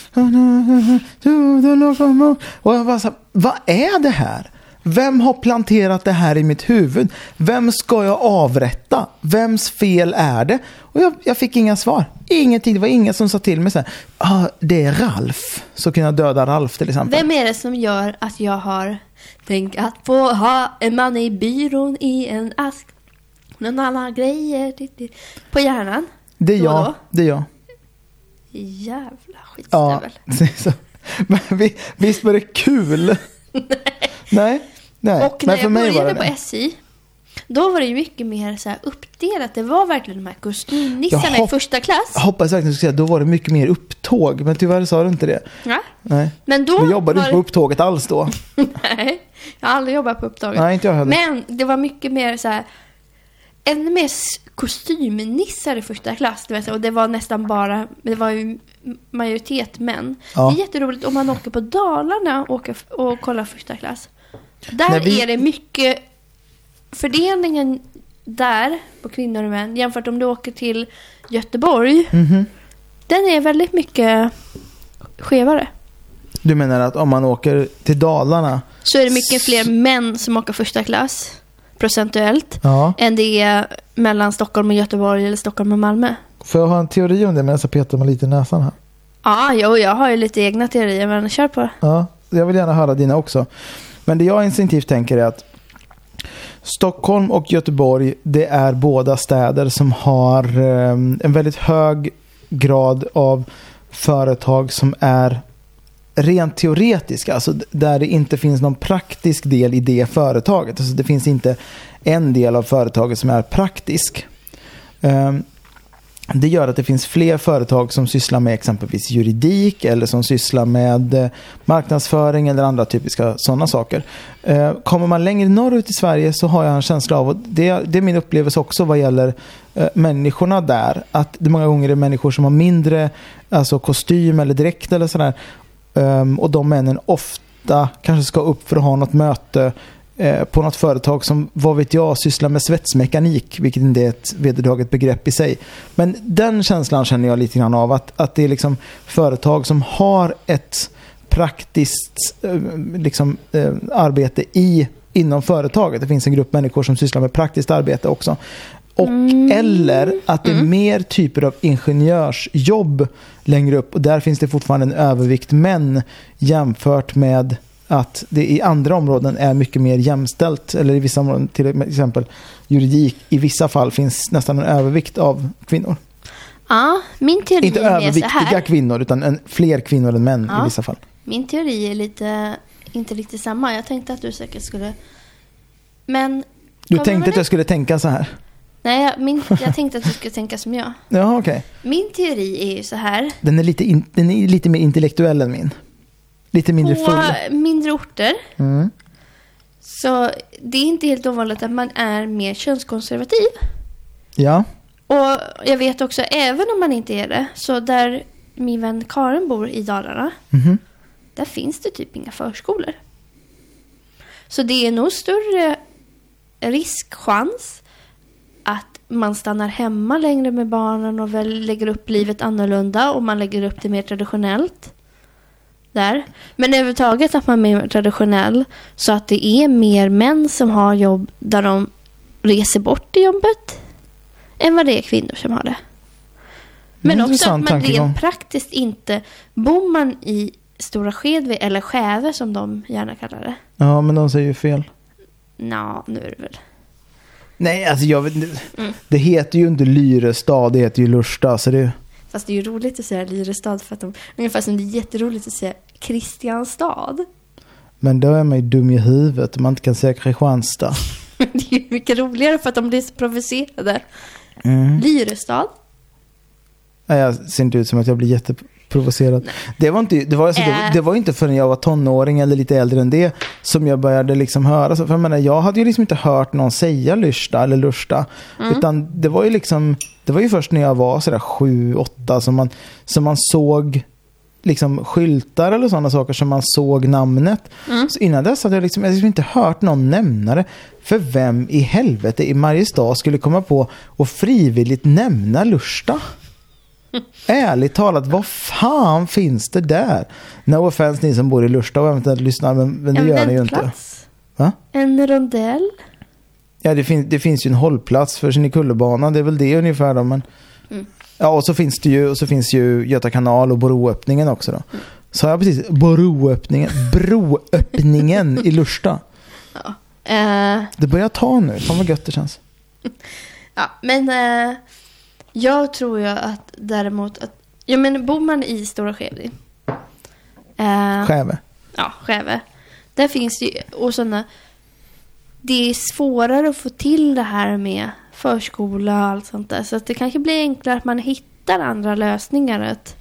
och jag bara så här, vad är det här? Vem har planterat det här i mitt huvud? Vem ska jag avrätta? Vems fel är det? Och jag, jag fick inga svar. Ingenting. Det var ingen som sa till mig så här. Ah, det är Ralf. Så kunde jag döda Ralf till exempel. Vem är det som gör att jag har tänkt att få ha en man i byrån i en ask? Någon alla grejer på hjärnan. Det är jag. då. Det är jag. Jävla Ja, skitstövel. så. Men vi- visst var det kul? Nej. Nej. Och när Nej, jag började på det. SJ, då var det ju mycket mer så uppdelat. Det var verkligen de här kostymnissarna i första klass. Jag hoppas verkligen att du skulle säga då var det mycket mer upptåg. Men tyvärr sa du inte det. Ja. Nej. Men då Du jobbade var inte på upptåget alls då. Nej, jag har aldrig jobbat på upptaget. Nej, inte jag heller. Men det var mycket mer så här, ännu mer kostymnissar i första klass. Du vet, och det var nästan bara, det var ju majoritet män. Ja. Det är jätteroligt om man åker på Dalarna och, åker och kollar första klass. Där vi- är det mycket, fördelningen där på kvinnor och män jämfört om du åker till Göteborg. Mhm. Den är väldigt mycket skevare. Du menar att om man åker till Dalarna. Så är det mycket fler män som åker första klass procentuellt Ja. än det är mellan Stockholm och Göteborg eller Stockholm och Malmö. Får jag ha en teori om det medan jag petar mig lite i näsan här? Ja, jo, jag har ju lite egna teorier, men kör på. Ja, jag vill gärna höra dina också. Men det jag instinktivt tänker är att Stockholm och Göteborg, det är båda städer som har ehm, en väldigt hög grad av företag som är rent teoretiska, alltså där det inte finns någon praktisk del i det företaget. Alltså det finns inte en del av företaget som är praktisk. Ehm, det gör att det finns fler företag som sysslar med exempelvis juridik eller som sysslar med eh, marknadsföring eller andra typiska sådana saker. Eh, kommer man längre norrut i Sverige så har jag en känsla av, och det, det är min upplevelse också vad gäller eh, människorna där, att det många gånger är människor som har mindre alltså kostym eller dräkt eller sådär. Ehm, och de männen ofta kanske ska upp för att ha något möte på något företag som, vad vet jag, sysslar med svetsmekanik, vilket inte är ett vedertaget begrepp i sig. Men den känslan känner jag lite grann av, att, att det är liksom företag som har ett praktiskt eh, liksom, eh, arbete i, inom företaget. Det finns en grupp människor som sysslar med praktiskt arbete också. Och eller att det är mer typer av ingenjörsjobb längre upp och där finns det fortfarande en övervikt män jämfört med att det i andra områden är mycket mer jämställt. Eller i vissa områden, till exempel juridik, i vissa fall finns nästan en övervikt av kvinnor. Ja, min teori Inte är överviktiga kvinnor, utan en, fler kvinnor än män Ja. i vissa fall. Min teori är lite, inte riktigt samma. Jag tänkte att du säkert skulle... Men... Du tänkte att jag skulle tänka så här? Nej, jag, min, jag tänkte att du skulle tänka som jag. Ja, okej. Min teori är ju så här. Den, är lite in, den är lite mer intellektuell än min. Lite mindre På full. mindre orter Mm. så det är inte helt ovanligt att man är mer könskonservativ. Ja. Och jag vet också, även om man inte är det, så där min vän Karin bor i Dalarna, Mhm. där finns det typ inga förskolor. Så det är nog större riskchans att man stannar hemma längre med barnen och väl lägger upp livet annorlunda och man lägger upp det mer traditionellt. Där. Men överhuvudtaget att man är mer traditionell så att det är mer män som har jobb där de reser bort i jobbet än vad det är kvinnor som har det. Men också att man rent praktiskt inte... Bor man i Stora Skedvi, eller Skäve som de gärna kallar det. Ja, men de säger ju fel. Nå, nu är det väl... Nej, alltså jag vet. Mm. Det heter ju inte Lyrestad, det heter ju Lursta. Så det, Fast det är ju roligt att säga Lyrestad för att de... Ungefär som det är jätteroligt att säga Kristianstad. men då är man ju dum i huvudet om man inte kan säga Kristianstad. det är ju mycket roligare för att de blir så provocerade. Mm. Lyrestad. Nej, jag ser inte ut som att jag blir jätteprovocerad. Det var, inte, det, var alltså, det, Äh. det var inte förrän jag var tonåring eller lite äldre än det som jag började liksom höra. För jag, menar, jag hade ju liksom inte hört någon säga Lyrsta eller Lursta. Utan det var ju liksom, det var ju först när jag var sådär sju, åtta som man, som man såg liksom skyltar eller sådana saker som man såg namnet. Så innan dess hade jag liksom, jag liksom inte hört någon nämna det. För vem i helvete i Mariestad skulle komma på och frivilligt nämna Lursta? Ärligt talat, vad fan finns det där? No offense ni som bor i Lursta och eventuellt lyssnar, men, men det en gör ni ju inte. Va? En rondell. Ja, det, fin- det finns ju en hållplats för Kinnekullebanan, det är väl det ungefär då. Men... Mm. Ja, och så finns det ju, och så finns ju Göta kanal och Boroöppningen också då. Så jag precis, Boroöppningen, broöppningen i Lursta. Eh, Det börjar ta nu, fan vad gött det känns. ja, men eh, jag tror ju att däremot att... Ja, men bor man i Stora Skedvi. Eh, Skäve. ja, Skäve. Där finns det ju, och sådana, det är svårare att få till det här med förskola och allt sånt där. Så att det kanske blir enklare att man hittar andra lösningar. Att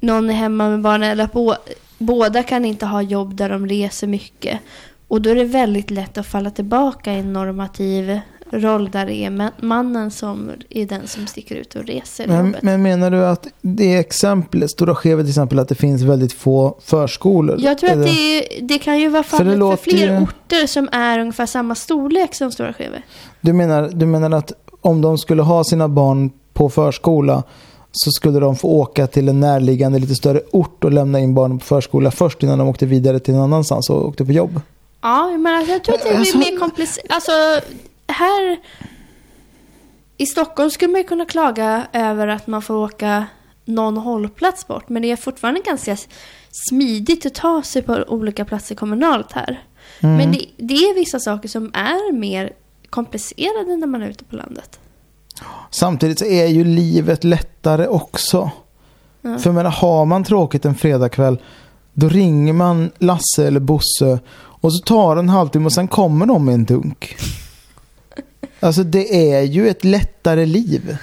någon är hemma med barnen eller att bå, båda kan inte ha jobb där de reser mycket. Och då är det väldigt lätt att falla tillbaka i en normativ roll där det är ma- mannen som är den som sticker ut och reser Men, jobbet. men menar du att det exemplet, Stora Skeve till exempel, att det finns väldigt få förskolor? Jag tror att det, det kan ju vara För fallet för, låter fler ju- orter som är ungefär samma storlek som Stora Skeve. Du menar, du menar att om de skulle ha sina barn på förskola så skulle de få åka till en närliggande lite större ort och lämna in barnen på förskola först innan de åkte vidare till någon annanstans och åkte på jobb? Ja, men alltså, jag tror att det blir Alltså- mer komplicerat. Alltså, här i Stockholm skulle man ju kunna klaga över att man får åka någon hållplats bort. Men det är fortfarande ganska smidigt att ta sig på olika platser kommunalt här. Mm. Men det, det är vissa saker som är mer komplicerade när man är ute på landet. Samtidigt så är ju livet lättare också. Ja. För jag menar, har man tråkigt en fredagkväll då ringer man Lasse eller Bosse och så tar det en halvtimme och sen kommer de med en dunk. Alltså det är ju ett lättare liv.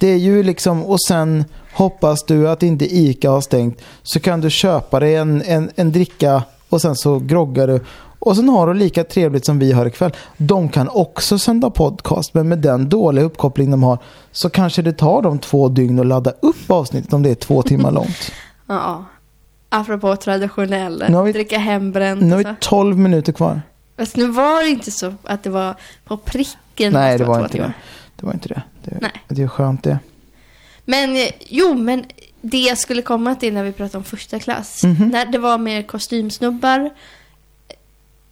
Det är ju liksom, och sen hoppas du att inte ICA har stängt så kan du köpa dig en, en, en dricka och sen så groggar du. Och sen har du lika trevligt som vi har ikväll. De kan också sända podcast men med den dåliga uppkoppling de har så kanske det tar dem två dygn att ladda upp avsnittet om det är två timmar långt. Ja. Apropå traditionell, Nu har vi- dricka hembränt. Nu har vi. 12 minuter kvar. Fast nu var det inte så att det var på pricken. Nej, det var inte timmar. det. Det var inte det. Det, Nej. det är skönt det. Men eh, jo, men det jag skulle komma till när vi pratade om första klass. Mhm. När det var med kostymsnubbar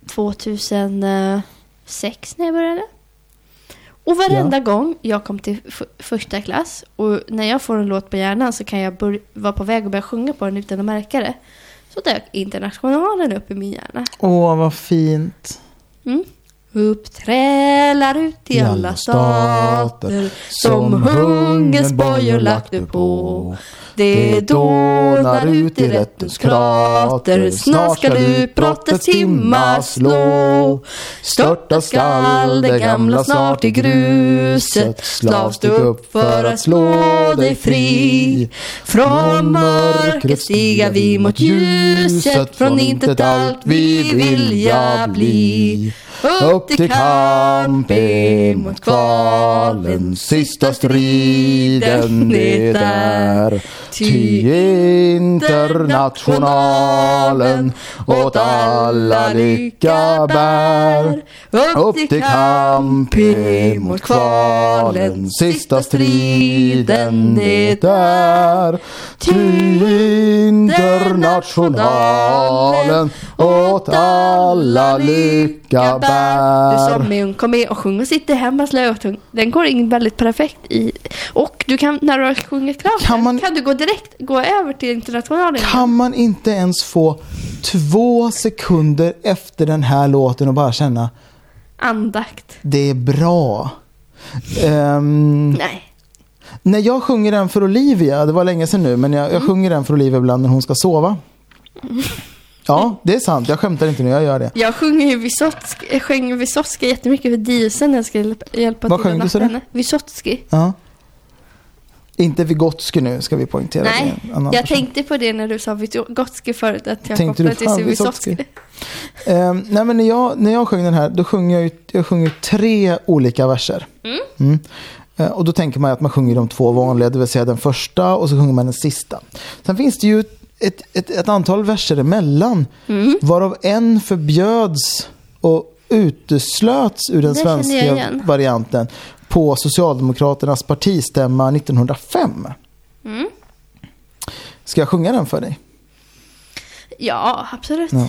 2006 när jag började. Och varenda gång jag kom till första klass och när jag får en låt på hjärnan så kan jag vara på väg att börja sjunga på den utan att märka det. Så dök Internationalen upp i min hjärna. Åh, vad fint. Mm. Uppträlar ut i alla stater som hungerns bojor lagt du på. Det dånar ut i rättens krater, snart skall utbrottets timma slå. Störta skall det gamla snart i gruset, slav stå upp för att slå dig fri. Från mörkret stiga vi mot ljuset, från intet allt vi vilja bli. Upp till kamp emot kvalen Sista striden det är Ty internationalen åt alla lycka bär. Upp till kamp emot kvalen Sista striden det är Ty internationalen åt alla lycka Du bär som med kom med och sjunger sitter hemma slötung. Den går in väldigt perfekt i. Och du kan, när du har sjungit klart Kan man- kan du gå direkt, gå över till internationalen. Kan man inte ens få två sekunder efter den här låten och bara känna Andakt. det är bra? Ehm, Nej. när jag sjunger den för Olivia, det var länge sedan nu, men jag, jag sjunger den för Olivia ibland när hon ska sova. Ja, det är sant. Jag skämtar inte nu, jag gör det. Jag sjunger ju sjöng Vysotsky jättemycket för Dielsen när jag ska hjälpa, Vad till sjöng du, henne. Vysotsky. Ja. Inte Vygotsky nu, ska vi poängtera. Nej, jag person. tänkte på det när du sa Vygotsky förut, att jag Tänkte du, kopplade till Vysotsky. Vysotsky. Ehm, nej, men när jag, när jag sjöng den här, då sjunger jag, ju, jag sjunger tre olika verser. Mm. Eh, och då tänker man att man sjunger de två vanliga, det vill säga den första och så sjunger man den sista. Sen finns det ju ett, ett, ett antal verser emellan, Mm. varav en förbjöds och uteslöts ur den Det svenska varianten på Socialdemokraternas partistämma 1905. Mm. Ska jag sjunga den för dig? Ja, absolut. Ja.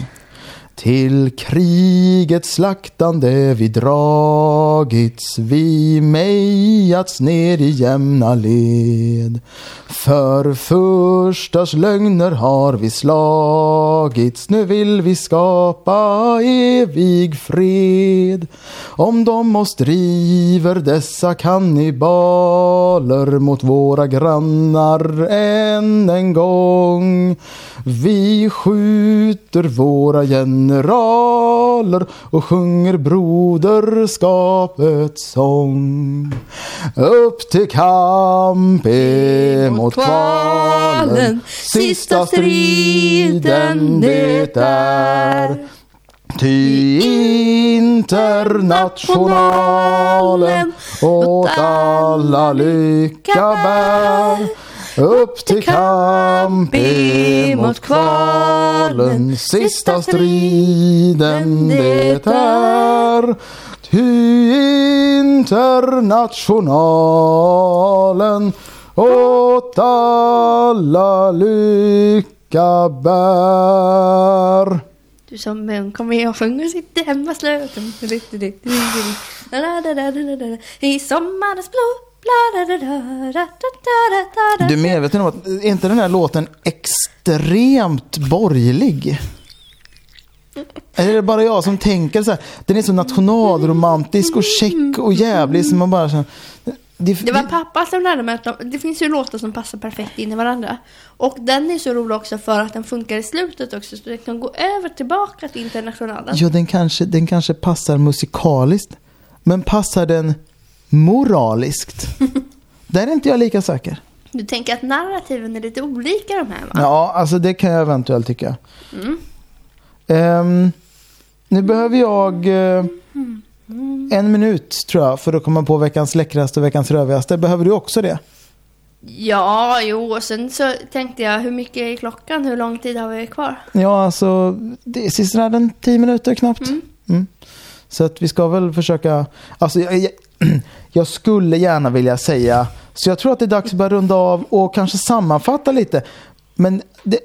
Till krigets slaktande vi dragits, vi mejats ner i jämna led. För förstars lögner har vi slagits, nu vill vi skapa evig fred. Om de oss driver dessa kannibaler mot våra grannar än en gång. Vi skjuter våra generaler och sjunger broderskapets sång. Upp till kamp emot kvalen, sista striden det är. Ty internationalen åt alla lycka bär. Upp till kamp emot kvalen, sista striden det är. Ty internationalen åt alla lycka bär. Du som en kom med och sjunger sitter hemma slöten. I sommarens blå. Du är medveten om att, är inte den här låten extremt borgerlig? Eller är det bara jag som tänker så här? Den är så nationalromantisk och check och jävlig som man bara känner... Det, Det var pappa som lärde mig att de, det finns ju låtar som passar perfekt in i varandra. Och den är så rolig också för att den funkar i slutet också. Så det kan gå över tillbaka till internationalen. Ja, den kanske, den kanske passar musikaliskt. Men passar den moraliskt? Där är inte jag lika säker. Du tänker att narrativen är lite olika de här va? Ja, alltså det kan jag eventuellt tycka. Mm. Ehm, nu behöver jag eh, en minut tror jag för att komma på veckans läckraste och veckans rövigaste. Behöver du också det? Ja, jo, och sen så tänkte jag hur mycket är klockan? Hur lång tid har vi kvar? Ja, alltså det är sisådär en tio minuter knappt. Mm. Så att vi ska väl försöka, alltså jag, jag, jag skulle gärna vilja säga, så jag tror att det är dags att börja runda av och kanske sammanfatta lite. Men det,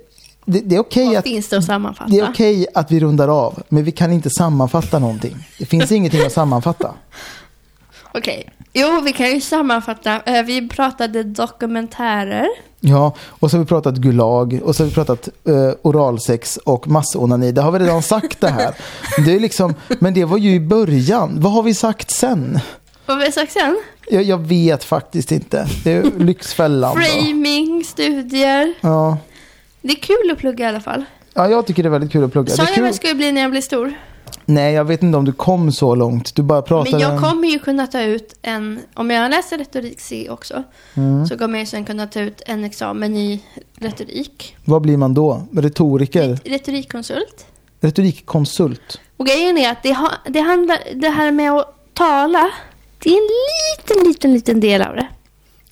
det, det är okej Vad att finns det att sammanfatta? Det är okej att vi rundar av, men vi kan inte sammanfatta någonting. Det finns ingenting att sammanfatta. Okej. Jo, vi kan ju sammanfatta. Eh, Vi pratade dokumentärer. Ja, och så har vi pratat Gulag och så har vi pratat eh, oralsex och massonani. Det har vi redan sagt det här. Det är liksom, men det var ju i början. Vad har vi sagt sen? Vad har vi sagt sen? Jag, jag vet faktiskt inte. Det är Lyxfällan. Framing, studier. Ja. Det är kul att plugga i alla fall. ja, jag tycker det är väldigt kul att plugga. Sa jag vad jag skulle bli när jag blir stor? Nej, jag vet inte om du kom så långt. Du bara pratade. Men jag kommer ju kunna ta ut en, om jag läser retorik C också, Mm. så kommer jag sen kunna ta ut en examen i retorik. Vad blir man då? Retoriker? Retorikkonsult. retorikkonsult. Och grejen är att det, ha, det handlar, det här med att tala, det är en liten, liten, liten del av det.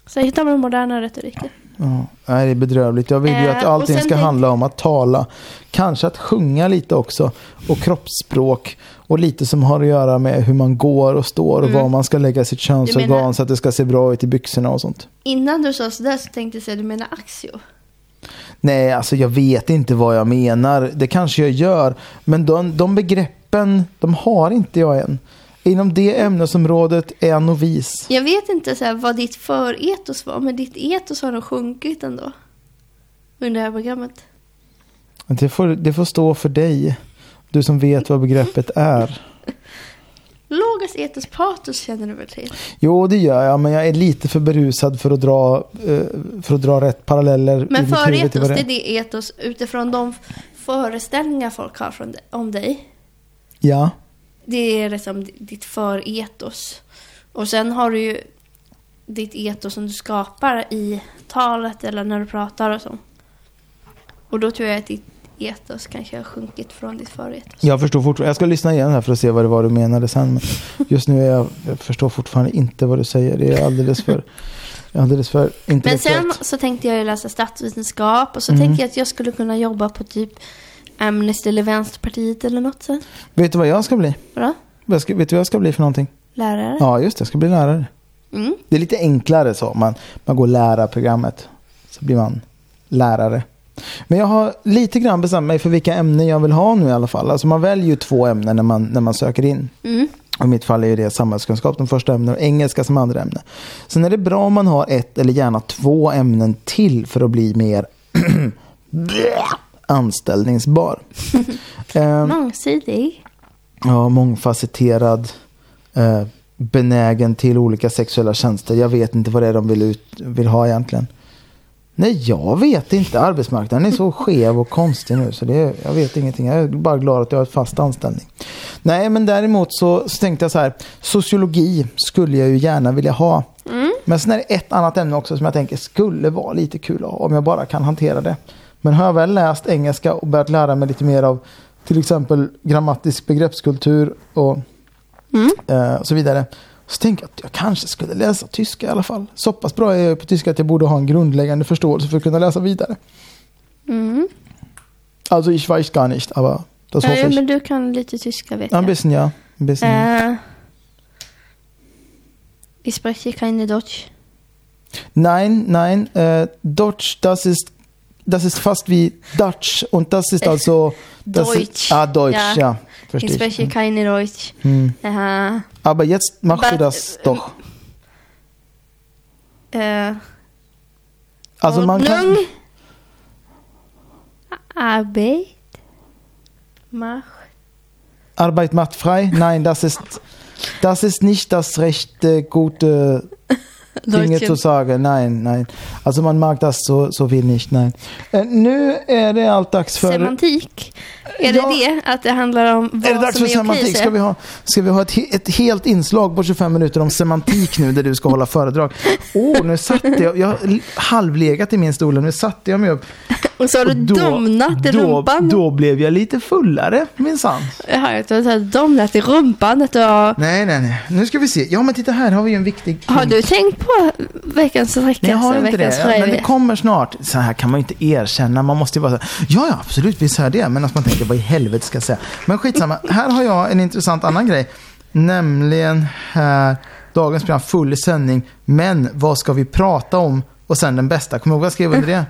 Särskilt av den moderna retoriken. Ja, nej, det är bedrövligt. Jag vill ju Eh, att allting ska handla om att tala. Kanske att sjunga lite också. Och kroppsspråk. Och lite som har att göra med hur man går och står och var man ska lägga sitt könsorgan Mm. menar- så att det ska se bra ut i byxorna och sånt. Innan du sa sådär så tänkte jag säga du menar Axio. Nej, alltså jag vet inte vad jag menar. Det kanske jag gör. Men de, de begreppen, de har inte jag än. Inom det ämnesområdet är jag novis. Jag vet inte så här, vad ditt företos var, men ditt etos har nog sjunkit ändå. Under det här programmet. Det får, det får stå för dig. Du som vet vad begreppet är. Logos etos patos känner du väl till? Jo, det gör jag, men jag är lite för berusad för att dra, eh, för att dra rätt paralleller. Men företos, det är det etos utifrån de föreställningar folk har från, om dig. Ja, Det är liksom ditt företos. Och sen har du ju ditt etos som du skapar i talet eller när du pratar och så. Och då tror jag att ditt etos kanske har sjunkit från ditt företos. jag förstår fortfarande. Jag ska lyssna igen här för att se vad det var du menade sen. Men just nu är jag, jag förstår fortfarande inte vad du säger. Det är alldeles för, alldeles för Men sen så tänkte jag ju läsa statsvetenskap och så Mm. tänkte jag att jag skulle kunna jobba på typ Amnesty eller Vänsterpartiet eller något så. Vet du vad jag ska bli? Vadå? Vet du vad jag ska bli för någonting? Lärare? Ja, just det. Jag ska bli lärare. Mm. Det är lite enklare så. Man, man går lärarprogrammet. Så blir man lärare. Men jag har lite grann bestämt mig för vilka ämnen jag vill ha nu i alla fall. Alltså man väljer ju två ämnen när man, när man söker in. Mm. Och I mitt fall är det samhällskunskap, de första ämnena, och engelska som andra ämne. Sen är det bra om man har ett eller gärna två ämnen till för att bli mer anställningsbar. Ehm, Mångsidig. Ja, mångfacetterad, eh, benägen till olika sexuella tjänster. Jag vet inte vad det är de vill, ut, vill ha egentligen. Nej, jag vet inte. Arbetsmarknaden är så skev och konstig nu så det, jag vet ingenting. Jag är bara glad att jag har ett fast anställning. Nej, men däremot så, så tänkte jag så här. Sociologi skulle jag ju gärna vilja ha. Men sen är det ett annat ämne också som jag tänker skulle vara lite kul att ha om jag bara kan hantera det. Men har jag väl läst engelska och börjat lära mig lite mer av till exempel grammatisk begreppskultur och eh, så vidare. Så tänker jag att jag kanske skulle läsa tyska i alla fall. Så pass bra är jag på tyska att jag borde ha en grundläggande förståelse för att kunna läsa vidare. Mm. Alltså ich weiß gar nicht, aber das Ja, hoffe ja, ich. men du kan lite tyska vet Ja, ein jag. bisschen ja. Ein bisschen. Äh, ich spreche keine Deutsch. Nein, nein, äh, Deutsch, das ist, das ist fast wie Dutch und das ist also... Das Deutsch. Ist, ah, Deutsch, Ja. ja. Ich verstehe spreche ich. keine Deutsch. Hm. Äh, Aber jetzt machst du But, das doch. äh, Also man kan... Ordnung. Arbeit. Mach. Arbeit macht frei? Nein, das ist, das ist nicht das rechte, gute Deutschen. zu sagen. Nein, nein. Also man mag das så, så vill nicht, nein. Nu är det allt dags för... Semantik. Är Ja. det det? Att det handlar om vad Är det dags som för är okej? semantik? så? Ska vi ha, ska vi ha ett, ett helt inslag på 25 minuter om semantik nu där du ska hålla föredrag? Åh, nu satte jag, jag har halvlegat i min stol och nu satte jag mig upp. Och så har du då- domnat i då, rumpan. Då blev jag lite fullare minsann. Jag har inte så här domnat i rumpan. Att du har... Nej, nej, nej. Nu ska vi se. Ja, men titta här har vi ju en viktig har du tänkt på veckans Nej, jag har inte det. Ja, Men det kommer snart. Så här kan man ju inte erkänna. Man måste ju vara så här, ja, ja, absolut, visst hör det. Men att man tänker, vad i helvete ska jag säga? Men skitsamma. Här har jag en intressant annan grej. Nämligen här, dagens program, full sändning. Men vad ska vi prata om? Och sen den bästa. Kommer du ihåg vad jag skrev under det?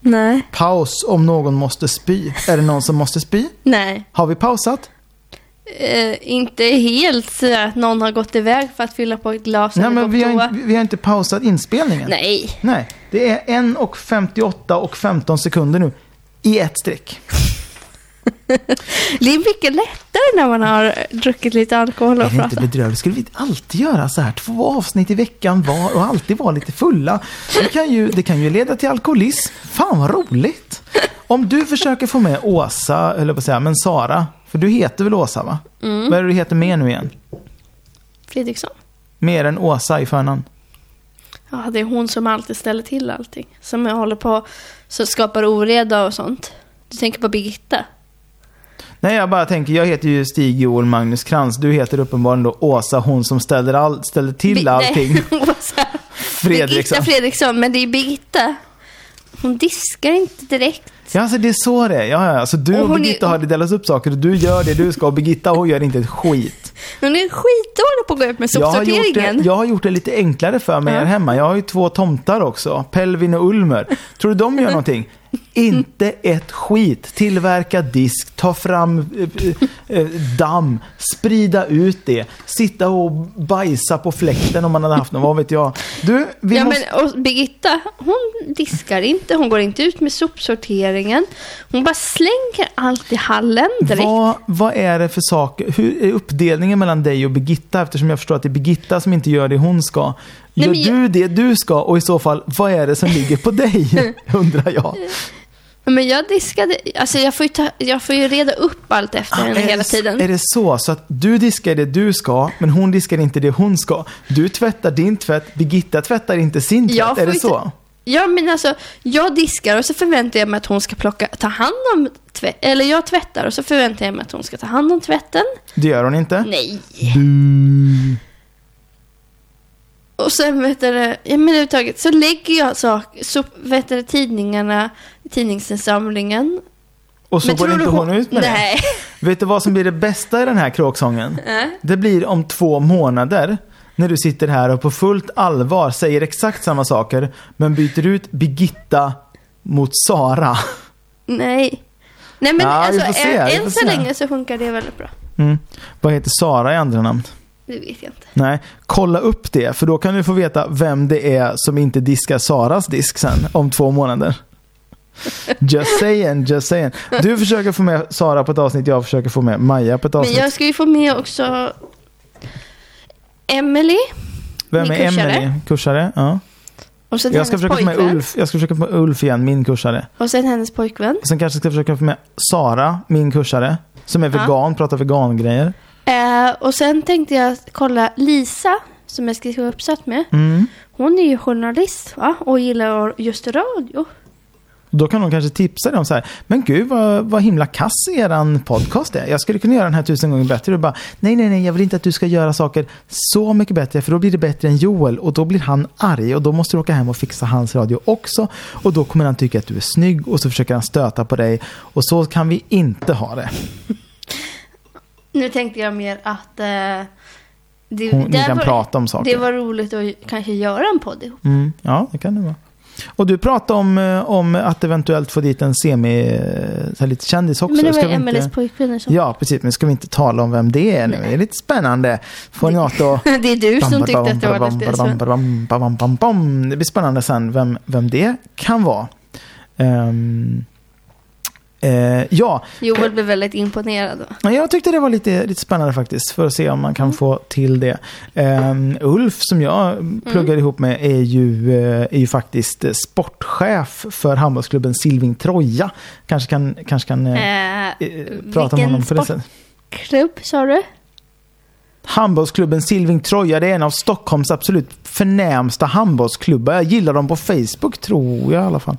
Nej. Paus om någon måste spy. Är det någon som måste spy? Nej. Har vi pausat? Eh, inte helt så att någon har gått iväg för att fylla på ett glas Nej, men vi har, inte, vi har inte pausat inspelningen. Nej. Nej, det är 1 och 58 och 15 sekunder nu. I ett streck. Det är mycket lättare när man har druckit lite alkohol Är och det inte pratat. bedrövligt? Skulle vi alltid göra så här? Två avsnitt i veckan var och alltid vara lite fulla. Det kan ju, det kan ju leda till alkoholism. Fan vad roligt! Om du försöker få med Åsa, eller på att säga, men Sara. För du heter väl Åsa va? Mm. Vad är det du heter mer nu igen? Fredriksson. Mer än Åsa i förnamn. Ja, det är hon som alltid ställer till allting. Som jag håller på så skapar oreda och sånt. Du tänker på Birgitta? Nej, jag bara tänker, jag heter ju Stig-Joel Magnus Krantz. Du heter uppenbarligen då Åsa, hon som ställer, all, ställer till Bi- allting. Nej, Åsa. Fredriksson. Birgitta Fredriksson, men det är Birgitta. Hon diskar inte direkt. Ja, alltså det är så det är. Ja, ja. Alltså, du Och och, hon är- Birgitta har delat upp saker och du gör det du ska och Birgitta hon gör inte ett skit. Hon är skitdålig på att gå upp med Jag sopsorteringen. jag har gjort det lite enklare för mig Ja. här hemma. Jag har ju två tomtar också, Pelvin och Ulmer. Tror du de gör någonting? Inte ett skit. Tillverka disk, ta fram eh, eh, damm, sprida ut det, sitta och bajsa på fläkten om man hade haft någon, vad vet jag. Du, vi Ja, måste... men och Birgitta, hon diskar inte, hon går inte ut med sopsorteringen. Hon bara slänger allt i hallen direkt. Vad, vad är det för saker? Hur är uppdelningen mellan dig och Birgitta? Eftersom jag förstår att det är Birgitta som inte gör det hon ska. Nej, Gör men jag- du det du ska? Och i så fall, vad är det som ligger på dig? Undrar jag. Men jag diskade, alltså jag får ju, ta, jag får ju reda upp allt efter henne är, hela tiden. är det så? Så att du diskar det du ska, men hon diskar inte det hon ska. Du tvättar din tvätt, Birgitta tvättar inte sin tvätt. Är det så? inte- Ja men alltså, jag diskar och så förväntar jag mig att hon ska plocka, ta hand om tvätt, eller jag tvättar och så förväntar jag mig att hon ska ta hand om tvätten. Det gör hon inte. Nej. Bu. Och sen vet du, ja men överhuvudtaget så lägger jag sak, så vet du, tidningarna, tidningsinsamlingen. Och så Men går inte hon ut med Nej. det. Vet du vad som blir det bästa i den här kråksången? Äh? Det blir om två månader när du sitter här och på fullt allvar säger exakt samma saker men byter ut Birgitta mot Sara. Nej. Nej men Ja, alltså, se, än, så länge så funkar det väldigt bra. Mm. Vad heter Sara i andra namn? Det vet jag inte. Nej, kolla upp det för då kan du få veta vem det är som inte diskar Saras disk sen om två månader. Just saying, just saying. Du försöker få med Sara på ett avsnitt, jag försöker få med Maja på ett Men avsnitt. jag ska ju få med också Emily Vem min är kursare. Emelie? Kursare? Ja. och sen Jag ska försöka få med pojkvän. Ulf, jag ska försöka få med Ulf igen, min kursare. Och sen hennes pojkvän. Sen kanske jag ska försöka få med Sara, min kursare. Som är Ja. vegan, pratar vegangrejer. Eh, och sen tänkte jag kolla Lisa, som jag ska uppsats med. Mm. Hon är ju journalist va? och gillar just radio. Då kan de kanske tipsa dig om så här, men gud vad, vad himla kass eran podcast är. Jag skulle kunna göra den här tusen gånger bättre. Och bara, nej, nej, nej, jag vill inte att du ska göra saker så mycket bättre, för då blir det bättre än Joel och då blir han arg och då måste du åka hem och fixa hans radio också. Och då kommer han tycka att du är snygg och så försöker han stöta på dig och så kan vi inte ha det. Nu tänkte jag mer att eh, det, Hon, ni kan var, prata om saker. det var roligt att kanske göra en podd ihop. Mm, ja, det kan det vara. Och du pratade om, eh, om att eventuellt få dit en semi, eh, lite kändis också. Men det var vi Emelies inte... pojkvän som... Ja, precis. Men ska vi inte tala om vem det är nu? Det är lite spännande. Får ni något att... Det är du som tyckte att det var lite så. Det blir spännande sen vem, vem det kan vara. Ehm, eh, ja, Joel blev väldigt imponerad. jag tyckte det var lite, lite spännande faktiskt. För att se om man kan Mm. få till det. Ehm, Ulf som jag pluggar ihop med är ju, eh, är ju faktiskt eh, sportchef för handbollsklubben Silving Troja. Kanske kan, kanske kan eh, Eh, eh, prata om honom på det sättet. sportklubb sa du? Handbollsklubben Silving Troja, det är en av Stockholms absolut förnämsta handbollsklubbar. Jag gillar dem på Facebook, tror jag i alla fall.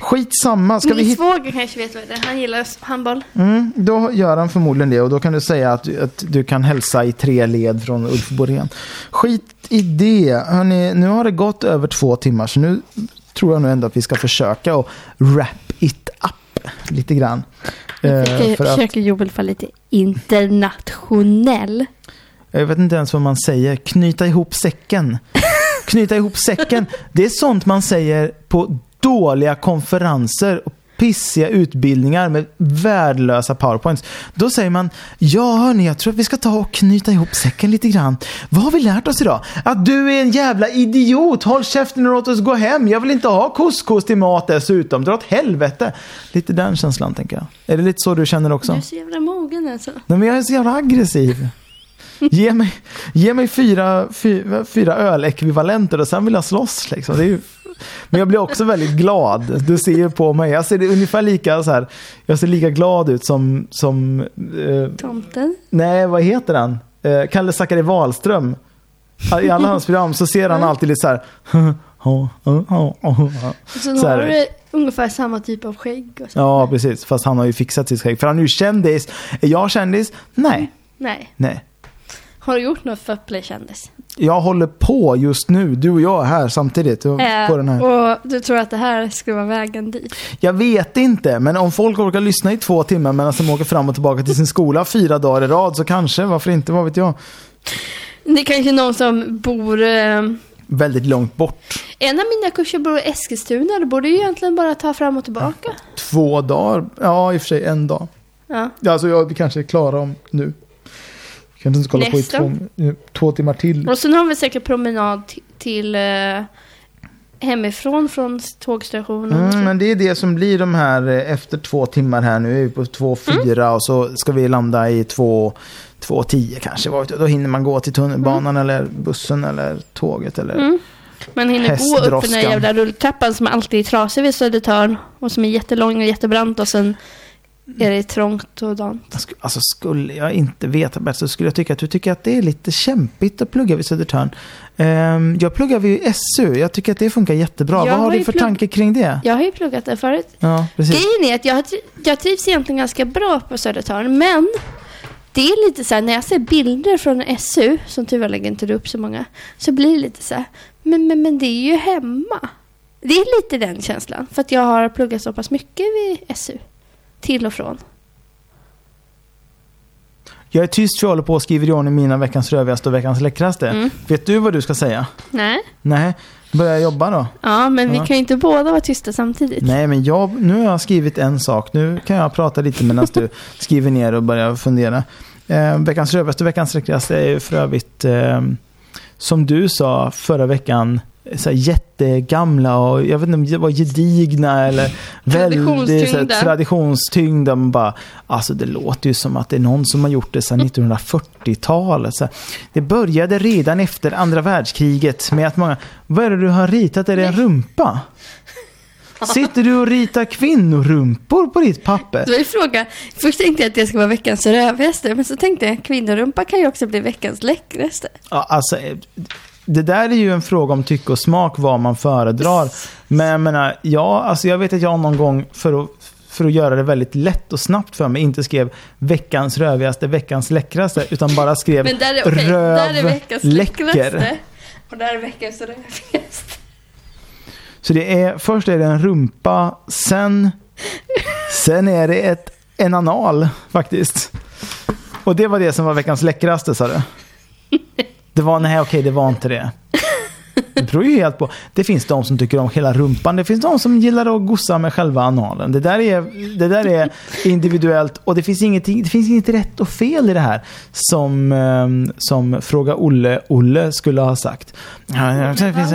Skitsamma, ska vi Min hitta... svåger kanske vet vad det är. Han gillar handboll. Mm, då gör han förmodligen det och då kan du säga att, att du kan hälsa i tre led från Ulf Borén. Skit i det. Hörrni, nu har det gått över två timmar så nu tror jag nog ändå att vi ska försöka och wrap it up lite grann. Eh, Försöker, för att, försöker Joel vara lite internationell. Jag vet inte ens vad man säger. Knyta ihop säcken. Knyta ihop säcken. Det är sånt man säger på dåliga konferenser och pissiga utbildningar med värdelösa powerpoints. Då säger man, ja hörni, jag tror att vi ska ta och knyta ihop säcken lite grann. Vad har vi lärt oss idag? Att du är en jävla idiot! Håll käften och låt oss gå hem. Jag vill inte ha couscous till mat dessutom. Dra åt helvete. Lite den känslan tänker jag. Är det lite så du känner också? Du är så jävla mogen alltså. Nej, men jag är så jävla aggressiv. Ge mig, ge mig fyra, fyra, fyra ölekvivalenter och sen vill jag slåss. Liksom. Ju, men jag blir också väldigt glad. Du ser ju på mig. Jag ser det ungefär lika så här. Jag ser lika glad ut som, som eh, Tomten. nej vad heter han? Eh, Kalle Zackari Wahlström. I alla hans program så ser han alltid lite så här. Så har du ungefär samma typ av skägg. Ja, precis. Fast han har ju fixat sitt skägg. För han är ju kändis. Är jag kändis? Nej. Nej. Nej. Har du gjort något för att bli kändis? Jag håller på just nu, du och jag här samtidigt. och- På den här. Och du tror att det här skulle vara vägen dit? Jag vet inte, men om folk orkar lyssna i två timmar medan de åker fram och tillbaka till sin skola fyra dagar i rad så kanske, varför inte, vad vet jag. Det är kanske någon som bor... Eh, Väldigt långt bort. en av mina kurser bor i Eskilstuna. Det borde ju egentligen bara ta fram och tillbaka. Två dagar, ja i och för sig en dag. Ja. Alltså jag, kanske är klara om nu. Kanske inte ska hålla på i Nästa. två, två timmar till. Och sen har vi säkert promenad t- till eh, hemifrån från tågstationen. Mm, men det är det som blir de här eh, efter två timmar här nu. är vi på två fyra och så ska vi landa i två, två tio kanske. Då hinner man gå till tunnelbanan eller bussen eller tåget eller Mm. Man hinner gå upp för den där jävla rulltrappan som alltid är trasig vid Södertörn. Och som är jättelång och jättebrant och sen är det trångt och dant. Alltså skulle jag inte veta bättre så skulle jag tycka att du tycker att det är lite kämpigt att plugga vid Södertörn. Ehm, jag pluggar vid SU. Jag tycker att det funkar jättebra. Jag Vad har har du för tanke kring det? Jag har ju pluggat där förut. Ja, precis. Grejen är att jag, jag trivs egentligen ganska bra på Södertörn, men det är lite så här, när jag ser bilder från SU, som tyvärr lägger inte du upp så många, så blir det lite så här, men, men, men det är ju hemma. Det är lite den känslan, för att jag har pluggat så pass mycket vid SU. Till och från. Jag är tyst för jag håller på och skriver i ordning mina veckans rövigaste och veckans läckraste. Mm. Vet du vad du ska säga? Nej. Nej, börja jobba då. Ja, men vi Ja. kan ju inte båda vara tysta samtidigt. Nej, men jag, nu har jag skrivit en sak. Nu kan jag prata lite medan du skriver ner och börjar fundera. Eh, veckans rövigaste och veckans läckraste är för övrigt, eh, som du sa förra veckan, så här jättegamla och jag vet inte om det var gedigna eller väldigt så här, Traditionstyngda. Man bara, alltså det låter ju som att det är någon som har gjort det sedan 1940-talet. Så här, det började redan efter andra världskriget med att många, vad är det du har ritat? Är det en rumpa? Sitter du och ritar kvinnorumpor på ditt papper? Då är frågan, först tänkte jag att det ska vara veckans rövigaste, men så tänkte jag kvinnorumpa kan ju också bli veckans läckraste. Ja, alltså, eh, det där är ju en fråga om tycke och smak, vad man föredrar. Men jag menar, ja, alltså jag vet att jag någon gång för att, för att göra det väldigt lätt och snabbt för mig inte skrev veckans rövigaste, veckans läckraste, utan bara skrev Men där är, röv där är veckans läcker. läckraste. Och där är veckans rövigaste. Så det är, först är det en rumpa, sen, sen är det ett, en anal faktiskt. Och det var det som var veckans läckraste sa du? Det var, nej okej det var inte det. Det beror ju helt på. Det finns de som tycker om hela rumpan. Det finns de som gillar att gossa med själva analen. Det där är, det där är individuellt och det finns, ingenting, det finns inget rätt och fel i det här. Som, ehm, som Fråga Olle Olle skulle ha sagt. Det finns.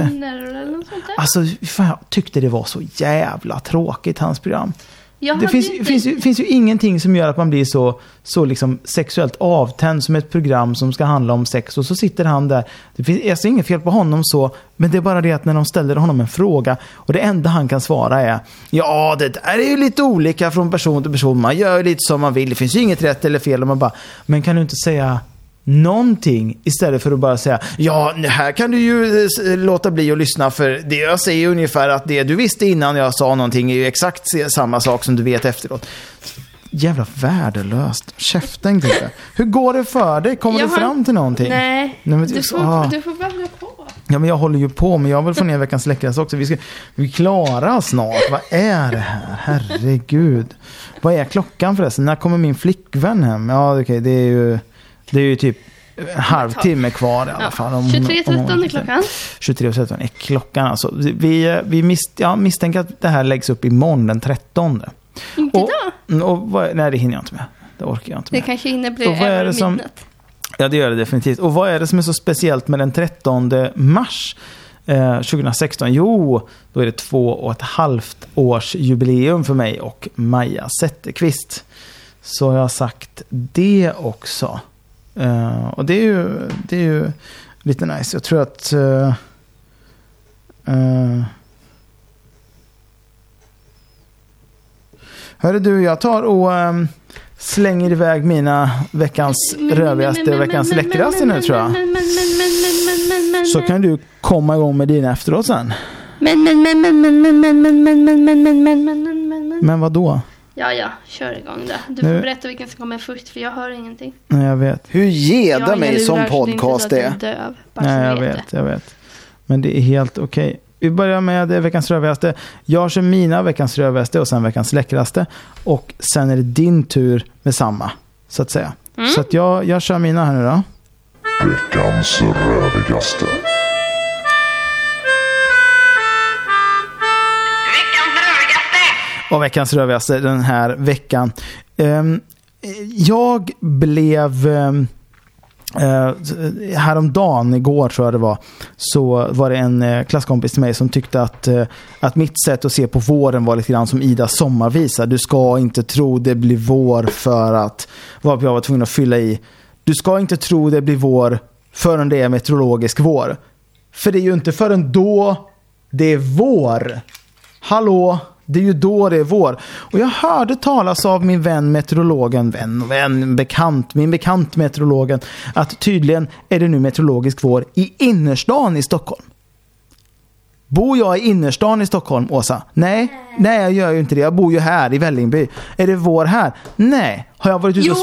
Alltså, fan, jag tyckte det var så jävla tråkigt, hans program. Det finns, inte- finns, ju, finns ju ingenting som gör att man blir så, så liksom sexuellt avtänd som ett program som ska handla om sex. Och så sitter han där. Det finns alltså inget fel på honom så, men det är bara det att när de ställer honom en fråga och det enda han kan svara är Ja, det där är ju lite olika från person till person. Man gör ju lite som man vill. Det finns ju inget rätt eller fel. Och man bara, men kan du inte säga någonting istället för att bara säga ja, här kan du ju eh, låta bli att lyssna för det jag säger ungefär att det du visste innan jag sa någonting är ju exakt samma sak som du vet efteråt. Jävla värdelöst. Käften Gubbe. Hur går det för dig? Kommer Jag du har- fram till någonting? Nej, Nej, men du, får, ah. du får babbla på. Ja, men jag håller ju på, men jag vill få ner veckans läckraste också. Vi, ska, vi klarar snart. Vad är det här? Herregud. Vad är klockan förresten? När kommer min flickvän hem? Ja, okej, det är ju, det är ju typ en halvtimme kvar i alla Ja, fall. Om hon- om hon- 23.13 är klockan. 23.13 är klockan alltså. Vi, vi mis, jag misstänker att det här läggs upp imorgon den 13. Inte Och- idag. Och vad, nej, det hinner jag inte med. Det orkar jag inte Det med. kanske hinner bli över det som- midnatt. Ja, det gör det definitivt. Och vad är det som är så speciellt med den 13 mars eh, 2016? Jo, då är det två och ett halvt års jubileum för mig och Maja Zetterqvist. Så jag har sagt det också. Eh, och det är, ju, det är ju lite nice. Jag tror att... eh, eh, Hörru du, jag tar och ehm, slänger iväg mina veckans rövigaste och veckans läckraste nu tror jag. Så kan du komma igång med dina efteråt sen. Men, men, men, men, men, men, men, men, men, men, men, men, men, men, men, men, men. Men vad då? Ja, ja, kör igång då. Du Nu- får berätta vilken som kommer först, för jag hör ingenting. Nej, jag vet. Hur geda mig som lurar, så det är inte så podcast att jag är. döv. Bara Nej, jag vet, jag vet. Men det är helt okej. Vi börjar med veckans rövigaste. Jag kör mina veckans rövigaste och sen veckans läckraste. Och sen är det din tur med samma, så att säga. Mm. Så att jag, jag kör mina här nu då. Veckans rövigaste. Av veckans rövigaste den här veckan. Ehm, jag blev... Ehm, eh, häromdagen, igår tror jag det var, så var det en eh, klasskompis till mig som tyckte att, eh, att mitt sätt att se på våren var lite grann som Idas sommarvisa. Du ska inte tro det blir vår för att... Vad jag var tvungen att fylla i. Du ska inte tro det blir vår förrän det är meteorologisk vår. För det är ju inte förrän då det är vår. Hallå? Det är ju då det är vår. Och jag hörde talas av min vän meteorologen, vän vän, bekant, min bekant meteorologen, att tydligen är det nu meteorologisk vår i innerstan i Stockholm. Bor jag i innerstan i Stockholm, Åsa? Nej, nej jag gör ju inte det. Jag bor ju här i Vällingby. Är det vår här? Nej. Har jag varit ute, och,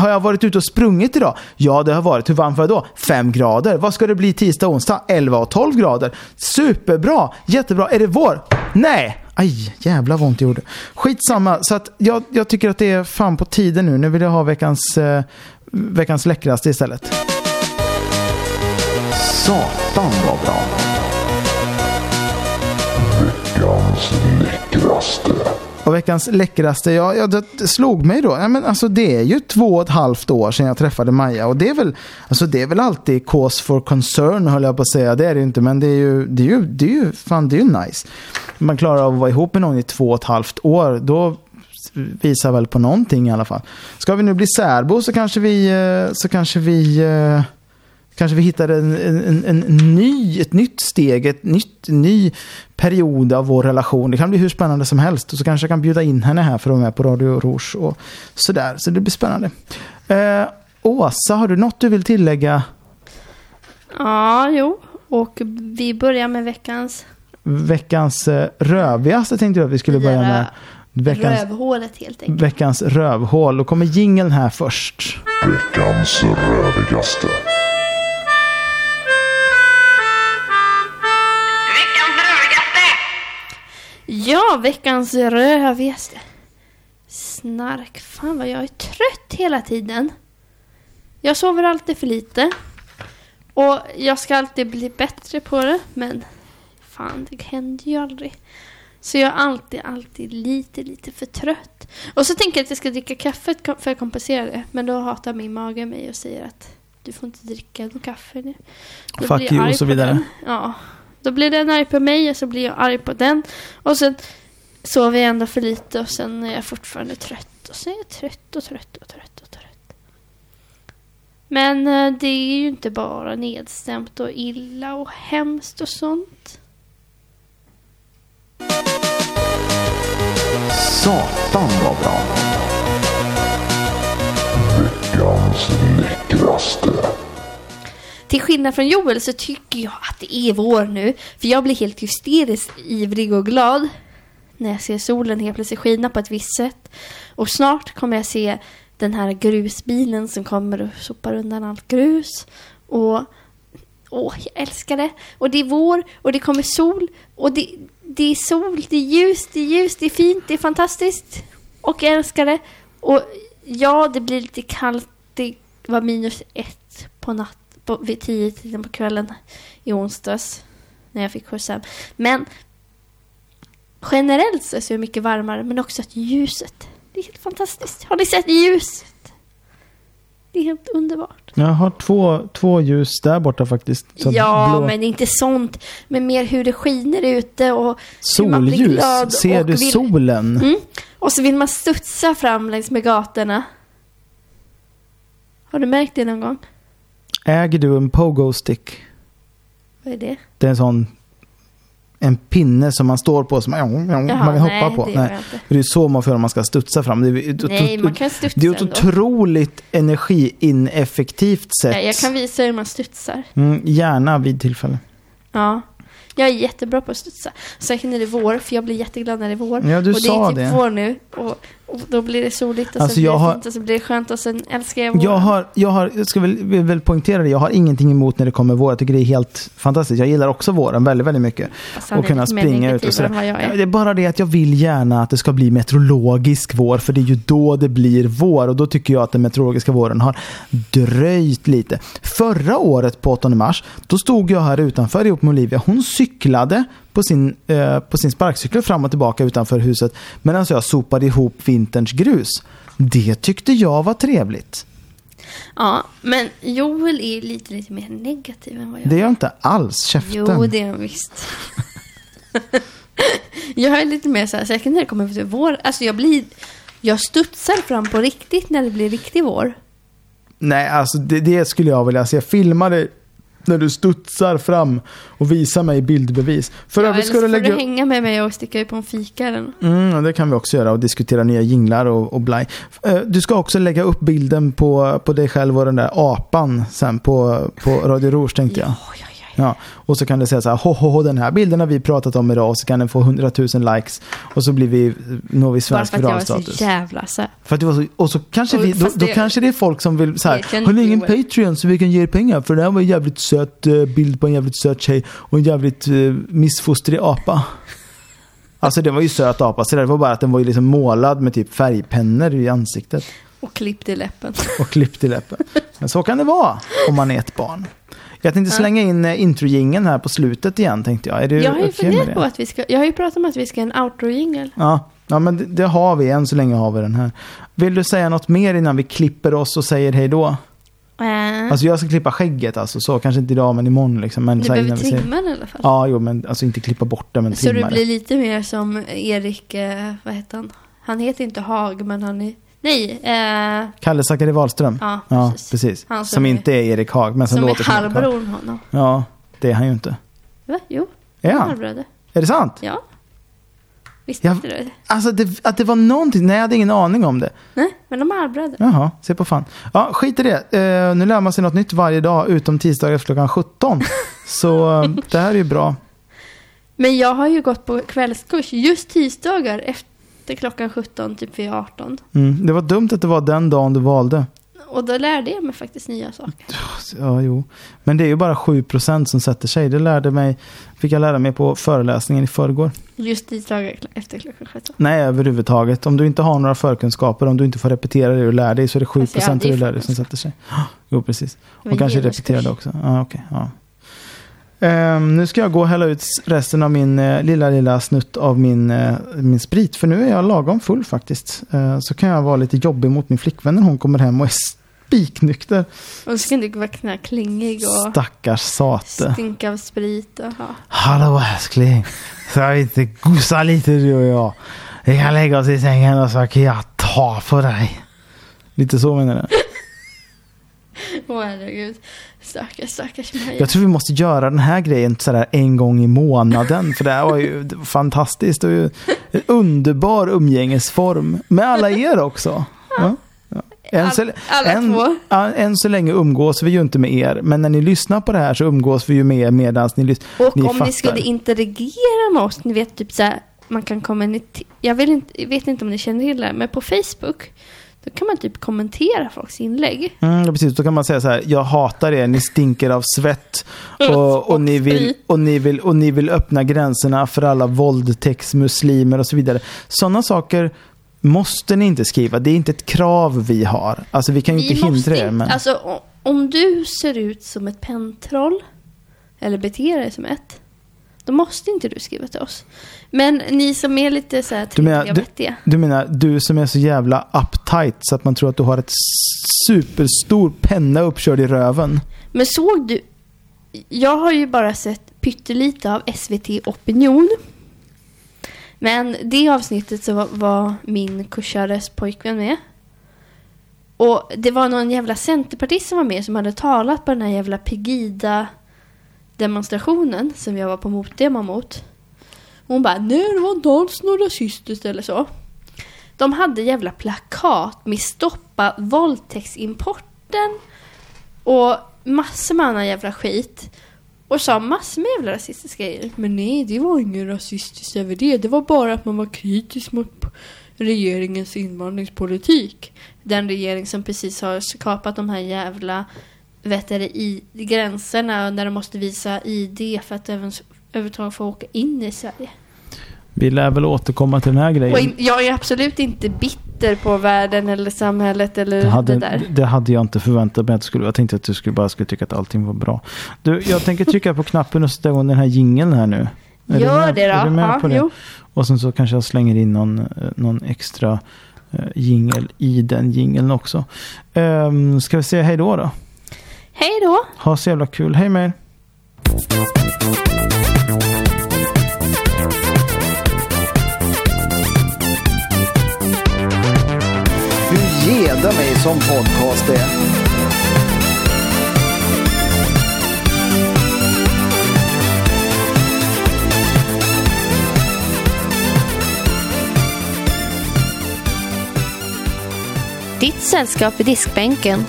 har jag varit ute och sprungit idag? Ja, det har varit. Hur varmt var det då? 5 grader. Vad ska det bli tisdag och onsdag? 11 och 12 grader. Superbra. Jättebra. Är det vår? Nej. Aj, jävla vad ont det gjorde. Skitsamma. Så att jag, jag tycker att det är fan på tiden nu. Nu vill jag ha veckans, eh, veckans läckraste istället. Satan vad bra. Veckans läckraste. Och veckans läckraste, ja, ja det slog mig då. Ja, men alltså, det är ju två och ett halvt år sedan jag träffade Maja. Och det är väl, alltså, det är väl alltid cause for concern höll jag på att säga. Det är det ju inte, men det är ju, det är ju, det är ju, fan, det är ju nice. Man klarar av att vara ihop med någon i två och ett halvt år. Då visar väl på någonting i alla fall. Ska vi nu bli särbo så kanske vi, eh, så kanske vi eh, Kanske vi hittar en, en, en, ny, ett nytt steg, ett nytt, ny period av vår relation. Det kan bli hur spännande som helst. Och så kanske jag kan bjuda in henne här för att vara med på Radio Rouge och sådär. Så det blir spännande. Eh, Åsa, har du något du vill tillägga? Ja, jo. Och vi börjar med veckans Veckans eh, rövigaste tänkte jag att vi skulle börja med. Veckans, rövhålet helt enkelt. veckans rövhål. Då kommer jingeln här först. Veckans rövigaste. Ja, veckans rövigaste. Snark. Fan vad jag är trött hela tiden. Jag sover alltid för lite. Och jag ska alltid bli bättre på det. Men fan, det händer ju aldrig. Så jag är alltid, alltid lite, lite för trött. Och så tänker jag att jag ska dricka kaffe för att kompensera det. Men då hatar min mage mig och säger att du får inte dricka någon kaffe nu. Då Fuck you och så vidare. den. Ja. Då blir den arg på mig och så blir jag arg på den. Och sen sover jag ändå för lite och sen är jag fortfarande trött. Och sen är jag trött och trött och trött och trött. Men eh, det är ju inte bara nedstämt och illa och hemskt och sånt. Satan vad bra. Veckans läckraste. Till skillnad från Joel så tycker jag att det är vår nu. För jag blir helt hysteriskt ivrig och glad när jag ser solen helt plötsligt skina på ett visst sätt. Och snart kommer jag se den här grusbilen som kommer och sopar undan allt grus. Och åh, jag älskar det. Och det är vår och det kommer sol. Och det, det är sol, det är ljus, det är ljus, det är fint, det är fantastiskt. Och jag älskar det. Och ja, det blir lite kallt. Det var minus ett på natten på, vid tio tiden på kvällen i onsdags. När jag fick skjuts hem. Men generellt så är det mycket varmare. Men också att ljuset. Det är helt fantastiskt. Har ni sett ljuset? Det är helt underbart. Jag har två, två ljus där borta faktiskt. Ja, blå- men inte sånt. Men mer hur det skiner ute och Solljus. Ser du vill- solen? Mm. Och så vill man studsa fram längs med gatorna. Har du märkt det någon gång? Äger du en pogo stick? Vad är det? Det är en sån en pinne som man står på som man kan Jaha, hoppa nej, på. det Nej. det är så man får om man ska studsa fram. Det är, Nej, man kan studsa det är ett ändå. otroligt energiineffektivt sätt. Ja, jag kan visa hur man studsar. mm, gärna vid tillfälle. Ja. Jag är jättebra på att studsa. Särskilt när det är vår, för jag blir jätteglad när det är vår. Ja, du och det sa är typ det. vår nu. Och, och då blir det soligt och Alltså, så blir det har- fint och så blir det skönt och sen älskar jag våren. Jag har, jag har, jag ska väl, vill väl poängtera det, jag har ingenting emot när det kommer vår. Jag tycker det är helt fantastiskt. Jag gillar också våren väldigt, väldigt mycket. Han Och kunna springa ut och sådär. är. Det är bara det att jag vill gärna att det ska bli meteorologisk vår, för det är ju då det blir vår. Och då tycker jag att den meteorologiska våren har dröjt lite. Förra året på 8 mars, då stod jag här utanför ihop med Olivia. Hon cyklade på sin, eh, på sin sparkcykel fram och tillbaka utanför huset medan jag sopade ihop vinterns grus. Det tyckte jag var trevligt. Ja, men Joel är lite, lite mer negativ än vad jag Det är jag inte alls. Käften. Jo, det är han visst. jag är lite mer så här, säkert när det kommer till vår. Alltså jag blir... Jag studsar fram på riktigt när det blir riktig vår. Nej, alltså det, det skulle jag vilja se. Filma dig när du studsar fram och visa mig bildbevis. För Ja, övrigt ska du får lägga... du hänga med mig och sticka ut på en fika eller något. Mm, det kan vi också göra och diskutera nya jinglar och, och blaj. Eh, Du ska också lägga upp bilden på, på dig själv och den där apan sen på, på Radio Rouge tänkte jag. Ja, ja, ja. Och så kan du säga så här, ho, ho, ho, den här bilden har vi pratat om idag och så kan den få 100 000 likes och så blir vi, når vi Bara svensk för att jag var viralstatus. så jävla så här. För att det var så, och så kanske Och vi, då, då det- kanske det är folk som vill så här, Det har ni ingen Joel." Patreon så vi kan ge er pengar? För det här var en jävligt söt eh, bild på en jävligt söt tjej och en jävligt uh, missfostrig apa. Alltså det var ju söt apa, så det var bara att den var ju liksom målad med typ färgpennor i ansiktet Och klippt i läppen. och klippt i läppen. Men så kan det vara om man är ett barn. Jag tänkte slänga in uh, introjingeln här på slutet igen tänkte jag. Är du Jag har ju funderat på det? att vi ska... Jag har ju pratat om att vi ska ha en outro-jingel. Ja, ja men det, det har vi. Än så länge har vi den här. Vill du säga något mer innan vi klipper oss och säger hej då? Äh, Alltså jag ska klippa skägget alltså, så kanske inte idag men imorgon liksom. Men du så behöver säger- trimma den i alla fall. Ja, jo men alltså inte klippa bort det men så trimma du blir det. lite mer som Erik... Eh, vad heter han? Han heter inte Hag, men han är... Nej, eh, Kalle Zackari Wahlström. ja, Ja, precis. precis. Han som som är- inte är Erik Haag men som, Som är låter som Erik Haag. halvbrodern honom. Ja, det är han ju inte. Va? Jo, Är han är halvbröder. Är det sant? Ja. Visste Ja. inte du det? Alltså det, att det var någonting, nej jag hade ingen aning om det. Nej, men de är halvbröder. Jaha, se på fan. Ja, skit i det. Eh, nu lär man sig något nytt varje dag utom tisdagar efter klockan 17. Så eh, det här är ju bra. Men jag har ju gått på kvällskurs just tisdagar efter klockan 17, typ vid 18. Mm. Det var dumt att det var den dagen du valde. Och då lärde jag mig faktiskt nya saker. Ja, jo. Men det är ju bara 7% som sätter sig. Det lärde mig, fick jag lära mig på föreläsningen i förrgår. Just tisdagar kl- efter klockan 17. Nej, överhuvudtaget. Om du inte har några förkunskaper, om du inte får repetera det du lär dig, så är det 7% Fast jag hade det du lär dig som sätter sig. Jo, precis. Det Och kanske genuskurs. repeterade också. Ja, okej. ja. Ehm, nu ska jag gå och hälla ut resten av min eh, lilla, lilla snutt av min, eh, min sprit. För nu är jag lagom full faktiskt. Eh, så kan jag vara lite jobbig mot min flickvän när hon kommer hem och är spiknykter. Och så ska du vara knä klingig och Stackars sate. stinka av sprit. Och, ja. Hallå älskling. Ska vi inte gosa lite du och jag? Vi kan lägga oss i sängen och så kan jag ta på dig. Lite så menar jag. Åh herregud. Stackars, stackars mig. Jag tror vi måste göra den här grejen sådär en gång i månaden. För det här var ju det var fantastiskt. Och ju en underbar umgängesform. Med alla er också. Ja. Ja. Än, så, All- alla än, två. än så länge umgås vi ju inte med er. Men när ni lyssnar på det här så umgås vi ju med er medan ni lyssnar. Och ni om fattar. ni skulle interagera med oss, ni vet typ så här, man kan kommentera, jag vill inte, jag vet inte om ni känner till det här, men på Facebook, då kan man typ kommentera folks inlägg. Mm, precis. Då kan man säga så här, jag hatar er, ni stinker av svett. Och, och, ni vill, och, ni vill, och ni vill öppna gränserna för alla våldtäktsmuslimer och så vidare. Sådana saker måste ni inte skriva. Det är inte ett krav vi har. Alltså vi kan ju Vi inte hindra er. Men... Alltså om du ser ut som ett pentroll, eller beter dig som ett, då måste inte du skriva till oss. Men ni som är lite så här Du menar- vettiga. Du menar du som är så jävla uptight så att man tror att du har ett superstor penna uppkörd i röven. Men såg du? Jag har ju bara sett pyttelite av SVT Opinion. Men det avsnittet så var, var min kursares pojkvän med. Och det var någon jävla centerpartist som var med som hade talat på den här jävla Pegida demonstrationen som jag var på motdemo mot. Hon bara, nej det var inte alls något rasistiskt eller så. De hade jävla plakat med stoppa våldtäktsimporten och massor med annan jävla skit. Och sa massor med jävla rasistiska grejer. Men nej, det var ingen rasistiskt över det. Det var bara att man var kritisk mot regeringens invandringspolitik. Den regering som precis har skapat de här jävla vet du, i gränserna där de måste visa ID för att även överhuvudtaget få åka in i Sverige. Vi lär väl återkomma till den här grejen. Och jag är absolut inte bitter på världen eller samhället eller Det hade, det där. det hade jag inte förväntat mig att du skulle. Jag tänkte att du skulle bara skulle tycka att allting var bra. Du, jag tänker trycka på knappen och sätta igång den här jingeln här nu. Är du Gör med- det då. Är du med Ja, på det? jo. Och sen så kanske jag slänger in någon, eh, någon extra uh, jingel i den jingeln också. Um, ska vi säga hej då då? Hej då! Ha så jävla kul. Hej med er. Hur geda mig som podcast är. Ditt sällskap i diskbänken.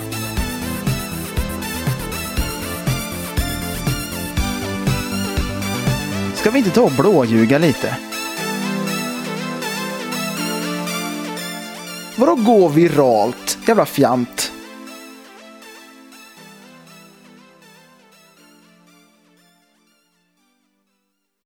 Ska vi inte ta och blåljuga lite? Vadå gå viralt? Jävla fjant.